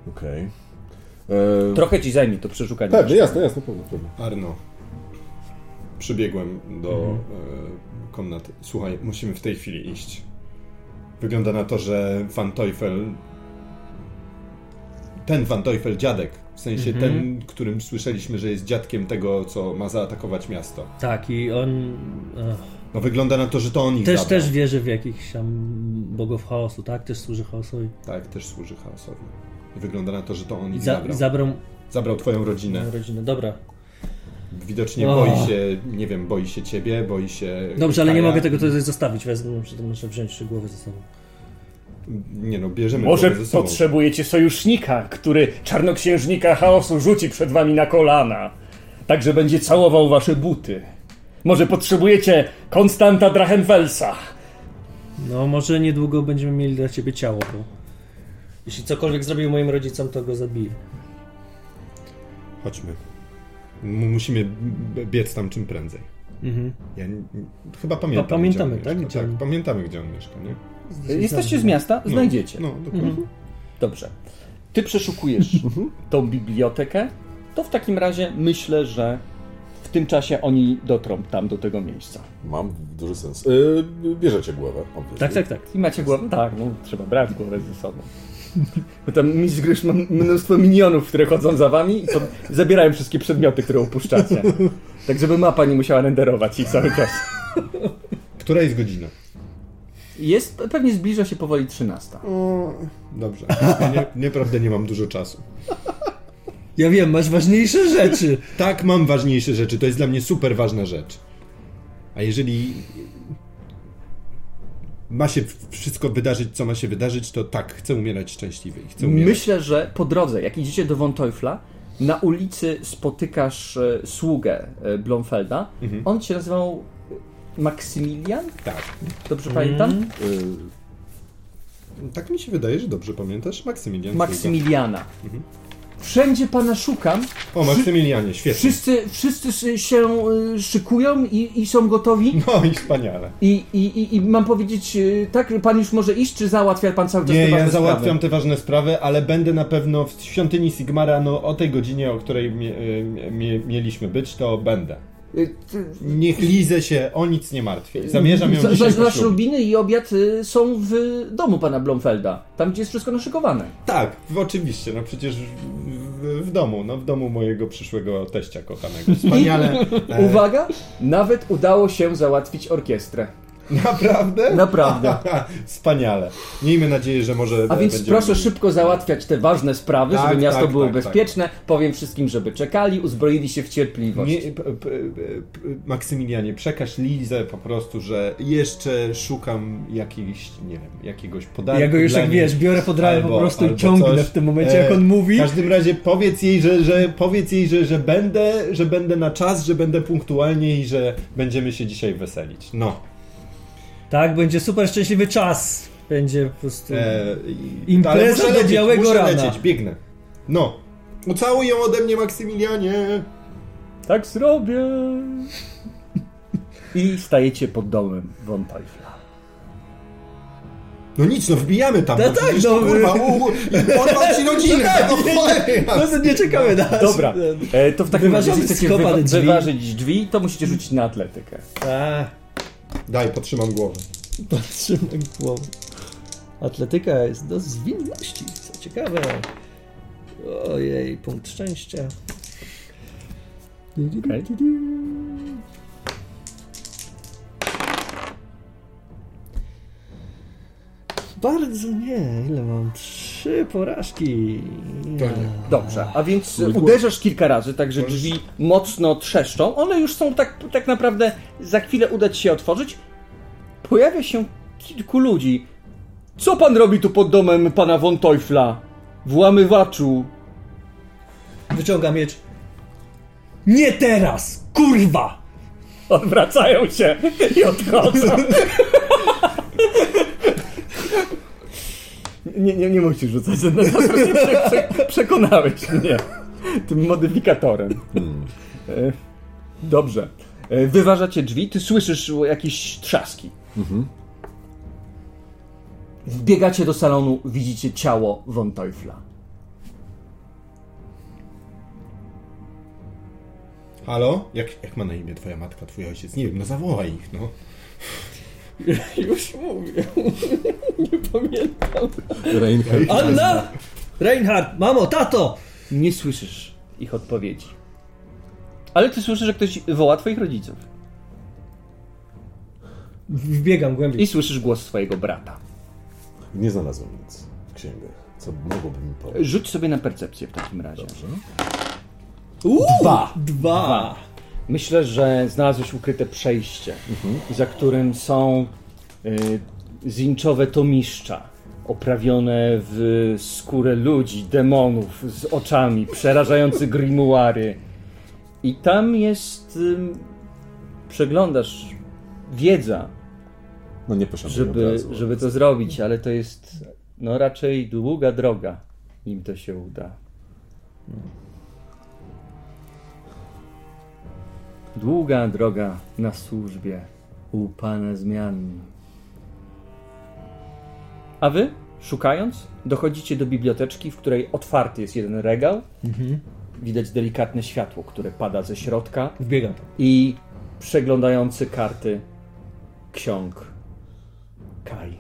Okej. E, Trochę ci zajmie to przeszukanie. Pewnie, jasne, jasne, pewnie, pewnie. Arno, przybiegłem do Mhm. e, komnaty. Słuchaj, musimy w tej chwili iść. Wygląda na to, że Van Teufel... Ten Van Teufel dziadek, w sensie Mhm. ten, którym słyszeliśmy, że jest dziadkiem tego, co ma zaatakować miasto. Tak, i on No wygląda na to, że to on ich też, zabrał. też wierzy w jakichś tam bogów chaosu, tak? Też służy chaosowi. Tak, też służy chaosowi. I wygląda na to, że to on I ich za, zabrał. zabrał Zabrał twoją rodzinę. moją rodzinę. Dobra. Widocznie O. boi się, nie wiem, boi się ciebie, boi się... Dobrze, ale nie mogę tego tutaj zostawić. Wezmę, to muszę wziąć trzy głowy ze sobą. Nie no, bierzemy Może go ze sobą. potrzebujecie sojusznika, który czarnoksiężnika chaosu rzuci przed wami na kolana. Tak, że będzie całował wasze buty. Może potrzebujecie Konstanta Drachenfelsa. No, może niedługo będziemy mieli dla ciebie ciało, bo jeśli cokolwiek zrobił moim rodzicom, to go zabiję. Chodźmy. M- musimy biec tam czym prędzej. Mhm. Ja n- chyba pamiętam. Pa- pamiętamy, gdzie on tak? mieszka. Gdzie on- pamiętamy, gdzie on mieszka, nie? Jesteście z miasta? No, Znajdziecie. No, dokładnie. Dobrze. Ty przeszukujesz tą bibliotekę, to w takim razie myślę, że w tym czasie oni dotrą tam do tego miejsca. Mam duży sens. Yy, bierzecie głowę. obviously. Tak, tak, tak. I macie głowę? Tak, no trzeba brać głowę ze sobą. Bo tam mistrz gry ma mnóstwo minionów, które chodzą za wami i to zabierają wszystkie przedmioty, które upuszczacie. Tak, żeby mapa nie musiała renderować ich cały czas. Która jest godzina? Jest, pewnie zbliża się powoli 13. O, dobrze. Nie, nieprawdę nie mam dużo czasu. Ja wiem, masz ważniejsze rzeczy. Tak, mam ważniejsze rzeczy. To jest dla mnie super ważna rzecz. A jeżeli ma się wszystko wydarzyć, co ma się wydarzyć, to tak, chcę umierać szczęśliwy. i Chcę umierać. Myślę, że po drodze, jak idziecie do Von Teufla, na ulicy spotykasz e, sługę e, Blomfelda. On się nazywał e, Maksymilian? Tak. Dobrze pamiętam? Y, tak mi się wydaje, że dobrze pamiętasz. Maksymilian. Maksymiliana. Wszędzie pana szukam. O, Maksymilianie, świetnie. Wszyscy, wszyscy się y, szykują i, i są gotowi. No i wspaniale. I, i, i, mam powiedzieć, y, tak, pan już może iść, czy załatwia pan cały czas Nie, te ja ważne załatwiam sprawy? te ważne sprawy, ale będę na pewno w świątyni Sigmara, no o tej godzinie, o której mie, y, mie, mieliśmy być, to będę. Y, Niech Lizę się o nic nie martwi. Zamierzam ją Za- dzisiaj za- Za poślubić. ślubiny i obiad y, są w domu pana Blomfelda. Tam, gdzie jest wszystko naszykowane. Tak, oczywiście, no przecież w, w, domu, no w domu mojego przyszłego teścia kochanego. Wspaniale. Uwaga! Nawet udało się załatwić orkiestrę. Naprawdę? Naprawdę. Wspaniale. Miejmy nadzieję, że może. A więc będziemy- proszę szybko załatwiać te ważne sprawy, Tak, żeby miasto tak, było tak, bezpieczne. Powiem wszystkim, żeby czekali, uzbroili się w cierpliwość. Nie, p, p, p, Maksymilianie, przekaż Lizę po prostu, że jeszcze szukam jakiejś, nie wiem, jakiegoś podatku. Ja go już dla jak niej, wiesz, biorę pod ramię po prostu i ciągnę coś. w tym momencie, E, jak on mówi. W każdym razie powiedz jej, że, że powiedz jej, że, że będę, że będę na czas, że będę punktualnie i że będziemy się dzisiaj weselić. No. Tak, będzie super szczęśliwy czas. Będzie po prostu... E, i- Impreza do lecieć, białego muszę rana. lecieć, biegnę. No. Ucałuj ją ode mnie, Maksymilianie. Tak zrobię. I stajecie pod domem von. No nic, no wbijamy tam. No bo tak, no. Kurwa, u, u, porwał ci rodzinę. No. No to nie czekamy na... Dobra, e, to w takim razie, chcecie wywa- drzwi. wyważyć drzwi, to musicie rzucić na atletykę. A, Daj, potrzymam głowę. patrzymy głową. Atletyka jest do zwinności, co ciekawe. Ojej, punkt szczęścia. Okej. Bardzo nie, ile mam? Trzy porażki. To nie. Dobrze, a więc uderzasz kilka razy, także drzwi mocno trzeszczą. One już są tak, tak naprawdę, za chwilę uda ci się otworzyć. Pojawia się kilku ludzi. Co pan robi tu pod domem pana von Teufla? Włamywaczu. Wyciąga miecz. Nie teraz! Kurwa! Odwracają się i odchodzą. Nie, nie, nie musisz rzucać. No, prze, prze, przekonałeś mnie tym modyfikatorem. E, Dobrze. E, Wyważacie drzwi, ty słyszysz jakieś trzaski. Wbiegacie do salonu, widzicie ciało von Teufla. Halo? Jak, jak ma na imię twoja matka, twój ojciec? Nie wiem, no zawołaj ich, no. Już mówię. Nie pamiętam. Reinhardt. Anna! Reinhard! Mamo, tato! Nie słyszysz ich odpowiedzi. Ale ty słyszysz, że ktoś woła twoich rodziców. Wbiegam głębiej. I słyszysz głos swojego brata. Nie znalazłem nic w księgach, co mogłoby mi pomóc. Rzuć sobie na percepcję w takim razie. Dwa! Dwa! Myślę, że znalazłeś ukryte przejście, za którym są y, zinczowe tomiszcza, oprawione w skórę ludzi, demonów, z oczami, przerażające grimuary. I tam jest... ym, przeglądasz wiedza, No nie żeby, żeby to zrobić, ale to jest no raczej długa droga, nim to się uda. Długa droga na służbie u Pana zmian. A wy, szukając, dochodzicie do biblioteczki, w której otwarty jest jeden regał. Widać delikatne światło, które pada ze środka Wbiegam tam. i przeglądający karty ksiąg Kai.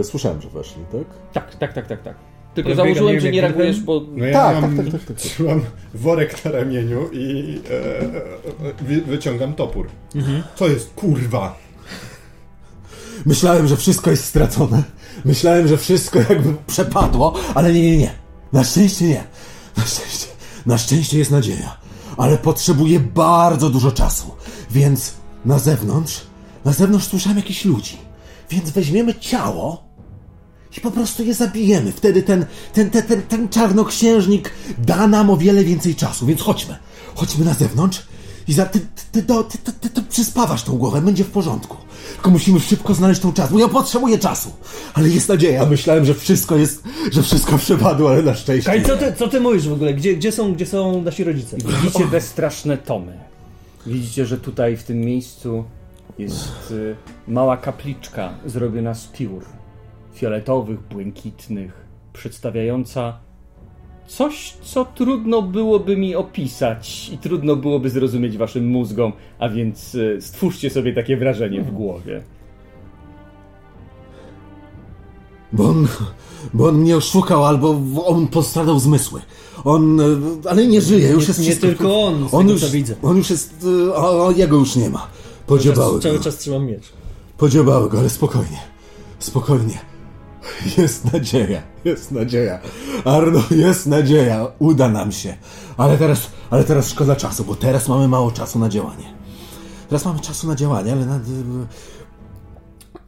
E, Słyszałem, że weszli, tak? Tak, tak, tak, tak, tak. Tylko Rozbiegam, założyłem, nie że nie reagujesz, bo... No ja Tak, mam, tak, tak, tak, tak, trzymam worek na ramieniu i e, wy, wyciągam topór. Co jest, kurwa? Myślałem, że wszystko jest stracone. Myślałem, że wszystko jakby przepadło, ale nie, nie, nie. Na szczęście nie. Na szczęście. Na szczęście jest nadzieja. Ale potrzebuję bardzo dużo czasu. Więc na zewnątrz, na zewnątrz słyszałem jakichś ludzi. Więc weźmiemy ciało i po prostu je zabijemy. Wtedy ten, ten, ten, ten, ten czarnoksiężnik da nam o wiele więcej czasu. Więc chodźmy. Chodźmy na zewnątrz i za, ty, ty, ty, ty, ty, ty, ty przyspawasz tą głowę, będzie w porządku. Tylko musimy szybko znaleźć tą czas, bo ja potrzebuję czasu. Ale jest nadzieja. Myślałem, że wszystko jest, że wszystko przepadło, ale na szczęście. Kaj, co ty, co ty mówisz w ogóle? Gdzie, gdzie, są, gdzie są nasi rodzice? Widzicie te straszne tomy. Widzicie, że tutaj w tym miejscu jest y, mała kapliczka zrobiona z piór. Fioletowych, błękitnych, przedstawiająca coś, co trudno byłoby mi opisać i trudno byłoby zrozumieć waszym mózgom, a więc y, stwórzcie sobie takie wrażenie w głowie. Bo on, bo on mnie oszukał, albo on postradał zmysły. On, e, ale nie żyje, już Nie- jest nie wszystko. tylko on, z on tego, już, co widzę. On już jest, e, o, o, jego już nie ma. Podziobały Cały, cały go. czas trzymam miecz. Podziobały go, ale spokojnie. Spokojnie. Jest nadzieja, jest nadzieja. Arno, jest nadzieja. Uda nam się. Ale teraz, ale teraz szkoda czasu, bo teraz mamy mało czasu na działanie. Teraz mamy czasu na działanie, ale na,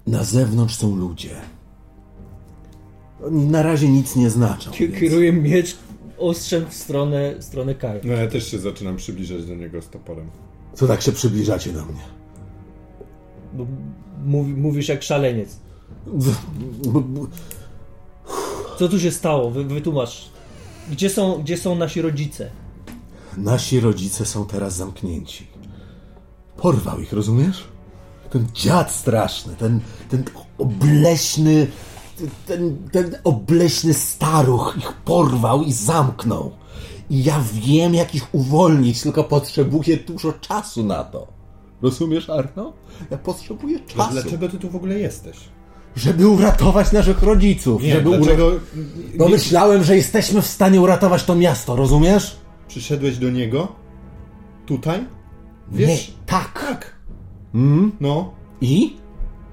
na zewnątrz są ludzie. Oni na razie nic nie znaczą. Więc... Kieruję miecz ostrzem w stronę, w stronę Kaja. No ja też się zaczynam przybliżać do niego z toporem. Co tak się przybliżacie do mnie? Bo mówi, mówisz jak szaleniec. Co tu się stało? Wy, wytłumacz. Gdzie są, gdzie są nasi rodzice? Nasi rodzice są teraz zamknięci. Porwał ich, rozumiesz? Ten dziad straszny, ten, ten obleśny, ten, ten obleśny staruch ich porwał i zamknął. I ja wiem, jak ich uwolnić, tylko potrzebuję dużo czasu na to. Rozumiesz, Arno? Ja potrzebuję A czasu, dlaczego ty tu w ogóle jesteś? Żeby uratować naszych rodziców. Nie, żeby dlaczego Bo myślałem, że jesteśmy w stanie uratować to miasto, rozumiesz? przyszedłeś do niego? Tutaj? Nie, Wiesz? tak. Tak. Mm? No. I?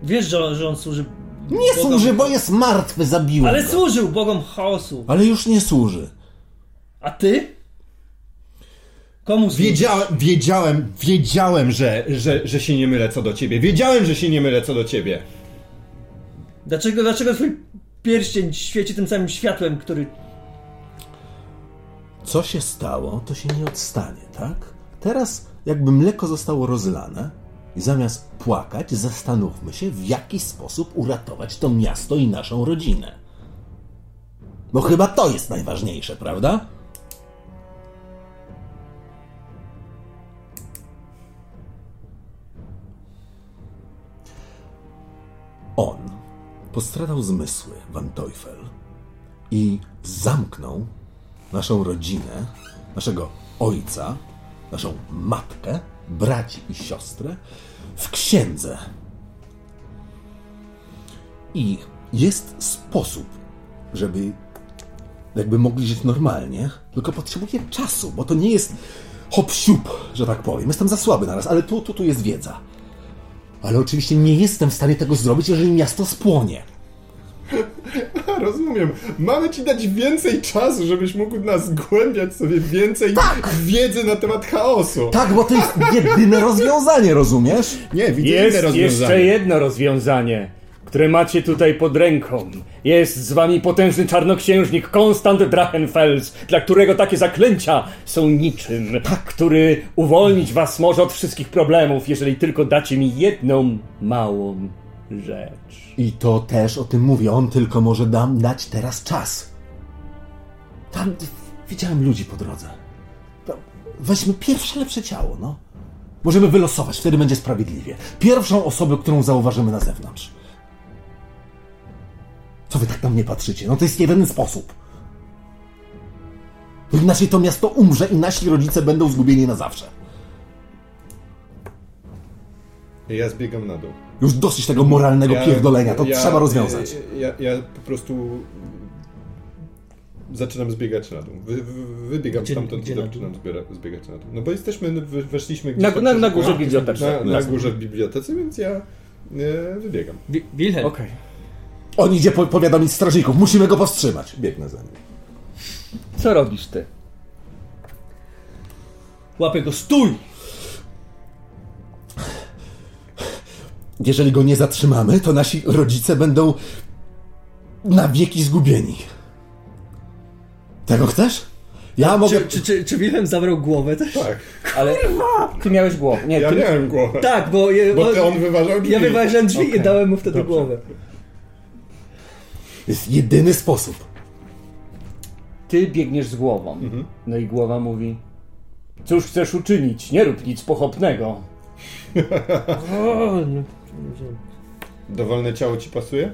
Wiesz, że, że on służy. Nie bogom- służy, bo jest martwy, zabiłem Ale go. służył bogom chaosu. Ale już nie służy. A ty? Komu służysz? Wiedziałem, wiedziałem, wiedziałem, że, że, że się nie mylę co do ciebie. Wiedziałem, że się nie mylę co do ciebie. Dlaczego, dlaczego twój pierścień świeci tym samym światłem, który. Co się stało, to się nie odstanie, tak? Teraz jakby mleko zostało rozlane i zamiast płakać, zastanówmy się, w jaki sposób uratować to miasto i naszą rodzinę. Bo chyba to jest najważniejsze, prawda? On postradał zmysły, Van Teufel, i zamknął naszą rodzinę, naszego ojca, naszą matkę, braci i siostrę w księdze. I jest sposób, żeby jakby mogli żyć normalnie, tylko potrzebuje czasu, bo to nie jest hop że tak powiem. Jestem za słaby naraz, ale tu, tu, tu jest wiedza. Ale oczywiście nie jestem w stanie tego zrobić, jeżeli miasto spłonie. Rozumiem. Mamy ci dać więcej czasu, żebyś mógł nas zgłębiać sobie więcej wiedzy na temat chaosu. Tak, bo to jest jedyne rozwiązanie, rozumiesz? Nie, widzę inne Jest rozwiązanie. jeszcze jedno rozwiązanie, które macie tutaj pod ręką. Jest z wami potężny czarnoksiężnik Konstant Drachenfels, dla którego takie zaklęcia są niczym, który uwolnić was może od wszystkich problemów, jeżeli tylko dacie mi jedną małą rzecz. I to też o tym mówię. On tylko może dam dać teraz czas. Tam widziałem ludzi po drodze. Weźmy pierwsze lepsze ciało, no. Możemy wylosować, wtedy będzie sprawiedliwie. Pierwszą osobę, którą zauważymy na zewnątrz. Co wy tak na mnie patrzycie? No to jest jedyny sposób. Bo inaczej to miasto umrze i nasi rodzice będą zgubieni na zawsze. Ja zbiegam na dół. Już dosyć tego moralnego Ja- pierdolenia, to ja- trzeba rozwiązać. Ja, ja, ja po prostu zaczynam zbiegać na dół. Wy, wy, wybiegam Gdzie- stamtąd gdzie i na zaczynam zbiera, zbiegać na dół. No bo jesteśmy, wy, weszliśmy gdzieś Na- tam na- na górze bibliotecznej. Na, na górze w bibliotece, więc ja e, wybiegam. Wi- Wilhelm, Okej. On idzie po powiadomić strażników, musimy go powstrzymać. Biegnę za nim. Co robisz ty? łapę go, stój! Jeżeli go nie zatrzymamy, to nasi rodzice będą na wieki zgubieni. Tego chcesz? Ja mogę. Czy, czy, czy, czy Wilhelm zabrał głowę też? Tak, Ale ty miałeś głowę. Nie, ja ty... miałem głowę. Tak, bo, je, Bo ty, on wyważał drzwi. ja wyważyłem drzwi i Okej, dałem mu wtedy dobrze. głowę. Jest jedyny sposób. ty biegniesz z głową. No i głowa mówi: Cóż chcesz uczynić? Nie rób nic pochopnego. O, no. Dowolne ciało ci pasuje?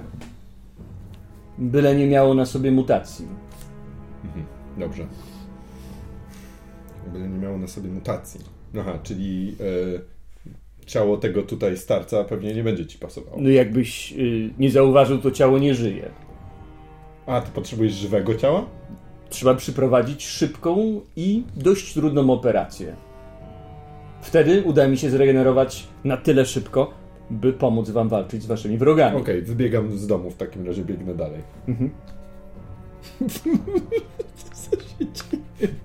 Byle nie miało na sobie mutacji. Dobrze. Byle nie miało na sobie mutacji. Aha, czyli e, ciało tego tutaj starca pewnie nie będzie ci pasowało. No jakbyś y, nie zauważył, to ciało nie żyje. A, ty potrzebujesz żywego ciała? Trzeba przyprowadzić szybką i dość trudną operację. Wtedy uda mi się zregenerować na tyle szybko, by pomóc wam walczyć z waszymi wrogami. Okej, wybiegam z domu, w takim razie biegnę dalej.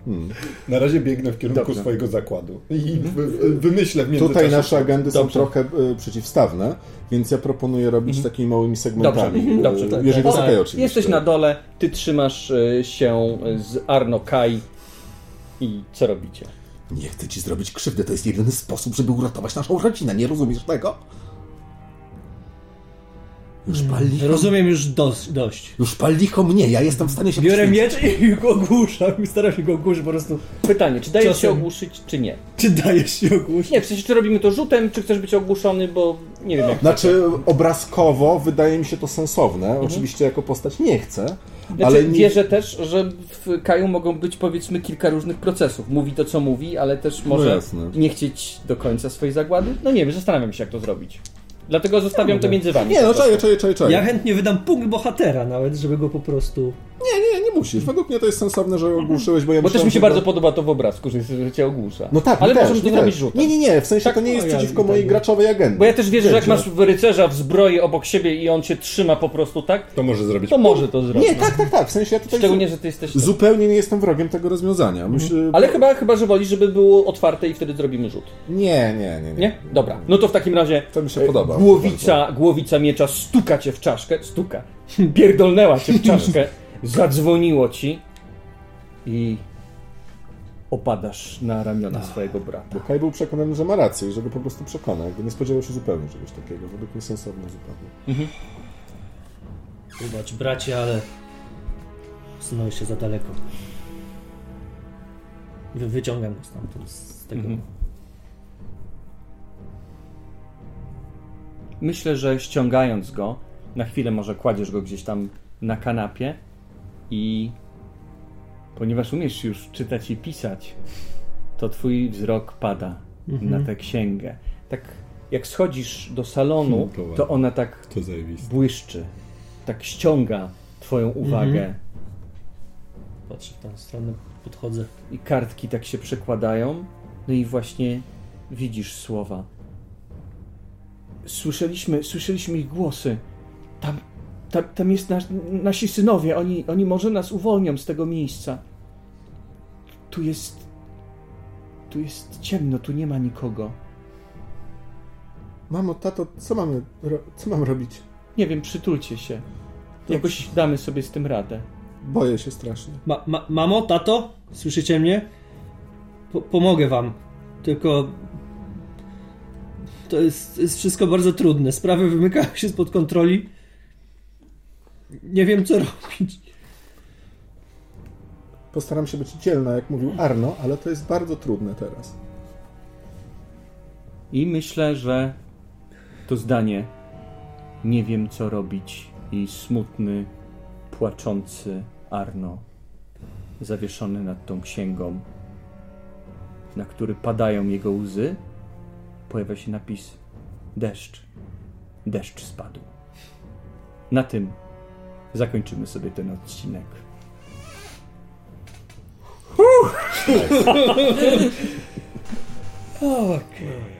Hmm. Na razie biegnę w kierunku Dobrze. swojego zakładu. I wy, wy, wymyślę w międzyczasie. Tutaj nasze agendy są Dobrze. trochę y, przeciwstawne, więc ja proponuję robić takimi małymi segmentami. Dobrze, y, dobrze, tak, Jeżeli tak. to jest okej oczywiście. Jesteś na dole, ty trzymasz y, się z Arno Kai i co robicie? Nie chcę ci zrobić krzywdy, to jest jedyny sposób, żeby uratować naszą rodzinę, nie rozumiesz tego? Już pal licho, Rozumiem już dość. dość. już pal licho mnie, ja jestem w stanie się Biorę miecz i go ogłuszam. Staram się go ogłuszyć po prostu. Pytanie, czy dajesz się ogłuszyć, czy nie? Czy dajesz się ogłuszyć? Nie, w sensie, czy robimy to rzutem, czy chcesz być ogłuszony, bo nie wiem jak. Znaczy, obrazkowo wydaje mi się to sensowne. Oczywiście jako postać nie chcę, Znaczy, ale nie... wierzę też, że w Kaju mogą być powiedzmy kilka różnych procesów. Mówi to, co mówi, ale też może jasne. nie chcieć do końca swojej zagłady. No nie wiem, zastanawiam się, jak to zrobić. Dlatego zostawiam to między wami. Nie, no czaję, czaję, czaję. Ja chętnie wydam punkt bohatera nawet, żeby go po prostu... Nie, nie, nie musisz. Według mnie to jest sensowne, że ogłuszyłeś, bo ja Bo też mi się że bardzo to- podoba to w obrazku, że, że cię ogłusza. No tak, ale też, to mi zrobić rzutem. Nie, nie, nie, w sensie Tak, to nie jest no, ja przeciwko i mojej tak. graczowej agendy. Bo ja też wierzę, że jak masz rycerza w zbroi obok siebie i on cię trzyma po prostu tak, To może zrobić. to może to zrobić. Nie, tak, tak, tak, w sensie ja tutaj Szczególnie, że ty jesteś... zu- zupełnie nie jestem wrogiem tego rozwiązania. Myślę... Ale chyba, chyba, że wolisz, żeby było otwarte i wtedy zrobimy rzut. Nie, nie, nie, nie. Nie? Dobra. No to w takim razie To mi się e, podoba. Głowica, głowica miecza stuka cię w czaszkę. Stuka. Pierdolnęła cię w czaszkę. Zadzwoniło ci. I opadasz na ramiona swojego brata. Bo Kai był przekonany, że ma rację i że go po prostu przekona. Jakby nie spodziewał się zupełnie czegoś takiego. Według mnie sensowne zupełnie. Wybacz bracie, ale... Wsunąłeś się za daleko. Wy, wyciągam go stamtąd, z tego... Mhm. Myślę, że ściągając go, na chwilę może kładziesz go gdzieś tam na kanapie i ponieważ umiesz już czytać i pisać, to twój wzrok pada na tę księgę. Tak jak schodzisz do salonu, Hmm, to ona tak To błyszczy, tak ściąga twoją uwagę Patrzę w tą stronę, podchodzę. i kartki tak się przekładają, no i właśnie widzisz słowa. Słyszeliśmy, słyszeliśmy ich głosy. Tam, tam, tam jest nasz, nasi synowie, oni, oni może nas uwolnią z tego miejsca. Tu jest, tu jest ciemno, tu nie ma nikogo. Mamo, tato, co mamy, ro- co mam robić? Nie wiem, przytulcie się. Jakoś damy sobie z tym radę. Boję się strasznie. Ma, ma, mamo, tato, słyszycie mnie? Po, pomogę wam. Tylko to jest, jest wszystko bardzo trudne. Sprawy wymykają się spod kontroli. Nie wiem, co robić. Postaram się być dzielna, jak mówił Arno, ale to jest bardzo trudne teraz. I myślę, że to zdanie nie wiem co robić i smutny, płaczący Arno zawieszony nad tą księgą, na który padają jego łzy, pojawia się napis deszcz. Deszcz spadł. Na tym zakończymy sobie ten odcinek. Okej.